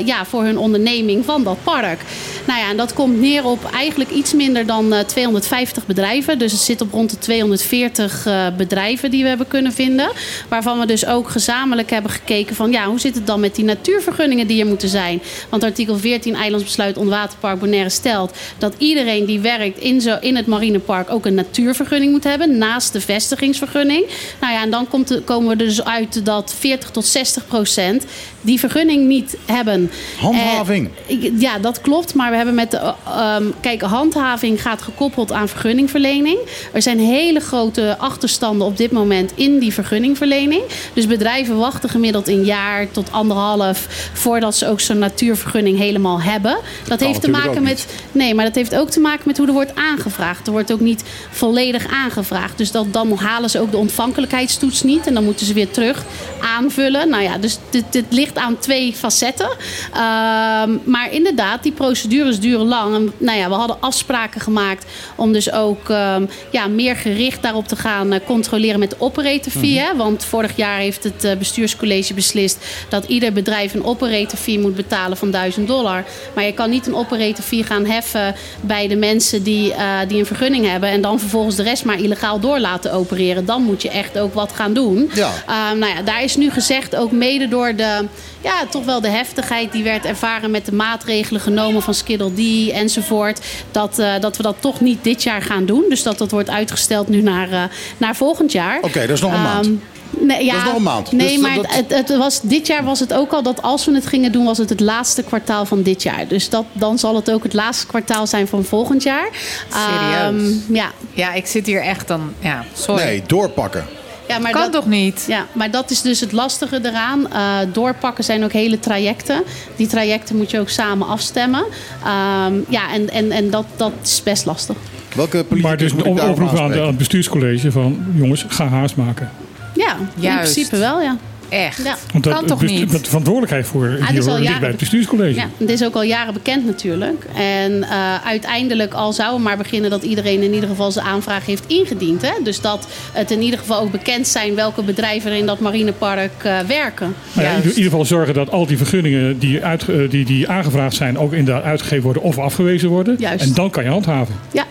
I: ja, voor hun onderneming van dat park. Nou ja, en dat komt neer op eigenlijk iets minder dan uh, 250 bedrijven. Dus het zit op rond de 240 uh, bedrijven die we hebben kunnen vinden. Waarvan we dus ook gezamenlijk hebben gekeken van ja, hoe zit het dan met die natuurvergunningen die moeten zijn. Want artikel 14 Eilandsbesluit Onderwaterpark Bonaire stelt dat iedereen die werkt in, zo, in het marinepark ook een natuurvergunning moet hebben. Naast de vestigingsvergunning. Nou ja, en dan komt de, komen we er dus uit dat 40 tot 60 procent die vergunning niet hebben.
A: Handhaving.
I: Uh, ja, dat klopt. Maar we hebben met de. Uh, um, kijk, handhaving gaat gekoppeld aan vergunningverlening. Er zijn hele grote achterstanden op dit moment in die vergunningverlening. Dus bedrijven wachten gemiddeld een jaar tot anderhalf voordat ze ook zo'n natuurvergunning helemaal hebben. Dat heeft te maken met. Nee, maar dat heeft ook te maken met hoe er wordt aangevraagd. Er wordt ook niet volledig aangevraagd. Dus dat, dan halen ze ook de ontvankelijkheidstoets niet. En dan moeten ze weer terug aanvullen. Nou ja, dus dit, dit ligt aan twee facetten. Um, maar inderdaad, die procedures duren lang. En, nou ja, we hadden afspraken gemaakt om dus ook um, ja, meer gericht daarop te gaan uh, controleren met de operator fee.
A: Mhm.
I: hè? Want vorig jaar heeft het uh, bestuurscollege beslist dat ieder bedrijf een operator fee moet betalen van 1000 dollar. Maar je kan niet een operator fee gaan heffen bij de mensen die, uh, die een vergunning hebben. En dan vervolgens de rest maar illegaal door laten opereren. Dan moet je echt ook wat gaan doen.
A: Ja.
I: Um, nou ja, daar is nu gezegd, ook mede door de, ja, toch wel de heftigheid die werd ervaren met de maatregelen genomen van Skiddle D enzovoort. Dat, uh, dat we dat toch niet dit jaar gaan doen. Dus dat dat wordt uitgesteld nu naar, uh, naar volgend jaar.
A: Oké, okay, dat is nog een
I: Um,
A: maand.
I: Nee, ja,
A: dat is nog een maand.
I: Nee,
A: Dus
I: maar
A: dat-
I: het, het was, dit jaar was het ook al dat als we het gingen doen, was het het laatste kwartaal van dit jaar. Dus dat, dan zal het ook het laatste kwartaal zijn van volgend jaar.
C: Serieus?
I: Um, ja.
C: Ja, ik zit hier echt dan. Ja, sorry.
A: Nee, doorpakken.
I: Ja, maar
C: kan
I: dat,
C: toch niet?
I: Ja, maar dat is dus het lastige eraan. Uh, doorpakken zijn ook hele trajecten. Die trajecten moet je ook samen afstemmen. Um, ja, en, en, en dat, dat is best lastig.
A: Welke
B: Maar dus
A: moet
B: een oproep aan, aan het bestuurscollege van jongens, ga haast maken.
I: Ja, in principe wel, ja.
C: Echt?
I: Ja.
B: Want dat,
C: Kan toch niet?
B: De verantwoordelijkheid voor
I: is
B: hier
I: al
B: ligt
I: jaren-
B: bij het bestuurscollege.
I: Ja, het is ook al jaren bekend natuurlijk. En uh, uiteindelijk al zou het maar beginnen dat iedereen in ieder geval zijn aanvraag heeft ingediend. Hè? Dus dat het in ieder geval ook bekend zijn welke bedrijven er in dat marinepark uh, werken.
B: Ja, in ieder geval zorgen dat al die vergunningen die, uit, eh, die, die aangevraagd zijn ook inderdaad uitgegeven worden of afgewezen worden.
I: Juist.
B: En dan kan je handhaven.
I: Ja.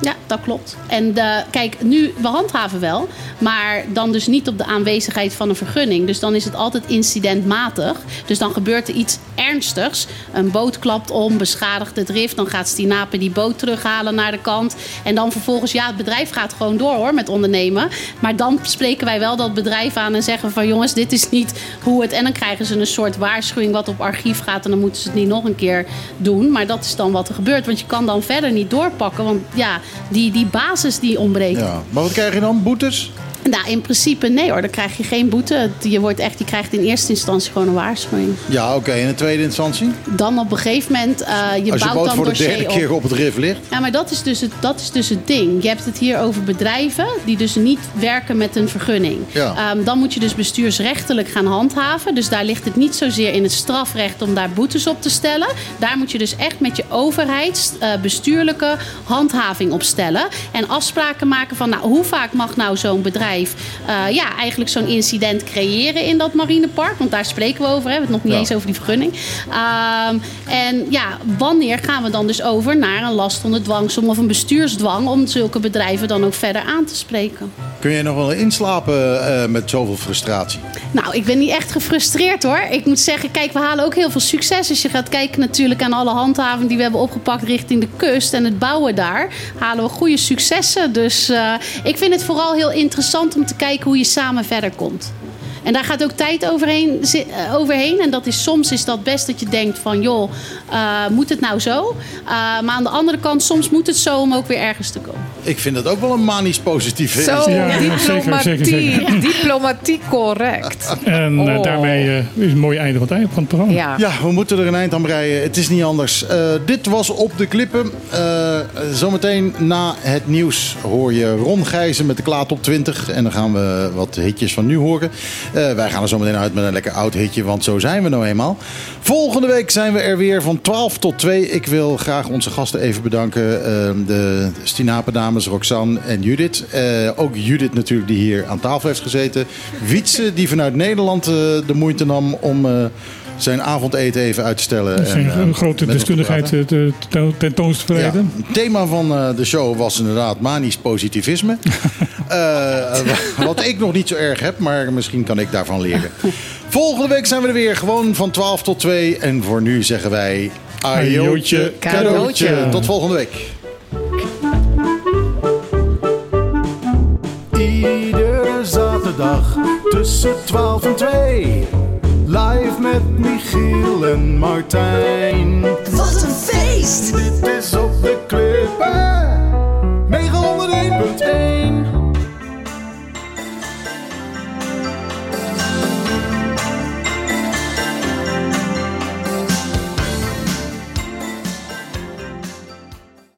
I: Ja, dat klopt. En de, kijk, nu, we handhaven wel, maar dan dus niet op de aanwezigheid van een vergunning. Dus dan is het altijd incidentmatig. Dus dan gebeurt er iets ernstigs. Een boot klapt om, beschadigt het rif. Dan gaat Stinape die boot terughalen naar de kant. En dan vervolgens, ja, het bedrijf gaat gewoon door hoor met ondernemen. Maar dan spreken wij wel dat bedrijf aan en zeggen van jongens, dit is niet hoe het... En dan krijgen ze een soort waarschuwing wat op archief gaat. En dan moeten ze het niet nog een keer doen. Maar dat is dan wat er gebeurt. Want je kan dan verder niet doorpakken. Want ja, die, die basis die ontbreekt.
A: Ja. Maar wat krijg je dan? Boetes?
I: Nou, in principe nee hoor. Dan krijg je geen boete. Je, wordt echt, je krijgt in eerste instantie gewoon een waarschuwing.
A: Ja, oké. En in tweede instantie?
I: Dan op een gegeven moment, uh, je
A: Als je
I: bouwt
A: boot
I: dan
A: voor de derde
I: op.
A: keer op het rif ligt.
I: Ja, maar dat is, dus het, dat is dus het ding. Je hebt het hier over bedrijven die dus niet werken met een vergunning.
A: Ja.
I: Um, dan moet je dus bestuursrechtelijk gaan handhaven. Dus daar ligt het niet zozeer in het strafrecht om daar boetes op te stellen. Daar moet je dus echt met je overheid uh, bestuurlijke handhaving op stellen. En afspraken maken van nou, hoe vaak mag nou zo'n bedrijf bedrijf eh, ja, eigenlijk zo'n incident creëren in dat marinepark. Want daar spreken we over. Hè. We hebben het nog niet
A: Ja.
I: eens over die vergunning. Ehm, en ja, wanneer gaan we dan dus over naar een last onder dwangsom of een bestuursdwang om zulke bedrijven dan ook verder aan te spreken?
A: Kun je nog wel inslapen eh, met zoveel frustratie?
I: Nou, ik ben niet echt gefrustreerd hoor. Ik moet zeggen, kijk, we halen ook heel veel succes. Als je gaat kijken natuurlijk aan alle handhavingen die we hebben opgepakt richting de kust en het bouwen daar, halen we goede successen. Dus eh, ik vind het vooral heel interessant om te kijken hoe je samen verder komt. En daar gaat ook tijd overheen, eh, overheen. En dat is, soms is dat best dat je denkt van... joh, eh, moet het nou zo? Eh, maar aan de andere kant, soms moet het zo om ook weer ergens te komen.
A: Ik vind dat ook wel een manisch positieve
C: Zo.
B: Ja, ja, zeker,
C: diplomatie.
B: zeker, zeker.
C: Diplomatiek correct.
B: En
C: Oh.
B: daarmee is een mooi einde van het, van het programma.
C: Ja.
A: Ja, we moeten er een eind aan breien. Het is niet anders. Eh, dit was Op de Klippen. Eh, zometeen na het nieuws hoor je Ron Gijzen met de Klaat op 20. En dan gaan we wat hitjes van nu horen. Eh, wij gaan er zometeen uit met een lekker oud hitje, want zo zijn we nou eenmaal. Volgende week zijn we er weer van 12 tot 2. Ik wil graag onze gasten even bedanken. Eh, de Stinapendames Roxanne en Judith. Eh, ook Judith natuurlijk die hier aan tafel heeft gezeten. Wietse die vanuit Nederland eh, de moeite nam om... zijn avondeten even uit te stellen.
B: Is een,
A: en, eh,
B: een grote
A: te
B: deskundigheid
A: praten.
B: eh, te, te.
A: Ja, het thema van eh, de show was inderdaad manisch positivisme. Eh, wat ik nog niet zo erg heb, maar misschien kan ik daarvan leren. Volgende week zijn we er weer, gewoon van 12 tot 2. En voor nu zeggen wij... Ajootje, cadeautje. Tot volgende week.
D: Iedere zaterdag tussen 12 en 2. Met Michiel en Martijn.
H: Wat een feest!
D: Dit is op de klippen. 901.1